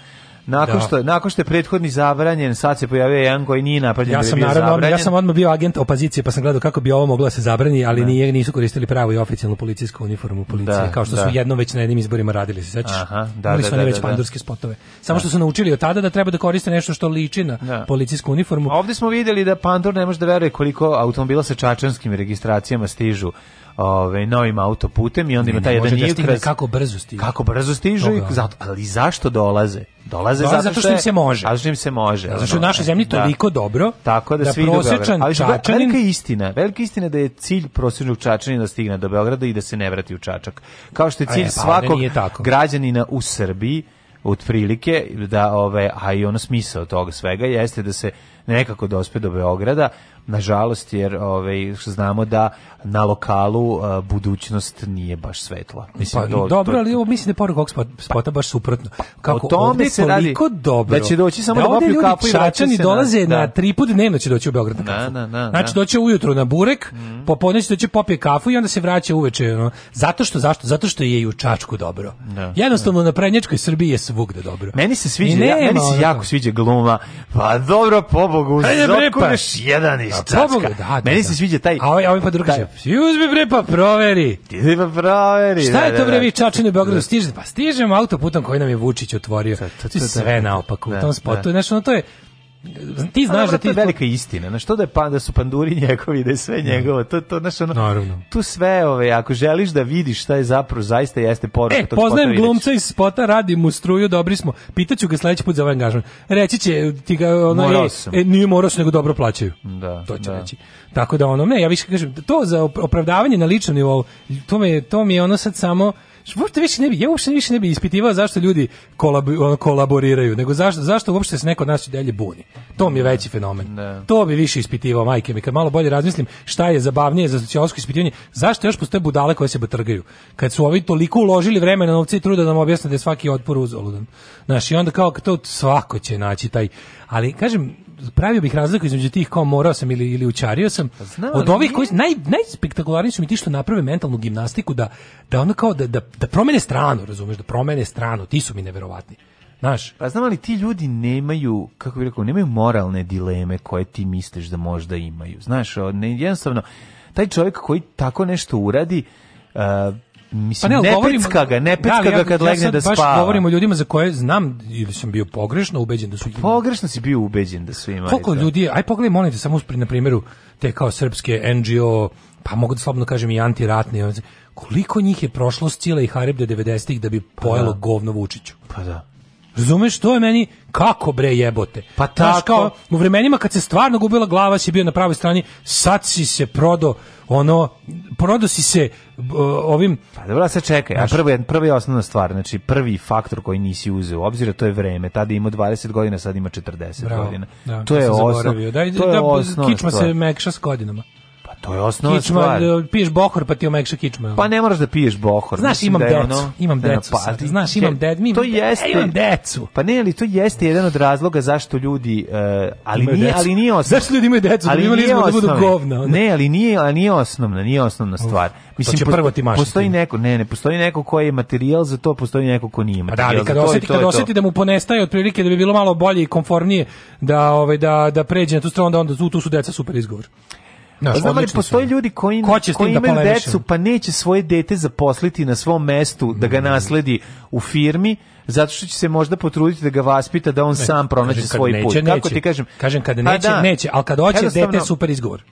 Nakon da. što nakon što je prethodni zabranjen, sad se pojavio jedan koji nije napravljen. Ja da sam naravno, zabranjen. ja sam odmah bio agent opozicije, pa sam gledao kako bi ovo moglo da se zabrani, ali da. nije nisu koristili pravu i oficijalnu policijsku uniformu policije, da, kao što da. su jednom već na jednim izborima radili, se sećaš? Aha, da, Mali da, su oni da, već pandurske spotove. Samo što su naučili od tada da treba da koriste nešto što liči na policijsku uniformu. Ovde smo videli da pandur ne može da veruje koliko automobila sa čačanskim registracijama stižu ovaj novim autoputem i onda ima taj jedan da ikras kako brzo stiže kako brzo stiže Toga. zato ali zašto dolaze dolaze, dolaze zato što im se može zato što im se može zato što u našoj zemlji da. toliko dobro tako da, da svi prosečan ali što čačanin... velika istina velika istina da je cilj prosječnog čačanina da stigne do Beograda i da se ne vrati u Čačak kao što je e, cilj je, pa, svakog građanina u Srbiji otprilike da ove a i ono smisao toga svega jeste da se nekako dospe do Beograda nažalost, jer ovaj, znamo da na lokalu a, eh, budućnost nije baš svetla. Mislim, pa, do, dobro, to, ali ovo mislim da je poruka ovog spota, baš suprotno. Kako o tome se radi, dobro, da će doći samo da, da popiju kapu i Čačani dolaze na, na da. tri put dnevno će doći u Beograd na kafu. Na, na, znači, na, znači, doći ujutro na burek, mm. popodne će doći popije kafu i onda se vraća uveče. No. Zato što, zašto? Zato što je i u Čačku dobro. Da, Jednostavno, na prednječkoj Srbiji je svugde dobro. Meni se sviđa, ja, meni se jako sviđa gluma. Pa dobro, pobogu, zokuneš pa. jedan iz cacka. Da, da, Meni da. se sviđa taj... A ovaj, ovaj pa drugi taj... uzmi bre pa proveri. Ti pa proveri. Šta je da, to bre vi Čačinu u Beogradu stižete? Pa stižemo autoputom koji nam je Vučić otvorio. Sve naopako u tom spotu. Znaš, ono to je ti znaš da ti je velika istina, na što da je pa da su panduri njegovi, da je sve njegovo. To to naš ono. Naravno. Tu sve ove, ako želiš da vidiš šta je zapravo zaista jeste poruka e, tog poznajem glumca iz spota, radi mu struju, dobri smo. Pitaću ga sledeći put za ovaj angažman. Reći će ti ga ono e, e, nije morao nego dobro plaćaju. Da, to će da. reći. Tako da ono, ne, ja više kažem, to za opravdavanje na ličnom nivou, to me to mi je ono sad samo uopšte više ne bi, ja uopšte više ne bi ispitivao zašto ljudi kolab, kolaboriraju, nego zašto, zašto uopšte se neko od nas dalje buni. To mi je veći fenomen. Ne. Da. To bi više ispitivao, majke mi, kad malo bolje razmislim šta je zabavnije za sociološko ispitivanje, zašto još postoje budale koje se batrgaju. Kad su ovi toliko uložili vremena, novca i truda da nam objasne da je svaki otpor uzaludan. Znaš, i onda kao to svako će naći taj, ali kažem, pravio bih razliku između tih kao morao sam ili ili učario sam. Pa znam, od ovih koji naj najspektakularniji su mi ti što naprave mentalnu gimnastiku da da ono kao da da, da promene stranu, razumeš, da promene stranu, ti su mi neverovatni. Znaš? Pa znam ali ti ljudi nemaju, kako bih rekao, nemaju moralne dileme koje ti misliš da možda imaju. Znaš, ne, jednostavno, taj čovjek koji tako nešto uradi, Uh, mislim, pa ne, ne govorim, pecka ga, ne pecka da, ga kad ja, legne da spava. baš govorim o ljudima za koje znam ili sam bio pogrešno ubeđen da su imali. Pogrešno si bio ubeđen da su imali. Koliko da. ljudi, aj pogledaj, molim te, samo na primjeru te kao srpske NGO, pa mogu da slobno kažem i antiratne, koliko njih je prošlo s Cila i Haribde 90-ih da bi pojelo pa da. govno Vučiću? Pa da. Razumeš to je meni kako bre jebote. Pa tako. Znaš, kao, u vremenima kad se stvarno gubila glava si bio na pravoj strani, sad si se prodo ono prodo si se uh, ovim pa dobro se čekaj. Znaš, prvo je prva je osnovna stvar, znači prvi faktor koji nisi uzeo u obzir to je vreme. Tada ima 20 godina, sad ima 40 bravo, godina. Da, to, je osnov, da, to je da, osnov. Da, kičma se mekša s godinama to je osnovna kičma, stvar. Da, piješ bohor pa ti omekša kičma. Pa ne moraš da piješ bohor. Znaš, imam da decu, ono, imam decu pa, sad. Znaš, imam, e, ded, imam, to jeste, e, imam decu. Pa ne, ali to jeste jedan od razloga zašto ljudi, uh, ali, nije, ali nije osnovna. Zašto ljudi imaju decu? Da ali da imali da budu govna. Ne, ali nije, ali nije osnovna, nije osnovna stvar. Uf, pa Mislim, to će prvo ti mašiti. Postoji neko, ne, ne, postoji neko koji je materijal za to, postoji neko ko nije pa da, materijal. Da, ali kad osjeti, kad osjeti da mu ponestaje prilike da bi bilo malo bolje i konfornije da, ovaj, da, da pređe na tu stranu, onda, onda tu su deca super izgovor. Znaš, pa Znam li postoje ljudi koji, koji da imaju da decu pa neće svoje dete zaposliti na svom mestu da ga mm. nasledi u firmi zato što će se možda potruditi da ga vaspita da on ne, sam pronađe svoj neće, put. Neće. Kako ti kažem? Kažem kada neće, pa da, neće, ali kada hoće dete super izgovor.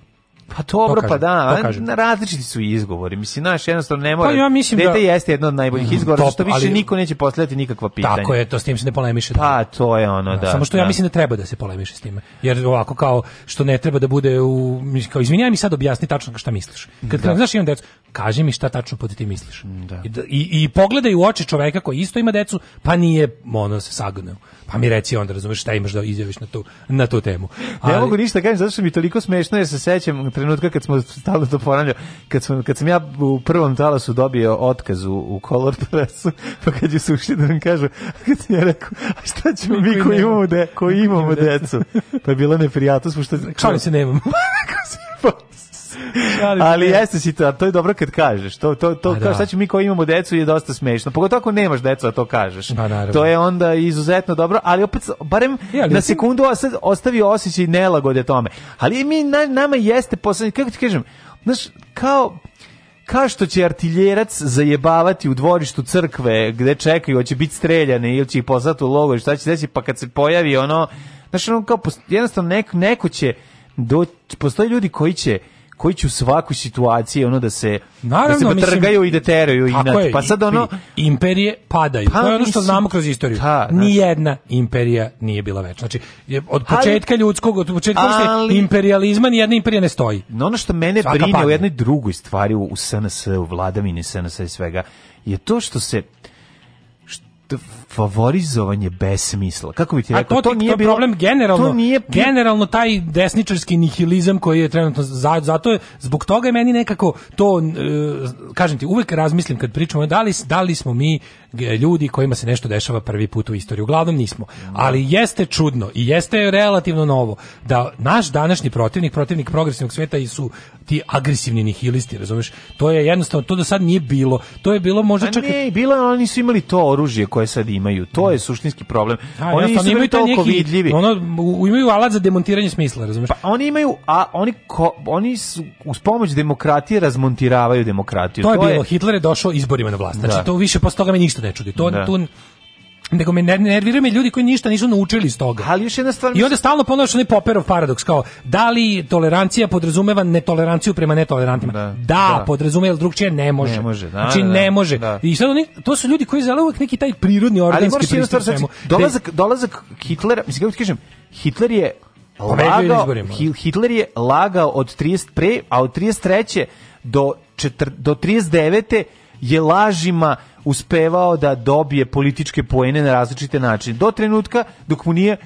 Pa dobro, to pa da, na različiti su izgovori. Mislim, znaš, jednostavno ne mora. Pa ja mislim dete da... jeste jedno od najboljih mm, izgovora, što više ali... niko neće postavljati nikakva pitanja. Tako je, to s tim se ne polemiše. Pa to je ono, da. da samo što da. ja mislim da treba da se polemiše s tim. Jer ovako kao što ne treba da bude u kao izvinjavam mi sad objasni tačno šta misliš. Kad da. znaš imam decu, kaži mi šta tačno pod tim misliš. Da. I, da, i, i pogledaj u oči čoveka koji isto ima decu, pa nije ono se sagnao. Pa mi reci onda, razumeš šta imaš da izjaviš na tu na tu temu. Ali... Ne mogu ništa da kažem zato što mi toliko smešno je se sećam trenutka kad smo stalno to ponavljali, kad, smo, kad sam ja u prvom talasu dobio otkaz u, u Color Pressu, pa kad ju su ušli da nam kažu, kad sam ja rekao, a šta ćemo mi, mi koji imamo, de, koji imamo decu? Pa je bila neprijatnost, pošto... Čali se nemam? Pa ali jeste si to, to je dobro kad kažeš. To, to, to, pa kao, da. šta će mi koji imamo decu je dosta smešno. Pogotovo ako nemaš decu, a to kažeš. Pa to je onda izuzetno dobro, ali opet, barem ja, na sekundu ostavi osjećaj nelagode tome. Ali mi, na, nama jeste poslednji, kako ti kažem, znaš, kao, kao što će artiljerac zajebavati u dvorištu crkve gde čekaju, hoće biti streljane ili će ih poslati u logor, šta će desiti, pa kad se pojavi ono, znaš, ono kao, jednostavno neko, neko će, do, postoje ljudi koji će koji će u svakoj situaciji ono da se da Naravno, da se trgaju i da teraju i pa sad ono imperije padaju. Pa, to je ono što znamo kroz istoriju. Ta, znači- Ni jedna imperija nije bila večna. Znači od početka ali, ljudskog od početka ali, imperializma ni jedna imperija ne stoji. No ono što mene brine u jednoj drugoj stvari u, u SNS, u vladavini SNS i svega je to što se favorizovanje besmisla. Kako bi ti rekao, to, to nije to bilo, problem generalno. To nije generalno taj desničarski nihilizam koji je trenutno za, zato je zbog toga je meni nekako to e, kažem ti uvek razmislim kad pričamo da li da li smo mi e, ljudi kojima se nešto dešava prvi put u istoriji. Uglavnom nismo. Ali jeste čudno i jeste relativno novo da naš današnji protivnik, protivnik progresivnog sveta i su ti agresivni nihilisti, razumeš? To je jednostavno to do sad nije bilo. To je bilo možda čak ne, bilo oni su imali to oružje koje sad imaju. To je mm. suštinski problem. A, da, oni nisu imaju toliko vidljivi. Ono imaju alat za demontiranje smisla, razumeš? Pa oni imaju a oni ko, oni su uz pomoć demokratije razmontiravaju demokratiju. To, to je bilo je... Hitler je došao izborima na vlast. Znači da. to više posle toga me ništa ne čudi. To da. tu nego me nerviraju me ljudi koji ništa nisu naučili iz toga. Ali još jedna stvar... I onda stalno ponoš onaj Popperov paradoks, kao, da li tolerancija podrazumeva netoleranciju prema netolerantima? Da, da, da. podrazumeva, jer drugčije ne može. Ne može, da, Znači, da, da, ne može. Da. I sad oni, to su ljudi koji zale uvek neki taj prirodni organski pristup. Ali svemu. dolazak, dolazak Hitlera, mislim, kako ti kažem, Hitler je lagao, Hitler je lagao od 30 pre, a od 33. do, 4, do 39. je lažima uspevao da dobije političke poene na različite načine. Do trenutka dok mu nije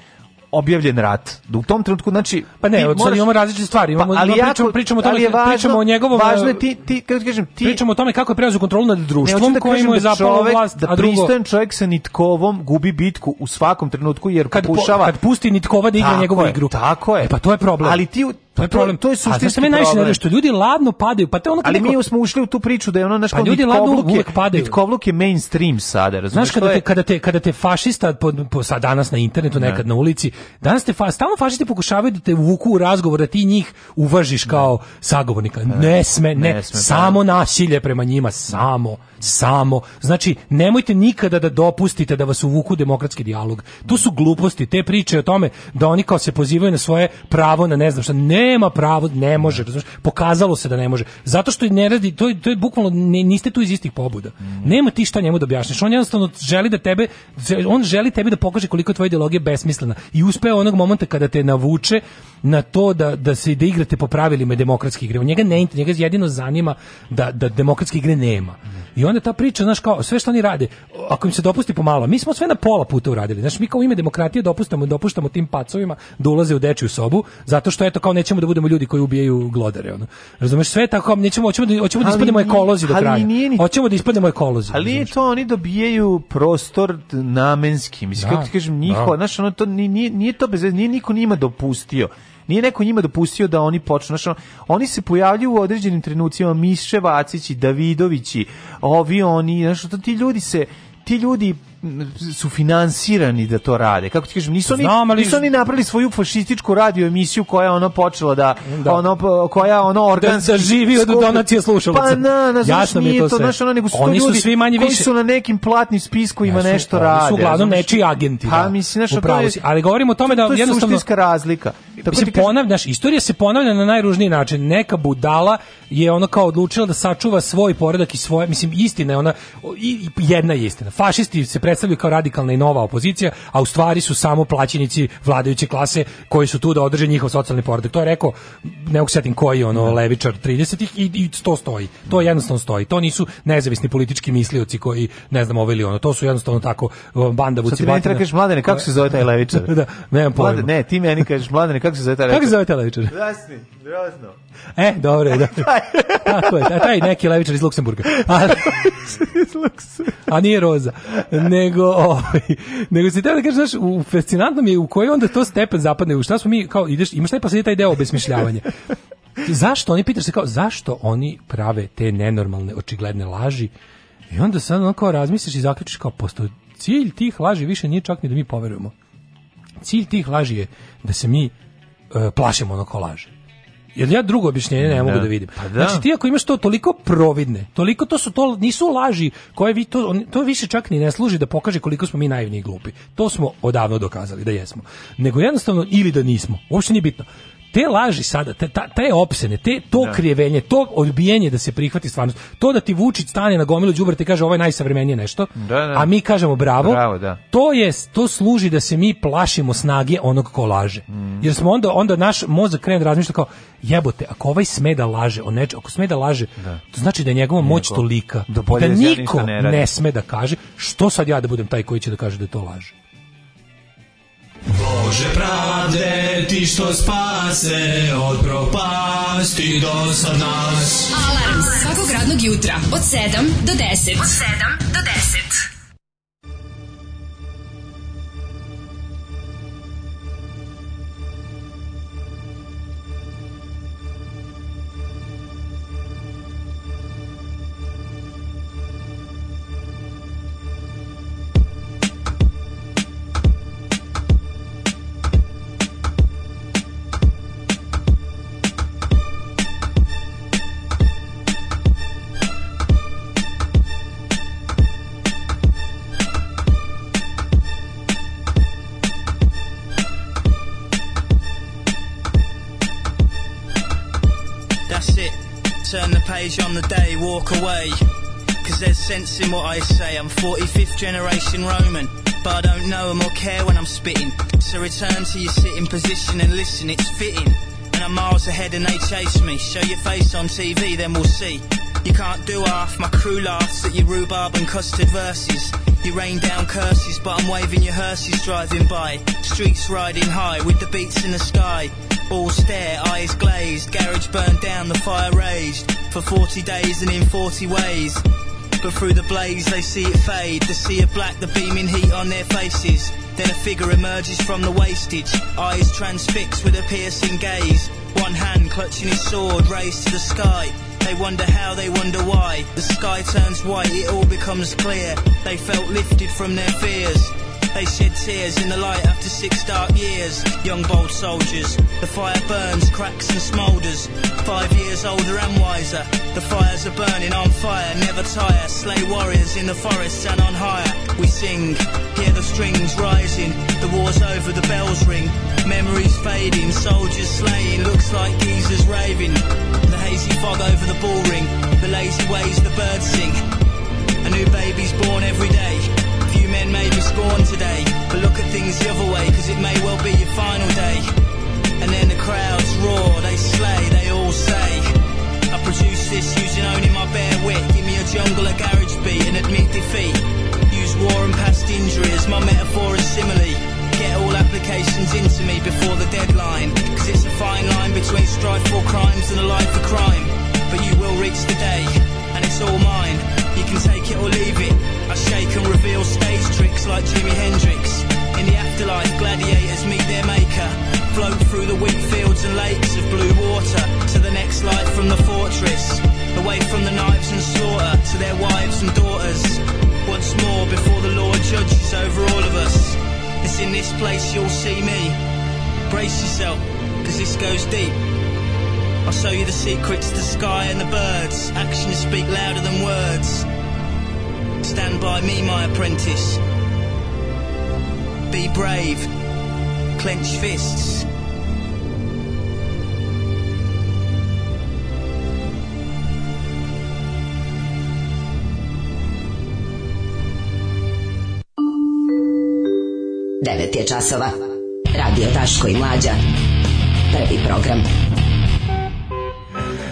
objavljen rat. U tom trenutku znači pa ne, moraš... imamo različite stvari. Imamo pa, ali pričamo, jako, pričamo o tome, da- važno, pričamo o njegovom važno je e, ti ti kako da kažem, ti pričamo o tome kako je preuzeo kontrolu nad društvom ne, da kojim da je zapalo čovek, vlast, da a drugo pristojan čovjek sa nitkovom gubi bitku u svakom trenutku jer kad pokušava po, kad pusti nitkova da igra njegovu igru. Tako je. E, pa to je problem. Ali ti to je problem. To je suštinski problem. A me najviše nervira što ljudi ladno padaju. Pa te ono Ali mi smo ušli u tu priču da je ono naš pa ljudi ladno uvek padaju. Bitkovluk je mainstream sada, razumiješ? Znaš kada te kada te kada te fašista po, po sad danas na internetu, da. nekad na ulici, danas te fa, stalno fašisti pokušavaju da te uvuku u razgovor da ti njih uvažiš da. kao sagovornika. Da. Ne sme, ne, samo nasilje prema njima, samo, samo. Znači nemojte nikada da dopustite da vas uvuku demokratski dijalog. Tu su gluposti te priče o tome da oni kao se pozivaju na svoje pravo na ne znam šta. Ne, nema pravo, ne može, razumeš? Pokazalo se da ne može. Zato što ne radi, to je, to je bukvalno, ne, niste tu iz istih pobuda. Nema ti šta njemu da objašnjaš. On jednostavno želi da tebe, on želi tebi da pokaže koliko je tvoja ideologija besmislena. I uspeo onog momenta kada te navuče na to da, da se da igrate po pravilima demokratske igre. Njega ne njega jedino zanima da, da demokratske igre nema. I onda ta priča, znaš, kao, sve što oni rade, ako im se dopusti pomalo, mi smo sve na pola puta uradili. Znaš, mi kao ime demokratije dopuštamo, dopuštamo tim pacovima da ulaze u dečju sobu, zato što, eto, kao nećemo da budemo ljudi koji ubijaju glodare, ono. Razumeš, sve tako, nećemo, hoćemo da, hoćemo da ispadnemo ekolozi do kraja. Nije, hoćemo da ispadnemo ekolozi. Ali je to, oni dobijaju prostor namenski, mislim, da, kako ti kažem, njihovo, da. znaš, ono, to nije, nije to bez nije niko njima dopustio nije neko njima dopustio da oni počnu. Znači, oni se pojavljuju u određenim trenucima, Miše Vacići, Davidovići, ovi oni, znači, to ti ljudi se, ti ljudi su finansirani da to rade. Kako ti kažem, nisu oni Znam, ali... nisu oni napravili svoju fašističku radio emisiju koja ono počela da, da. ono koja ono da- organski da, da živi od donacija slušalaca. Pa na, na Jasno mi je to, sve. Naš, ono, nego su oni su svi manje koji više. su na nekim platnim spiskovima Jasno, nešto oni rade. Oni su uglavnom nečiji agenti. Pa da. mislim naš, to je, ali govorimo o tome da to je jednostavno suštinska razlika. Tako mislim, ti kažem, ponavljaš, istorija se ponavlja na najružniji način. Neka budala je ono kao odlučila da sačuva svoj poredak i svoje, mislim istina je ona i jedna je istina. Fašisti se predstavljaju kao radikalna i nova opozicija, a u stvari su samo plaćenici vladajuće klase koji su tu da održe njihov socijalni poredak. To je rekao, ne setim koji ono da. levičar 30-ih i, i to stoji. To jednostavno stoji. To nisu nezavisni politički mislioci koji ne znam ovo ovaj ili ono. To su jednostavno tako banda vuci batina. Sad ti meni da mladene, kako se zove taj levičar? da, nemam pojma. Mlade, ne, ti meni kažeš mladene, kako se zove taj levičar? Kako se zove taj levičar? Drasni, drasno. E, dobro je, da. tako je, taj neki levičar iz Luksemburga. A, iz Luksemburga. a nije Roza. Ne, nego, ovaj, nego se tebe da kažeš, u, fascinantno mi je u koji onda to stepen zapadne, u šta smo mi, kao, ideš, imaš taj pa taj deo obesmišljavanje zašto oni, pitaš se kao, zašto oni prave te nenormalne, očigledne laži i onda sad ono kao razmisliš i zaključiš kao, posto cilj tih laži više nije čak ni da mi poverujemo. Cilj tih laži je da se mi e, plašimo onako ko laže. Jer ja drugo objašnjenje ne mogu da. da vidim. Pa da. Znači ti ako imaš to toliko providne, toliko to su to nisu laži koje vi to to više čak ni ne služi da pokaže koliko smo mi naivni i glupi. To smo odavno dokazali da jesmo. Nego jednostavno ili da nismo. Uopšte nije bitno te laži sada, te, ta, te opsene, te, to da. krijevenje, to odbijenje da se prihvati stvarnost, to da ti Vučić stane na gomilu đubreta i kaže ovo je najsavremenije nešto, da, da. a mi kažemo bravo, bravo da. to je to služi da se mi plašimo snage onog ko laže. Mm. Jer smo onda, onda naš mozak krene da razmišlja kao jebote, ako ovaj sme da laže o neč, ako sme da laže, da. to znači da je njegova moć Njegov. tolika, da, da, da niko ne, ne sme da kaže, što sad ja da budem taj koji će da kaže da to laže. Bože pravde, ti što spase od propasti do sad nas. Alarms svakog radnog jutra od 7 do 10. Od 7 do 10. the day, walk away. Cause there's sense in what I say. I'm 45th generation Roman, but I don't know them or care when I'm spitting. So return to your sitting position and listen, it's fitting. And I'm miles ahead and they chase me. Show your face on TV, then we'll see. You can't do half, my crew laughs at your rhubarb and custard verses. You rain down curses, but I'm waving your hearses driving by. Streets riding high with the beats in the sky. All stare, eyes glazed, garage burned down, the fire raged. For 40 days and in 40 ways. But through the blaze they see it fade, the sea of black, the beaming heat on their faces. Then a figure emerges from the wastage, eyes transfixed with a piercing gaze. One hand clutching his sword, raised to the sky. They wonder how, they wonder why. The sky turns white, it all becomes clear. They felt lifted from their fears. They shed tears in the light after six dark years. Young bold soldiers, the fire burns, cracks and smoulders. Five years older and wiser, the fires are burning on fire, never tire. Slay warriors in the forests and on higher. We sing, hear the strings rising. The war's over, the bells ring. Memories fading, soldiers slaying, looks like geezers raving. The hazy fog over the ball ring, the lazy ways the birds sing. A new baby's born every day may be scorned today, but look at things the other way, cause it may well be your final day. And then the crowds roar, they slay, they all say, I produce this using only my bare wit, give me a jungle, a garage beat, and admit defeat. Use war and past injuries, my metaphor and simile get all applications into me before the deadline. Cause it's a fine line between strife for crimes and a life for crime. But you will reach the day, and it's all mine. You can take Take it or leave it. I shake and reveal stage tricks like Jimi Hendrix. In the afterlife, gladiators meet their maker. Float through the wheat fields and lakes of blue water to the next life from the fortress. Away from the knives and slaughter to their wives and daughters. Once more before the Lord judges over all of us. It's in this place you'll see me. Brace yourself, cause this goes deep. I'll show you the secrets, the sky and the birds. Actions speak louder than words. Stand by me, my apprentice. Be brave. Clench fists. Devet je časova. Radio Taško i Mlađa. Prvi program.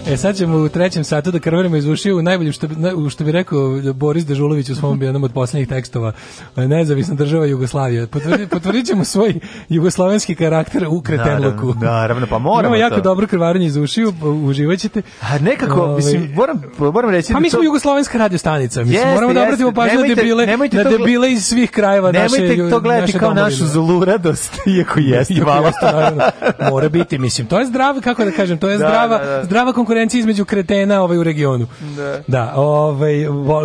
E sad ćemo u trećem satu da krvarimo izvušio u najbolju što, što bi rekao Boris Dežulović u svom jednom od poslednjih tekstova e, nezavisna država Jugoslavija. Potvrdit, potvrdit ćemo svoj jugoslovenski karakter u kretenluku. Da, naravno, pa moramo Imamo jako to. dobro krvarenje iz ušiju, pa uživaćete. A nekako, Ove, ovaj, mislim, moram, moram reći... Pa da mi smo to... jugoslovenska radiostanica, mislim, Jeste, moramo da obratimo pažnju na debile, nemojte na debile iz svih krajeva naše Nemojte to gledati kao domovine. našu zlu radost, iako jeste, iako jeste naravno, mora biti, mislim, to je zdrav, kako da kažem, to je da, zdrava, da, da. zdrava konkurencija konkurencija između kretena ovaj u regionu. Da. Da, ovaj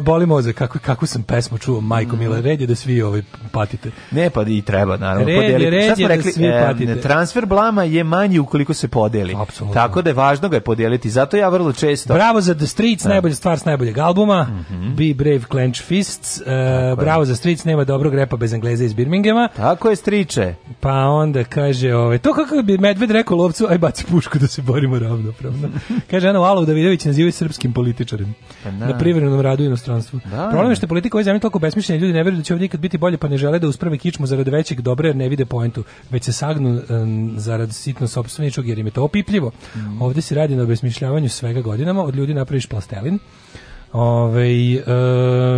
boli mozak kako kako sam pesmu čuo Majko mm. Mila red je da svi ovaj patite. Ne pa i treba naravno red, podeliti. Red Šta smo da rekli, da svi e, patite. transfer blama je manji ukoliko se podeli. Absolutno. Tako da je važno ga je podeliti. Zato ja vrlo često. Bravo za The Streets, da. najbolja stvar s najboljeg albuma. Mm -hmm. Be Brave Clench Fists. Uh, bravo je. za Streets, nema dobrog repa bez Engleza iz Birminghama. Tako je Striče. Pa onda kaže, ovaj to kako bi Medved rekao lovcu, aj baci pušku da se borimo ravnopravno. žena u Alavu Davidović nazivaju srpskim političarem. Pa na. Da. na privremenom radu u inostranstvu. Da. Problem da. je što politika ove zemlje toliko besmišljena, ljudi ne veruju da će ovdje ikad biti bolje, pa ne žele da usprave kičmu zarad većeg dobra jer ne vide poentu, već se sagnu um, zarad sitno sopstveničkog jer im je to opipljivo. Mm. Ovdje se radi na obesmišljavanju svega godinama, od ljudi napraviš plastelin. Ove,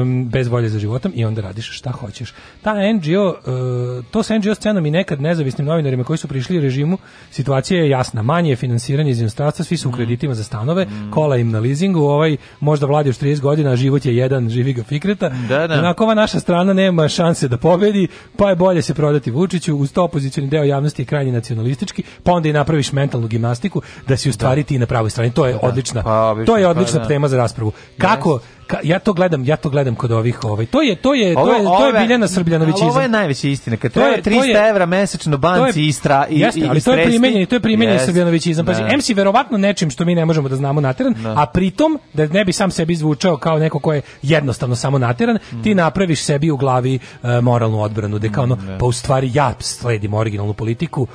um, bez volje za životom i onda radiš šta hoćeš. Ta NGO, uh, e, to sa NGO scenom i nekad nezavisnim novinarima koji su prišli režimu, situacija je jasna. Manje je finansiranje iz inostranstva, svi su u mm. kreditima za stanove, mm. kola im na lizingu, ovaj možda vladi još 30 godina, život je jedan, živi ga fikreta. Da, da. Onako ova naša strana nema šanse da pobedi, pa je bolje se prodati Vučiću, uz to opozicioni deo javnosti je krajnje nacionalistički, pa onda i napraviš mentalnu gimnastiku da si u stvari da. ti na pravoj strani. To je da, odlična. Pa, to je pa odlična pa, tema za raspravu. Da. Kako kako ka, ja to gledam, ja to gledam kod ovih, ovaj. To je to je ovo, to je to je Biljana iz. Ovo je najveća istina. Kad to je 300 € mesečno banci istra i jeste, ali i to je primenjeni, to je primenjeni yes, Srbljanovićizam. Pazi, da. MC verovatno nečim što mi ne možemo da znamo nateran, ne. Da. a pritom da ne bi sam sebi zvučao kao neko ko je jednostavno samo nateran, mm. ti napraviš sebi u glavi uh, moralnu odbranu, da kao ono, mm, da. pa u stvari ja sledim originalnu politiku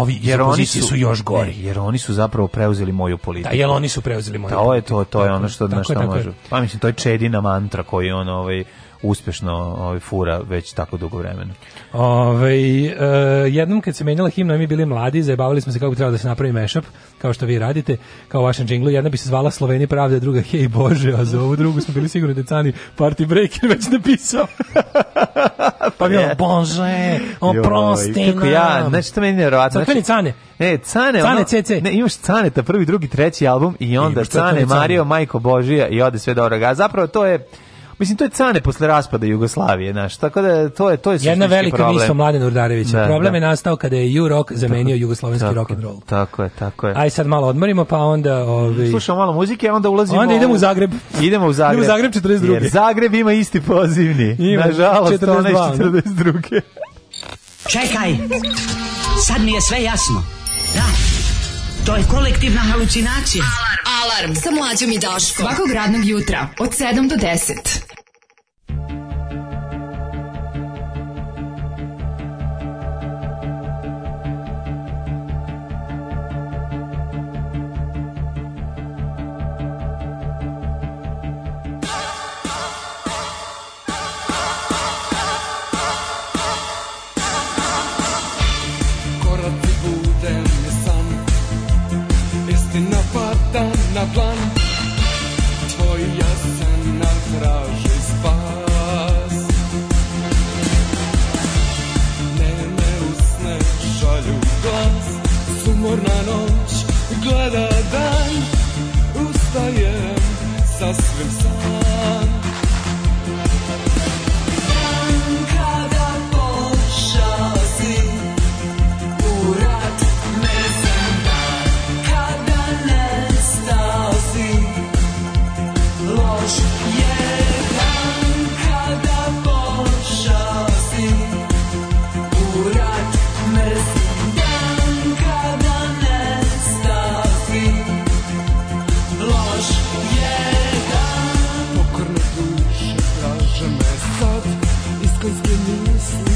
ovi jer oni su, su još gori. Ne, jer oni su zapravo preuzeli moju politiku. Da, jer oni su preuzeli moju. Da, ovo je to, to je ono što tako, na šta tako možu. Pa mislim to je čedina mantra koju on ovaj uspešno ovaj, fura već tako dugo vremena. Ovaj e, jednom kad se menjala himna, mi bili mladi, zajebavali smo se kako bi trebalo da se napravi mashup, kao što vi radite, kao u vašem džinglu. Jedna bi se zvala Slovenija pravda, druga Hej Bože, a za ovu drugu smo bili sigurni da Cani Party Breaker već napisao. pa bi ono, e. Bože, oprosti nam. Kako ja, znači to meni nevjerovatno. Crkveni znači, Cane. E, Cane, cane ono, CC. Ne, imaš Cane, ta prvi, drugi, treći album i onda I Cane, Mario, Majko Božija i ode sve do raga. Zapravo to je Mislim to je cane posle raspada Jugoslavije, znači. Tako da to je to je jedna velika misao Mladen Urdarevića. Da, problem da. je nastao kada je ju rock zamenio tako, jugoslovenski rock and roll. Tako je, tako je. Aj sad malo odmorimo pa onda ovaj Slušamo malo muzike, a onda ulazimo. Onda idemo u Zagreb. Idemo u Zagreb. Idemo u Zagreb 42. Jer Zagreb ima isti pozivni. Nažalost 42. 42. Čekaj. Sad mi je sve jasno. Da. To je kolektivna halucinacija. Alarm. Alarm. Sa mlađom i Daškom. Svakog radnog jutra od 7 do 10. I'm blonde Cause you used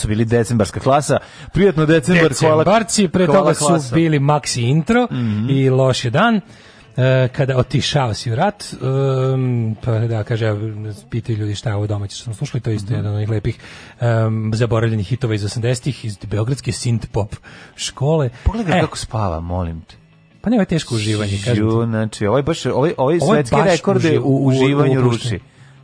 su bili decembarska klasa. Prijetno decembar, hvala Decembarci, pre hvala toga su bili Maxi Intro mm -hmm. i Loš je dan. E, kada otišao si u rat, um, pa da, kaže, pitaju ljudi šta je ovo domaće što smo slušali, to je isto mm -hmm. jedan od onih lepih um, zaboravljenih hitova iz 80-ih, iz beogradske synth-pop škole. Pogledaj e. kako spava, molim te. Pa ne, ovo je teško uživanje, kažem ti. Znači, ovo je baš, ovo, ovo, ovo je svetski rekorde u uživanju u ruči.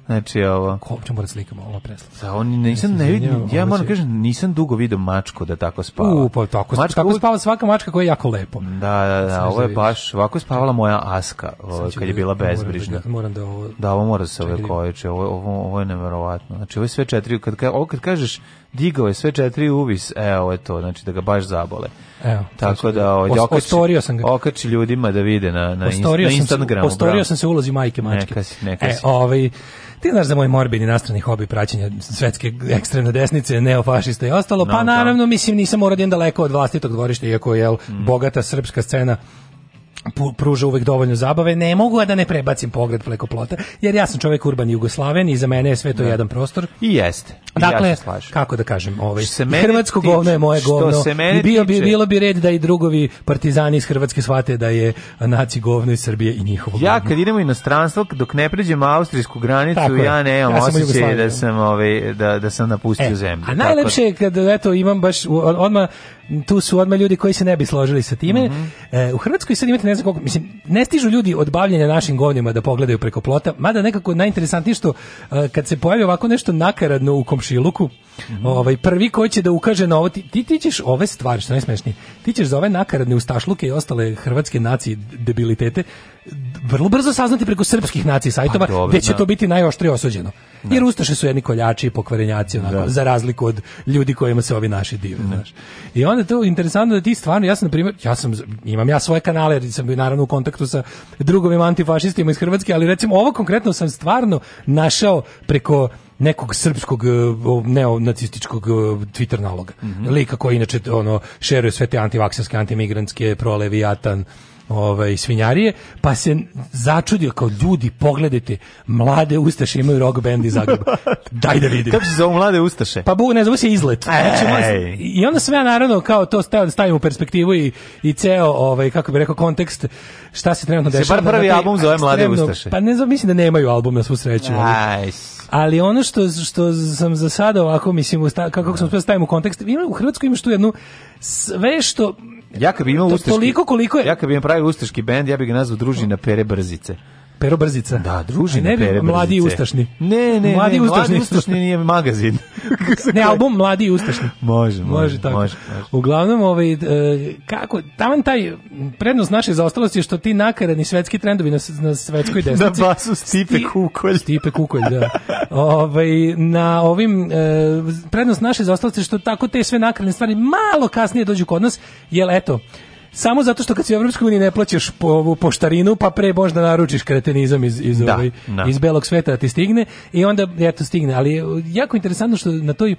Znači ovo. Ko ćemo da slikamo ovo presla. Da oni nisam ne vidim. Ja moram kažem nisam dugo video mačku da tako spava. U, pa tako, mačka, tako spava svaka mačka koja je jako lepo. Da, da, da, ovo je baš ovako spavala moja Aska, ovo, ovaj, kad je da bila da bezbrižna. Moram da ovo Da, ovo mora se ove koječe. Ovo ovo ovo je neverovatno. Znači ovo je sve četiri kad ovo kad kažeš digao je sve četiri uvis, evo je to, znači da ga baš zabole. Evo, Tako da ovdje, ovaj, okači, sam ga. okači ljudima da vide na, na, ostorio na Instagramu. Postorio bravo. sam se ulozi majke mačke. Neka si, neka e, si. E, ovaj, ti znaš za moj morbidni nastrani hobi praćenja svetske ekstremne desnice, neofašista i ostalo, pa no, pa naravno, mislim, nisam urođen da daleko od vlastitog dvorišta, iako je jel, mm. bogata srpska scena pruža uvek dovoljno zabave, ne mogu da ne prebacim pogled preko plota, jer ja sam čovjek urban Jugoslaven i za mene je sve to da. jedan prostor. I jeste. dakle, ja kako da kažem, ovaj, se hrvatsko tiče, govno je moje govno. Se I bio bi, bilo bi red da i drugovi partizani iz Hrvatske shvate da je naci govno iz Srbije i njihovo Ja govno. kad idemo u inostranstvo, dok ne pređemo austrijsku granicu, tako ja nemam ja osjećaj da sam, ovaj, da, da sam napustio e, zemlju. A najlepše je da- kad, eto, imam baš, odmah tu su odmah ljudi koji se ne bi složili sa time. Mm -hmm. e, u Hrvatskoj sad imate ne znam koliko, mislim, ne stižu ljudi od bavljenja našim govnjima da pogledaju preko plota, mada nekako najinteresantnije što e, kad se pojavi ovako nešto nakaradno u komšiluku, Mhm. Ovaj prvi ko će da ukaže na ovo ti, ti, ti ćeš ove stvari što najsmešnije. Ti ćeš za ove nakaradne ustašluke i ostale hrvatske nacije debilitete vrlo brzo saznati preko srpskih nacija sajtova pa, gde će da. to biti najoštrije osuđeno. Da. Jer Ustaše su jedni koljači i pokvarenjaci onako, da. za razliku od ljudi kojima se ovi naši dive. Da. Znaš. I onda to interesantno da ti stvarno, ja sam na primer, ja sam, imam ja svoje kanale jer sam bio naravno u kontaktu sa drugovima antifašistima iz Hrvatske, ali recimo ovo konkretno sam stvarno našao preko nekog srpskog eh, neonacističkog eh, Twitter naloga. Mm -hmm. Lika koji inače ono šeruje sve te antivakserske, antimigrantske, prolevijatan, ovaj, svinjarije, pa se začudio kao ljudi, pogledajte, mlade ustaše imaju rock band iz Zagreba. Daj da vidim. Kako se zove mlade ustaše? Pa bu, ne zove se izlet. Ej. Znači, I onda sve ja naravno kao to stavim u perspektivu i, i ceo, ovaj, kako bi rekao, kontekst šta se trenutno dešava. Se bar prvi da, album zove mlade ustaše. Pa ne znam, mislim da nemaju album na svu sreću. Ali, ali ono što, što sam za sada ovako, mislim, kako sam da stavim u kontekst, ima u Hrvatskoj ima što jednu sve što... Ja kad bi imao ustaški... Toliko koliko je... Ja kad bi imao pravi ustaški bend, ja bih ga nazvao družina Pere Brzice. Pero Brzica. Da, družina ne, Pere Brzice. Mladi ustašni. Ne, ne, mladi ne, ustašni. mladi ustašni nije magazin. ne, album Mladi ustašni. Može, može, može, tako. može, može. Uglavnom, ovaj, e, kako, taman taj prednost naše zaostalosti je što ti nakaradni svetski trendovi na, na svetskoj desnici. da, basu Stipe Kukolj. Stipe Kukolj, da. ovaj, na ovim, e, prednost naše zaostalosti je što tako te sve nakaradne stvari malo kasnije dođu kod nas, jer eto, Samo zato što kad si u Evropskoj uniji ne plaćaš po, poštarinu, pa pre možda naručiš kretenizam iz, iz, da, ovaj, da. iz belog sveta da ti stigne i onda, eto, stigne. Ali jako interesantno što na toj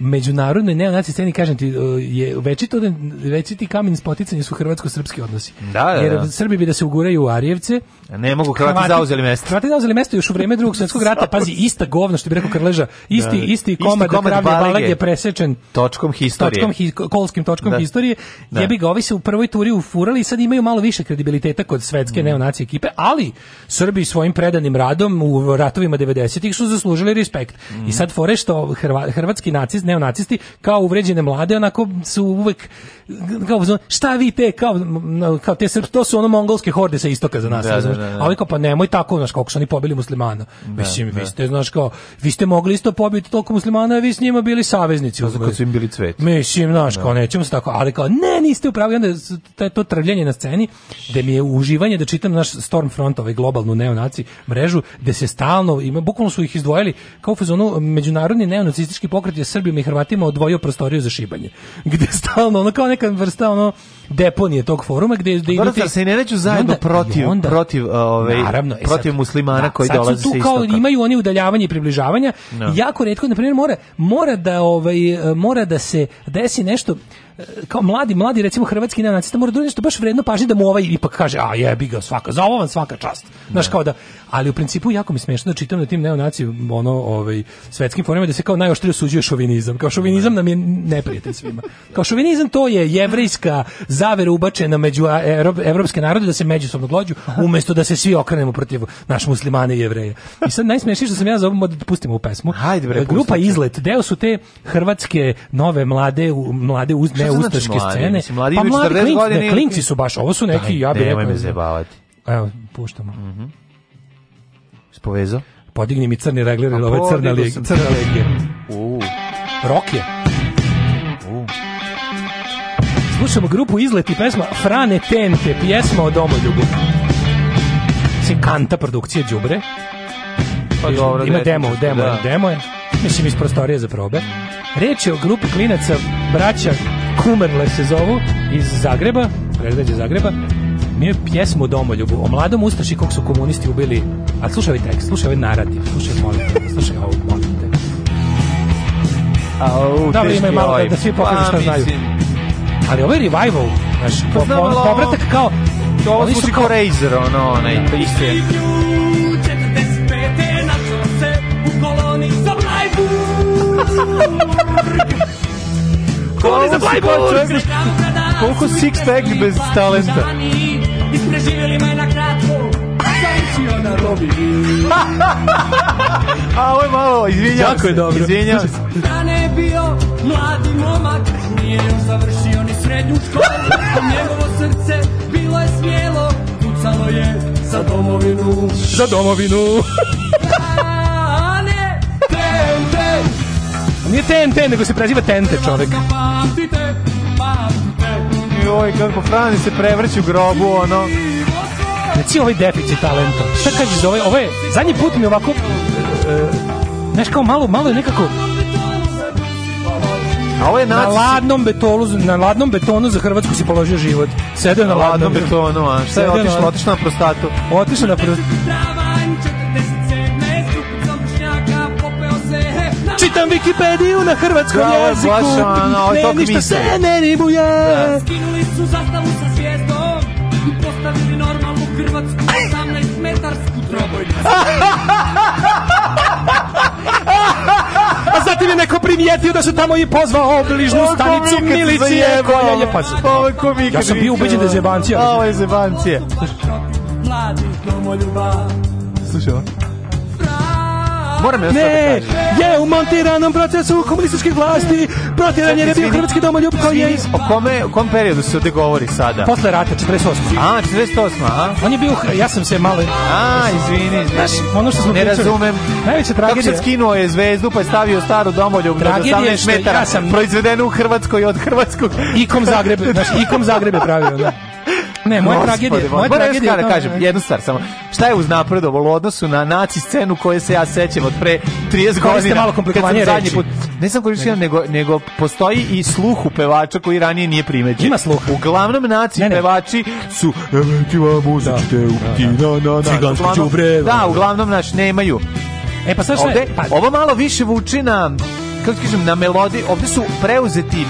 međunarodnoj neonaci sceni, kažem ti, e, je večito, da- večiti kamen spoticanja su hrvatsko-srpski odnosi. Da, da, da. Jer Srbi bi da se uguraju u Arijevce. Ne mogu, Hrvati, Hrvati zauzeli mesto. Hrvati zauzeli mesto još u vreme drugog svjetskog rata. Pazi, ista govna, što bi rekao Krleža, isti, da, isti komad, isti komad kravlje balege je presečen točkom historije. Točkom, hi, kolskim točkom da. historije. Da. Jebi ga, ovi se u prvoj turi ufurali i sad imaju malo više kredibiliteta kod svetske mm. neonacije ekipe, ali Srbi svojim predanim radom u ratovima 90-ih su zaslužili respekt. Mm. I sad fore što hrvatski nacist neonacisti kao uvređene mlade onako su uvek kao šta vi te kao kao te srp, to su ono mongolske horde sa istoka za nas da, da, da, ali da. kao pa nemoj tako znaš kako su oni pobili muslimana da, mislim vi da. ste znaš kao vi ste mogli isto pobiti toliko muslimana a vi s njima bili saveznici zato kad su im bili cvet mislim znaš kao nećemo se tako ali kao ne niste u pravu onda taj to trvljenje na sceni da mi je uživanje da čitam naš Stormfront ovaj globalnu neonaci mrežu da se stalno ima bukvalno su ih izdvojili kao fazonu međunarodni neonacistički pokret je Srbima Hrvatima odvojio prostoriju za šibanje. Gde stalno, ono kao neka vrsta, ono, deponije tog foruma gde gde idu te se ne reću zajedno onda, protiv onda, protiv da, ove, ovaj, naravno, e, protiv sad, muslimana da, koji dolaze sa istoka. tu kao imaju oni udaljavanje i približavanja. No. Da. Jako retko na primjer mora mora da ovaj mora da se desi nešto kao mladi, mladi recimo hrvatski neonacista mora da nešto baš vredno pažnje da mu ovaj ipak kaže a jebi ga svaka, za ovo vam svaka čast. Znaš da. kao da, ali u principu jako mi smešno da čitam na tim neonaciju, ono, ovaj, svetskim forumima da se kao najoštrije osuđuje šovinizam. Kao šovinizam ne. nam je neprijatelj svima. Kao šovinizam to je jevrejska zavere ubačena među evropske narode da se međusobno glođu umesto da se svi okrenemo protiv naš muslimana i jevreja. I sad najsmešnije što sam ja za da pustimo u pesmu. Hajde bre, Grupa Izlet, deo su te hrvatske nove mlade u, mlade uz ne ustaške znači scene. Mislim, mladi pa mladi klinci, godine, ne, klinci su baš, ovo su neki, ja bih rekao. zajebavati. Evo, puštamo. Mhm. Mm Spovezo. Podigni mi crni regler, pa ove crna legija. Crna legija. Rock je slušamo grupu Izleti pesma Frane Tente, pjesma o domoljubu. Mislim, kanta produkcije Đubre. Pa dobro, Ima demo, demo, da. demo je. Mislim, iz prostorije za probe. Reč je o grupi klinaca braća Kumerle se zovu iz Zagreba, predveđe Zagreba. Mi je pjesmu o domoljubu, o mladom ustaši kog su komunisti ubili. A slušaj ovaj tekst, slušaj ovaj narativ, slušaj molim, slušaj ovo, molim te. Au, Dobro, ima malo da, da svi pokažu šta pa, znaju. Ali ovaj revival, znaš, pa po, po, povratak kao... To ovo zvuči kao Razer, ono, onaj, da. isto je. Koloni za Blajburg! Koliko six pack bez talenta? Ispreživjeli me na kratko Završio na robi. A ovo je malo, izvinjavam se. je dobro. Izvinjavam se. Da ne bio mladi momak, nije još završio ni srednju školu, a njegovo srce bilo je smjelo, kucalo je za domovinu. Za domovinu. Dane, tente. Nije tente, nego se preziva tente čovek. Pamtite, pamtite. Joj, kako Frani se prevrći u grobu, ono reci ovaj deficit talenta. Šta kažeš za da ovaj, ovaj, zadnji put mi ovako, e, znaš kao malo, malo je nekako, A ovo je Na ladnom betonu, na ladnom betonu za Hrvatsku si položio život. Sedeo na, na ladnom, betonu, a šta je otišlo? otišao na prostatu. Otišlo na prostatu. Čitam Wikipediju na hrvatskom jeziku. Ovaj ne, ništa se ne ribu da. Skinuli su zastavu sa hrvatsku 18 metarsku trobojnicu. A zatim je neko primijetio da se tamo i pozvao obližnu stanicu milicije koja je pazila. Ovo Ja sam bio ubeđen da je zebancija. Ovo je zebancija. Mladih Slušaj ovo. Moram ja ne, je u montiranom procesu komunističke vlasti protiran je bio hrvatski domoljub koji je... O kome, o kom periodu se ovde govori sada? Posle rata, 48. A, 48, a? On je bio, ja sam se malo... A, izvini, Znaš, ono što smo ne pričali, razumem. Najveća tragedija... Kako se skinuo je zvezdu pa je stavio staru domoljub na 18 metara, ja sam... proizvedenu u Hrvatskoj od Hrvatskog... Ikom Zagrebe, znaš, Ikom Zagrebe pravio, da. Ne, moja tragedija, moja tragedija. da kažem jednu stvar samo. Šta je uznapredovalo u odnosu na naci scenu koju se ja sećam od pre 30 godina? Ste malo komplikovanije reći. Put, ne sam koristio, nego, nego postoji i sluh u pevača koji ranije nije primećen. Ima sluh. Uglavnom naci ne, ne. pevači su da. u da, ti da. na na ciganski đubre. Da, da, uglavnom naš nemaju. E pa sad šta? Pa- ovo malo više vuči na kako kažem na melodi, ovde su preuzeti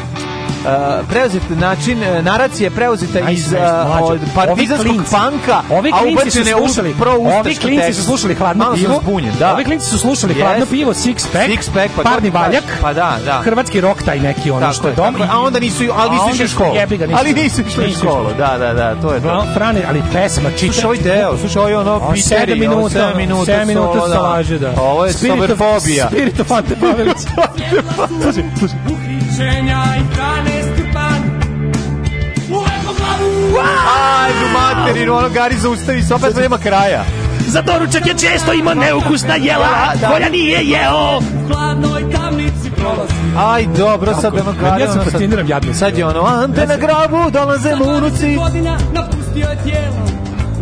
uh, preuzet način e, naracije preuzeta iz uh, od partizanskog panka, ovi klinci su slušali, ovi klinci su slušali hladno Malo pivo, zbunjen, da. ovi klinci su slušali yes. hladno pivo, six pack, six pack pa parni valjak, pa da, pa da. hrvatski rok taj neki ono što je dom, a onda nisu, ali nisu išli školu, ali nisu išli školu, da, da, da, to je to. Frane, ali pesma, čita. Slušaj ovaj deo, slušaj ovaj ono, 7 minuta, 7 minuta, 7 minuta da. Ovo je soberfobija. Spirit of Ante Pavelić. Slušaj, slušaj rješenja i dvanest ban Uvekom glavu! du materinu, ono Gari zaustavi se, opet nema kraja. Za doručak je često ima neukusna jela, da. koja nije jeo. U hladnoj tamnici prolazi. Aj, dobro, sad ono Gari. Ja se fasciniram jadno. Sad je ono, ante na grabu, dolaze mu unuci. godina napustio je tijelo,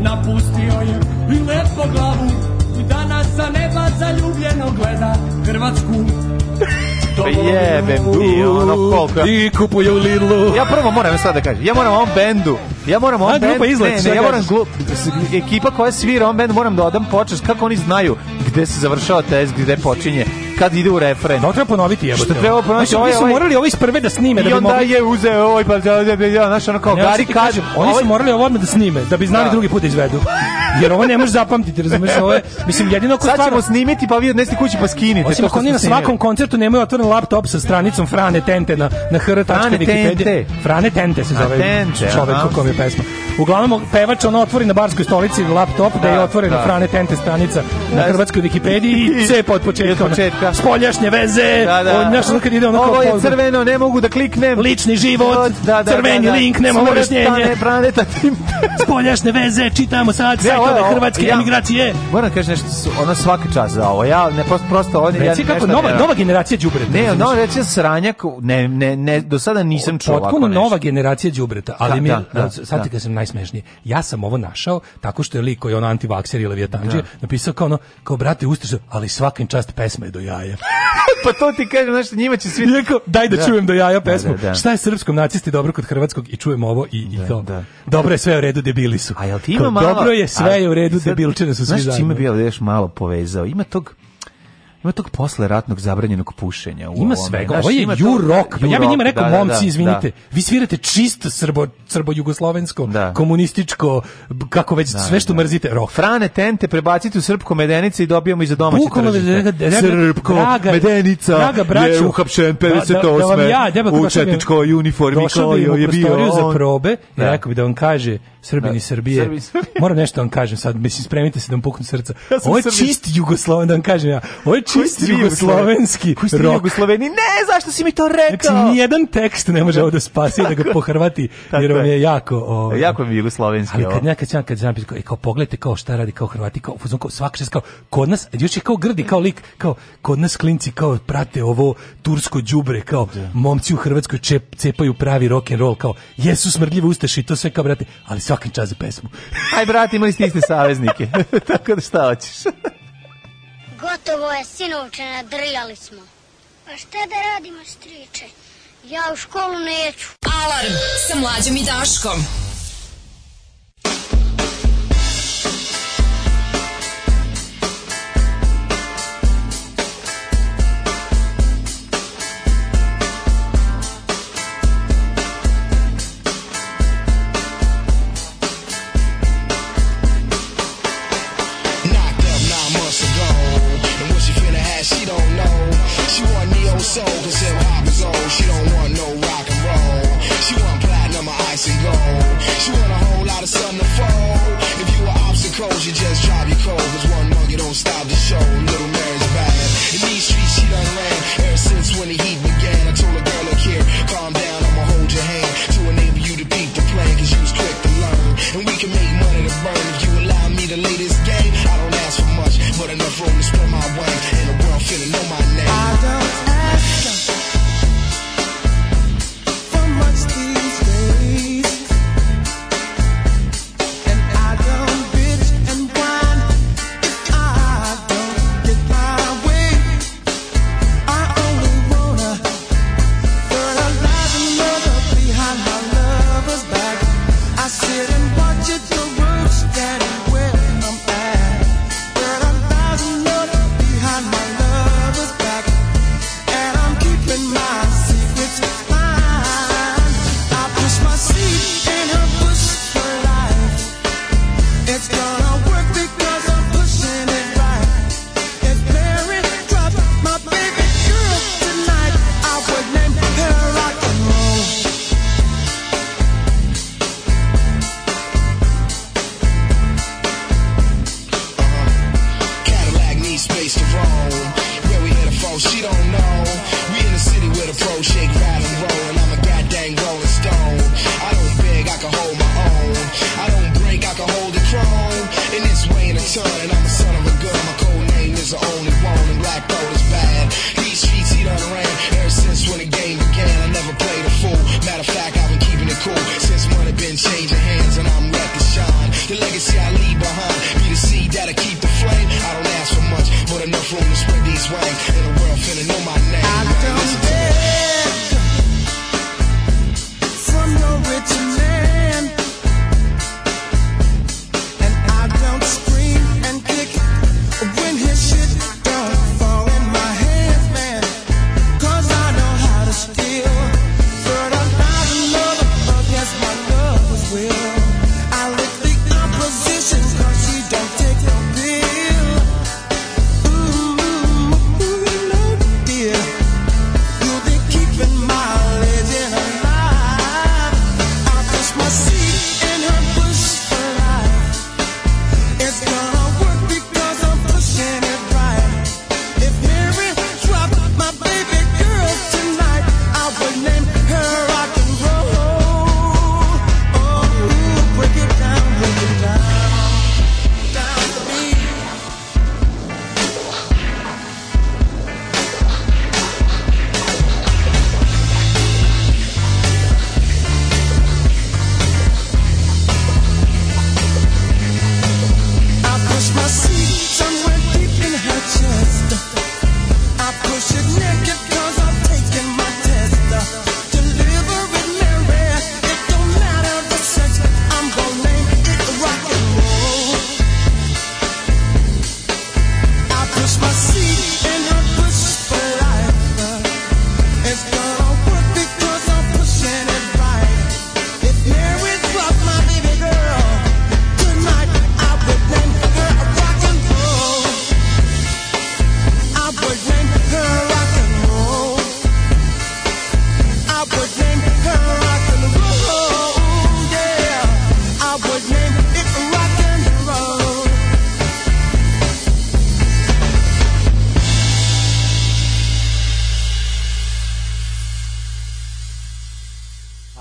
napustio je i lepo glavu. I danas sa neba zaljubljeno gleda Hrvatsku Pa jebem ti, ono koliko... I kupuje u Lidlu. Ja prvo moram sad da kažem, ja moram ovom bendu, ja moram ovom bendu, ne, ne, ja moram glup, ekipa koja svira ovom bendu, moram da odam počest, kako oni znaju gde se završava test, gde počinje, kad ide u refren. To treba ponoviti, jebote. Što treba ponoviti? Znači, ovaj, oni su ovaj- morali ovo iz prve da snime. Da bi I onda je uzeo ovaj, pa da, da, da, znaš, ono kao, ne, gari kaže. Oni su ovaj- morali ovo odmah da snime, da bi znali drugi put da izvedu. Jer ovo ne možeš zapamtiti, razumeš? Ovo je, mislim, jedino ko stvarno... Sad ćemo snimiti, pa vi odnesti kući, pa skinite. Osim ako oni na svakom koncertu nemaju otvoren laptop sa stranicom Frane Tente na, na hr. Frane Tente. se zove. čovek čovek kom je pesma. Uglavnom, pevač ono otvori na barskoj stolici laptop da, je otvorena da. Frane Tente stranica na hrvatskoj Wikipediji i sve od početka da. spoljašnje veze, da, da. On, znaš, kad ide ono Ovo je crveno, ne mogu da kliknem. Lični život, da, da, crveni da, da, link, nema objašnjenje. planeta tim. spoljašne veze, čitamo sad, sajtove hrvatske ja, emigracije. Moram kažem nešto, ona svaka čast za ovo. Ja ne prosto, prosto oni ja kako nova, nova generacija đubreta. Ne, no, reći sranjak, ne, ne, ne, do sada nisam čuo Potpuno nova generacija đubreta, ali da, mi, da, da, sad ti kad sam najsmešniji, ja sam ovo našao tako što je lik koji je ono antivakser ili vjetanđe, napisao kao ono, kao brate, ustaš, ali svakim čast pesma je do ja jaja. pa to ti kažem, znači njima će svi... Iako, daj da, da, čujem do da jaja pesmu. Da, da, Šta je srpskom nacisti dobro kod hrvatskog i čujem ovo i, i da, to. Da. Dobro je sve u redu, debili su. A jel ti ima malo... Dobro je sve a, je u redu, debilčine su svi zajedno. Znaš čime bi još malo povezao? Ima tog ima tog posle ratnog zabranjenog pušenja u Ima svega. Ovo je ju rock. Pa ja bih njima rekao da, da, momci, da, izvinite, da. vi svirate čisto srbo srbo jugoslovensko, da. komunističko, kako već da, sve što mrzite, rock. Frane Tente prebacite u srpsko medenice i dobijamo iz domaće tržište. Srpko draga, medenica. Draga braću, je uhapšen 58. Da, ja, u četničkoj uniformi koji je bio. Došao bi u prostoriju za probe i rekao bi da vam kaže Srbini da. Srbije. Srbi, Srbi. Moram nešto da vam kažem sad, mislim spremite se da vam puknu srca. Ja ovo je Srbi. čist jugosloven, da vam kažem ja. Ovo je čist jugoslovenski Koji ste jugosloveni? Ne, zašto si mi to rekao? Znači, nijedan tekst ne može ovo da spasi da ga pohrvati, jer on je jako... O, ovaj, jako je jugoslovenski Ali kad nekad sam, kad sam, kao, e, kao pogledajte kao šta radi kao Hrvati, kao, kao svaka kao, kod nas, još je kao grdi, kao lik, kao, kod nas klinci kao prate ovo tursko đubre kao da. momci u Hrvatskoj čep, cepaju pravi rock and roll, kao, jesu smrdljive ustaše to sve kao, brate, ali svaki čas za pesmu. Aj, brati, imali ste iste saveznike. Tako da šta hoćeš? Gotovo je, sinovče, nadrijali smo. A šta da radimo, striče? Ja u školu neću. Alarm sa mlađom i Daškom.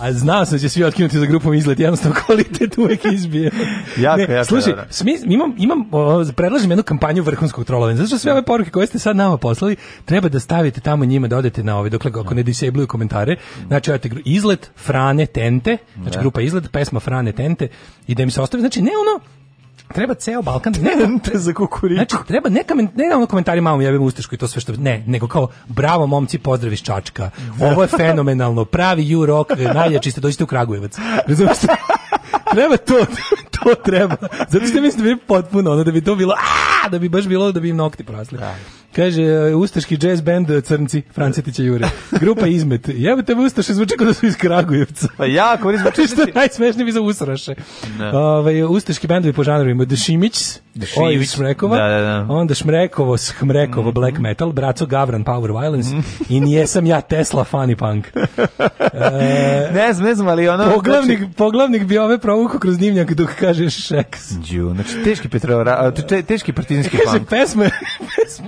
A znao sam da će svi otkinuti za grupom izlet, jednostavno kvalitet uvek izbije. jako, ne, jako. Slušaj, da, da. smis, imam, imam, predlažem jednu kampanju vrhunskog trolovanja. Zato što sve ove poruke koje ste sad nama poslali, treba da stavite tamo njima da odete na ove, dokle ako ne disabluju komentare. Znači, odete izlet Frane Tente, znači grupa izlet, pesma Frane Tente i da mi se ostavi. Znači, ne ono, treba ceo Balkan da ne te za kukuriku. Znači treba neka ne, ne ono komentari malo jebem ustašku i to sve što ne, nego kao bravo momci, pozdrav iz Čačka. Ovo je fenomenalno, pravi ju rock, najjači ste dođite u Kragujevac. Razumeš? treba to, to treba. Zato što mislim da bi potpuno ono da bi to bilo, a, da bi baš bilo da bi im nokti porasli. Da. Kaže, e, ustaški jazz band e, Crnci, Francetića Jure. Grupa Izmet. Jebo tebe ustaše, zvuči kao da su iz Kragujevca. Pa jako, oni zvuči što je najsmešniji za usraše. Da. Ove, ovaj, ustaški bendovi po žanru imaju Dešimić, Ovi Šmrekova, da, da, da. onda Šmrekovo, Šmrekovo, mm -hmm. Black Metal, Braco Gavran, Power Violence mm -hmm. i nijesam ja Tesla Funny Punk. e, ne znam, ne znam, ali ono... Poglavnik, znači... poglavnik bi ove provuku kroz dimnjak dok kaže Šeks. Đu, znači teški, Petrova, da. teški partizanski punk. Kaže, pesme, pesme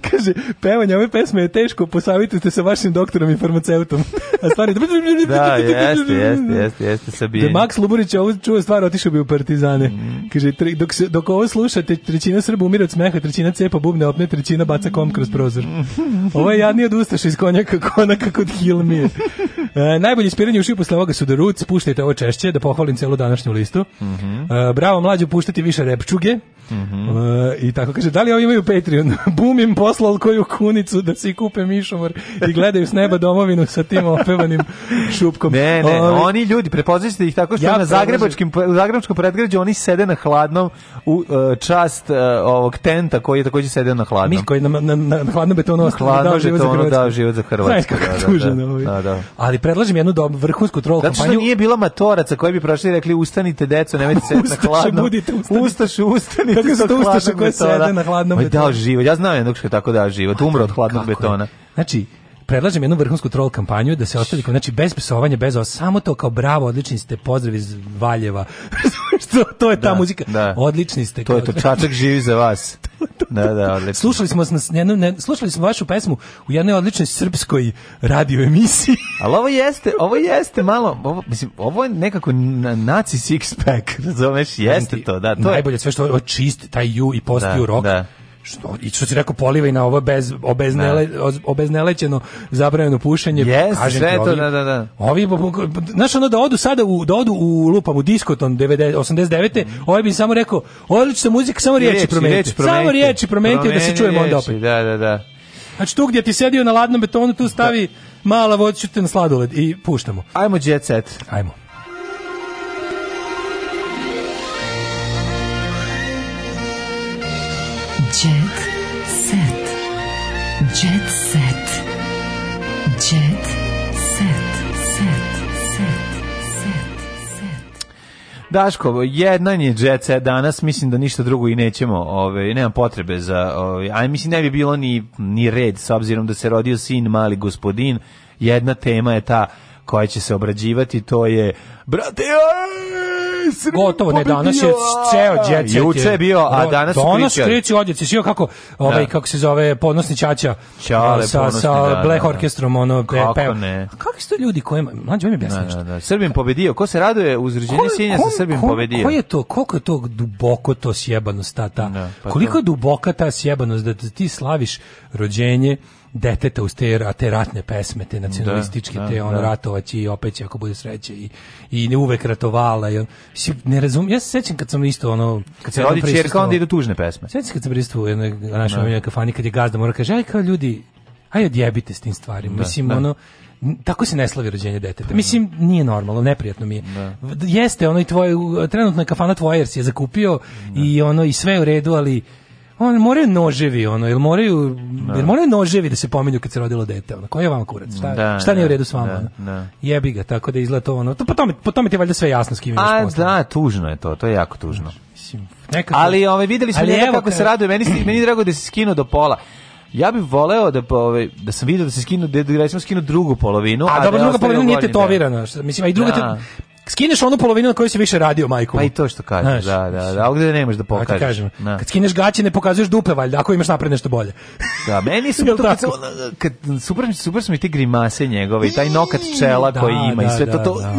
Kaže, pevanje ove pesme je teško, posavitujte se vašim doktorom i farmaceutom. A stvari... Da, da, jeste, jeste, jeste, jeste sabijenje. Da Maks Luburić ovo čuje stvar, otišao bi u partizane. Mm. Kaže, tri, dok, se, dok ovo slušate, trećina Srba umira od smeha, trećina cepa bubne opne, trećina baca kom kroz prozor. Mhm. Ovo je jadnije od ustaša iz konjaka, konaka kod Hilmije. E, najbolji ispiranje uši posle ovoga su The Roots, puštajte ovo češće, da pohvalim celu današnju listu. Mm -hmm. e, bravo mlađo, puštati više repčuge. Mm -hmm. e, I tako kaže, da li ovi imaju Patreon? Bumim poslao koju kunicu da si kupe mišomor i gledaju s neba domovinu sa tim opevanim šupkom. Ne, ne, Ovi, oni ljudi, prepoznaćete ih tako što ja na zagrebačkim, u zagrebačkom predgrađu oni sede na hladnom u e, čast e, ovog tenta koji je takođe sedeo na hladnom. Mi koji na, na, na, na hladnom betonu ostalo hladno dao život za Hrvatsku. Dao život za Hrvatsku. Znaš kako da, Da, da, da, da. Ali predlažem jednu dobu, vrhunsku trol kampanju. Zato što nije bilo matoraca koji bi prošli i rekli ustanite deco, nemojte sedeti na hladnom. Ustaše, budite, ustanite. Ustaše, ustanite. Kako su to ustaše koje sede na hladnom betonu? Dao život. Ja znam jednog Njemačka tako da život, umro od hladnog betona. Je? Znači, predlažem jednu vrhunsku troll kampanju da se ostali znači bez psovanja, bez ovo, samo to kao bravo, odlični ste, pozdrav iz Valjeva. Što to je ta da, muzika. Da. Odlični ste. To je to, Čačak živi za vas. Da, da, odlično. Slušali smo nas ne, ne, slušali smo vašu pesmu u jednoj odličnoj srpskoj radio emisiji. Ali ovo jeste, ovo jeste malo, ovo, mislim, ovo je nekako naci six pack, razumeš, jeste znači, to, da, to. Najbolje sve što je čist taj ju i post da, ju rock. Da što i što si rekao polivaj na ovo bez obeznele da. obeznelećeno zabranjeno pušenje yes, kažem sve ti, ovi, to, da, da, da. ovi znaš ono da odu sada u da odu u lupam u diskoton 90, 89 mm. ovaj bi samo rekao odlična muzika samo riječi, riječi promenite samo riječi promenite da se čujemo onda opet da da da Znači tu gdje ti sedio na ladnom betonu, tu stavi da. mala voću na sladoled i puštamo. Ajmo jet set. Ajmo. Daško, jedan je džece danas, mislim da ništa drugo i nećemo, ove, nemam potrebe za, ove, a mislim ne bi bilo ni, ni red, s obzirom da se rodio sin, mali gospodin, jedna tema je ta koja će se obrađivati, to je brate, aj, gotovo ne danas je ceo đecet. Juče je bio, a danas su Danas kreće odjeci, sve kako ovaj da. kako se zove ponosni ćaća Čale, sa ponosni, sa da, da Black da, Orkestrom ono kako peo. Ne. Kakvi su to ljudi koji mlađi mi da, objasni da, da, da. Srbim pobedio, ko se raduje uzređenje sinja sa Srbim kom, pobedio. Ko je to, koliko je to duboko to sjebanost ta, ta. Da, pa koliko to... je duboka ta sjebanost da ti slaviš rođenje deteta uz te, te ratne pesme, te nacionalističke, da, te on da. da. ratovaći i opet će ako bude sreće i, i ne uvek ratovala. I on, ne razum, ja se sećam kad sam isto ono... Kad se rodi čerka, onda idu tužne pesme. Sećam kad sam pristao u jednoj našoj da. omiljena kafani, kad je gazda mora kaže, aj kao ljudi, aj odjebite s tim stvarima. Da, Mislim, da. ono, tako se ne slavi rođenje deteta. Da. Mislim, nije normalno, neprijatno mi je. Da. Jeste, ono i tvoje, trenutno je kafana tvoja jer si je zakupio da. i ono i sve u redu, ali on moraju noževi ono, jel moraju da. jel moraju noževi da se pominju kad se rodilo dete, ono. Koji je vam kurac? Šta, da, šta nije da, u redu s vama? Da, ono? Da. Jebi ga, tako da izgleda to ono. To potom potom ti valjda sve jasno s kim imaš A posla. da, tužno je to, to je jako tužno. Znači, mislim, nekako, ali ovaj videli smo njega kako se raduje, meni meni drago da se skinu do pola. Ja bih voleo da ove, ovaj, da sam video da se skinu da, da recimo skinu drugu polovinu, a, a dobro druga polovina nije tetovirana, mislim a i druga da. Te, skineš onu polovinu na kojoj si više radio, majku. Pa i to što kažeš, da, da, da, ovdje nemaš da pokažeš. Ja kažem, da. kad skineš gaće ne pokazuješ dupe, valjda, ako imaš napred nešto bolje. da, meni su to, kad, kad, super, super su mi ti grimase njegove, i taj nokat čela da, koji ima i da, sve to, da, to e,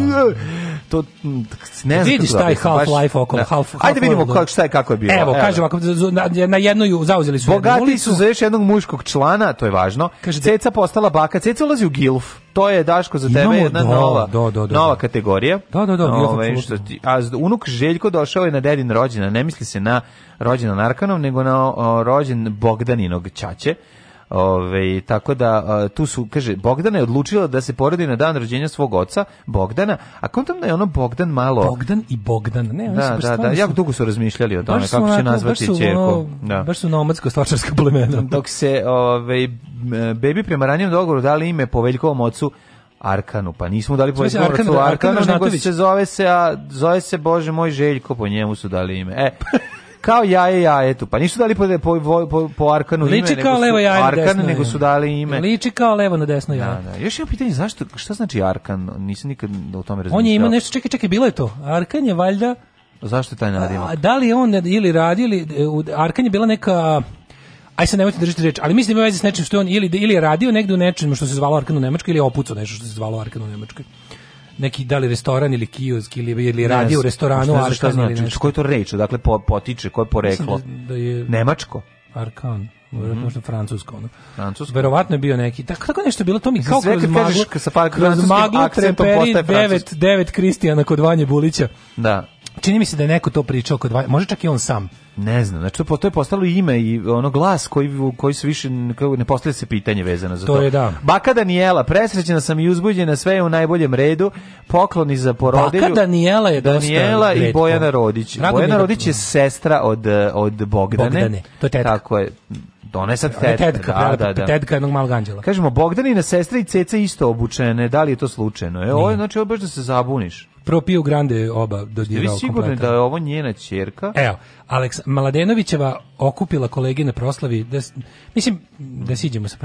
to mm, ne znam vidiš da taj Half-Life okolo. Half, half Ajde vidimo kako šta je kako je bilo. Evo, Evo. kažem, na, na jednoj zauzeli su Bogati su za još jednog muškog člana, to je važno. Kaže, Ceca postala baka, Ceca ulazi u Gilf. To je Daško za tebe jedna do, nova, do, do, nova kategorija. Da, da, da. Ove, ovaj, što ti, a unuk Željko došao je na dedin rođendan, ne misli se na rođendan Narkanov, nego na o, rođen Bogdaninog Čače. Ove, tako da tu su, kaže, Bogdana je odlučila da se poredi na dan rođenja svog oca, Bogdana, a kontam da je ono Bogdan malo... Bogdan i Bogdan, ne, oni da, su da, da, da, jako dugo su razmišljali o tome, kako će nazvati čerku. Da. Baš su nomadsko-stočarska plemena. Dok se ove, bebi prema ranijem dogovoru dali ime po poveljkovom ocu Arkanu, pa nismo dali po Arkanu, Arkanu, Arkanu nego se zove se, a zove se Bože moj Željko, po njemu su dali ime. E, Kao jaje jajetu. Pa nisu dali po, po, po, po Arkanu Liči ime. Liči kao nego levo jaje Arkan, desno nego su dali ime. Liči kao levo na desno da, jaje. Da, da. Još je pitanje, zašto, šta znači Arkan? Nisam nikad o tome razmišljao. On je ima nešto, čekaj, čekaj, bilo je to. Arkan je valjda... Zašto je taj nadimak? A, da li on ili radili e, Arkan je bila neka aj se nemojte držati reč, ali mislim da ima veze s nečim što je on ili ili je radio negde u nečemu što se zvalo Arkan u Nemačkoj ili je opucao nešto što se zvalo Arkan u Nemačkoj neki da li restoran ili kiosk ili ili radi u restoranu a šta znači nešto. Koji to reč, dakle po, potiče, koje da poreklo? Da, da je Nemačko. Arkan. Mhm. Verovatno mm -hmm. francusko. Ono. Francusko. Verovatno je bio neki. Tako tako nešto je bilo, to mi kao kroz maglu. Sa pa- kroz maglu treperi 9 9 Kristijana kod Vanje Bulića. Da. Čini mi se da je neko to pričao kod vas, može čak i on sam. Ne znam, znači to je postalo ime i ono glas koji, koji se više ne postavlja se pitanje vezano za to. To je da. Baka Daniela, presrećena sam i uzbuđena, sve je u najboljem redu, pokloni za porodilju. Baka Daniela je Daniela i Bojana Rodić. Drago Bojana da Rodić je sestra od, od Bogdane. Bogdane, to je tetka. Tako je. Ona je sad tetka, tetka, da, da, da. tetka jednog malog anđela. Kažemo, Bogdanina sestra i ceca isto obučene, da li je to slučajno? E, ovo, znači, ovo baš da se zabuniš propio grande oba do dodirao Ste vi sigurni da je ovo njena ćerka? Evo, Aleks Maladenovićeva okupila kolege na proslavi, da, mislim, da siđemo sa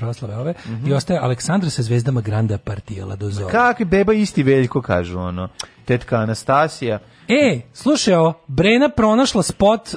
proslave ove, mm -hmm. i ostaje Aleksandra sa zvezdama Granda Partijela do da zove. Kakvi beba isti veljko, kažu ono, tetka Anastasija. E, slušaj ovo, Brena pronašla spot,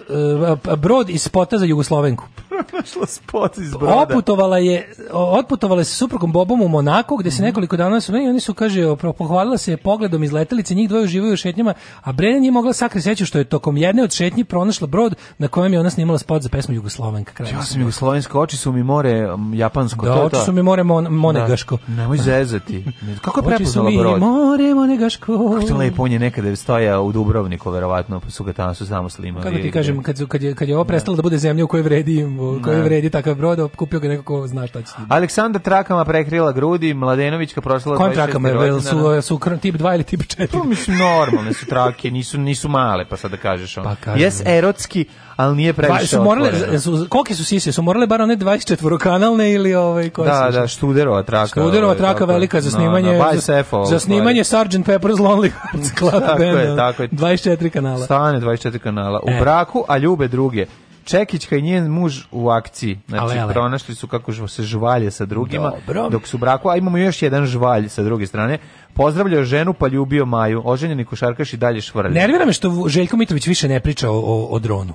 uh, brod iz spota za Jugoslovenku. Pronašla spot iz broda. Otputovala je, otputovala se suprugom Bobom u Monako, gde se mm nekoliko dana su, i oni su, kaže, pohvalila se pogledom iz letelice, njih dvoje uživaju u šetnjama, a Brena nije mogla sakri seću što je tokom jedne od šetnji pronašla brod na kojem je ona snimala spot za pesmu Jugoslovenka. Kraj ja sam Jugoslovenska, oči su mi more japansko. Da, to, oči su mi more mon, da. monegaško. Da, nemoj zezati. Kako je prepoznala brod? Oči su mi more monegaško. Kako to lepo on je nekada stojao u Dubrovniku verovatno pa su ga tamo su samo slimali. Kako ti kažem kad kad je kad je ovo da. prestalo da, da bude zemlja u kojoj vredi u kojoj da. vredi takav brod, kupio ga nekako znaš zna šta će. Aleksandar Trakama prekrila grudi, Mladenovićka prošla 26. Kojim trakama je, su, su tip 2 ili tip 4? Pa to mislim normalno su trake, nisu nisu male, pa sad da kažeš on. Pa kažem. Jes erotski, ali nije previše su morale, otvoreno. Su, kolike su sise? Su morale bar one 24-kanalne ili da, da, ovaj, koji da, Da, da, Študerova traka. Studerova traka tako, velika za snimanje, no, no, za, za ovaj. snimanje Sgt. Pepper's Lonely Hearts Club tako Band. Je, tako je. 24 kanala. Stane 24 kanala. U e. braku, a ljube druge. Čekićka i njen muž u akciji. Znači, ale, ale. pronašli su kako se žvalje sa drugima Dobro. dok su u braku. A imamo još jedan žvalj sa druge strane. Pozdravljao ženu pa ljubio Maju. Oženjeni košarkaš i dalje švrlja. Nervira me što Željko Mitrović više ne priča o, o, o dronu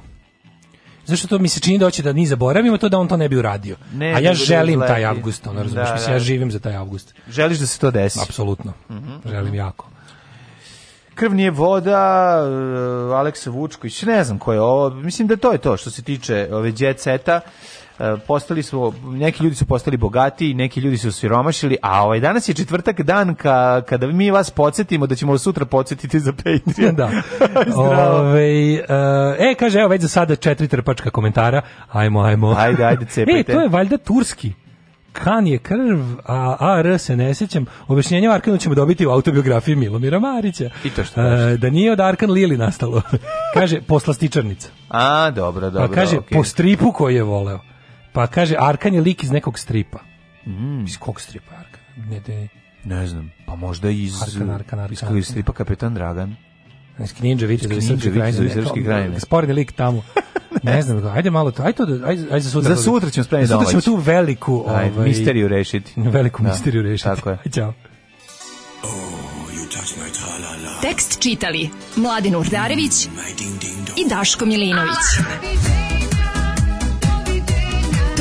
zašto to mi se čini da hoće da ni zaboravimo to da on to ne bi uradio. Ne, A ja da želim taj avgust, on da, razumiješ, da, mislim, ja da. živim za taj avgust. Želiš da se to desi? Apsolutno, mm -hmm. želim jako. Krv nije voda, e, Aleksa Vučković, ne znam ko je ovo, mislim da to je to što se tiče ove djeceta. E, postali su neki ljudi su postali bogati i neki ljudi su siromašili, a ovaj danas je četvrtak dan ka, kada mi vas podsjetimo da ćemo sutra podsjetiti za Patreon. da. Ove, ovaj, e, kaže, evo već za sada četiri trpačka komentara. Ajmo, ajmo. Ajde, ajde, cepajte. E, to je valjda turski. Kan je krv, a AR se ne sećam. Objašnjenje o Arkanu ćemo dobiti u autobiografiji Milomira Marića. I to što e, Da nije od Arkan Lili nastalo. kaže, poslastičarnica. A, dobro, dobro. Pa kaže, okay. po stripu koji je voleo. Pa kaže, Arkan je lik iz nekog stripa. Mm. Iz kog stripa Arkan? Ne, ne, ne znam, pa možda iz, Arkan, Arkan, Arkan, iz kog stripa Kapetan Dragan. Iz Ninja Vitez iz Srpske krajine. Sporni lik tamo. ne znam, ajde malo to, ajde, to, da- ajde, ajde za sutra. Za da sutra ćemo spremiti domaći. Sutra ćemo tu veliku... Ajde, ovaj- misteriju rešiti. Veliku da, misteriju rešiti. Tako je. Ćao. Oh, Tekst čitali Mladin Urdarević i Daško Milinović. Ah,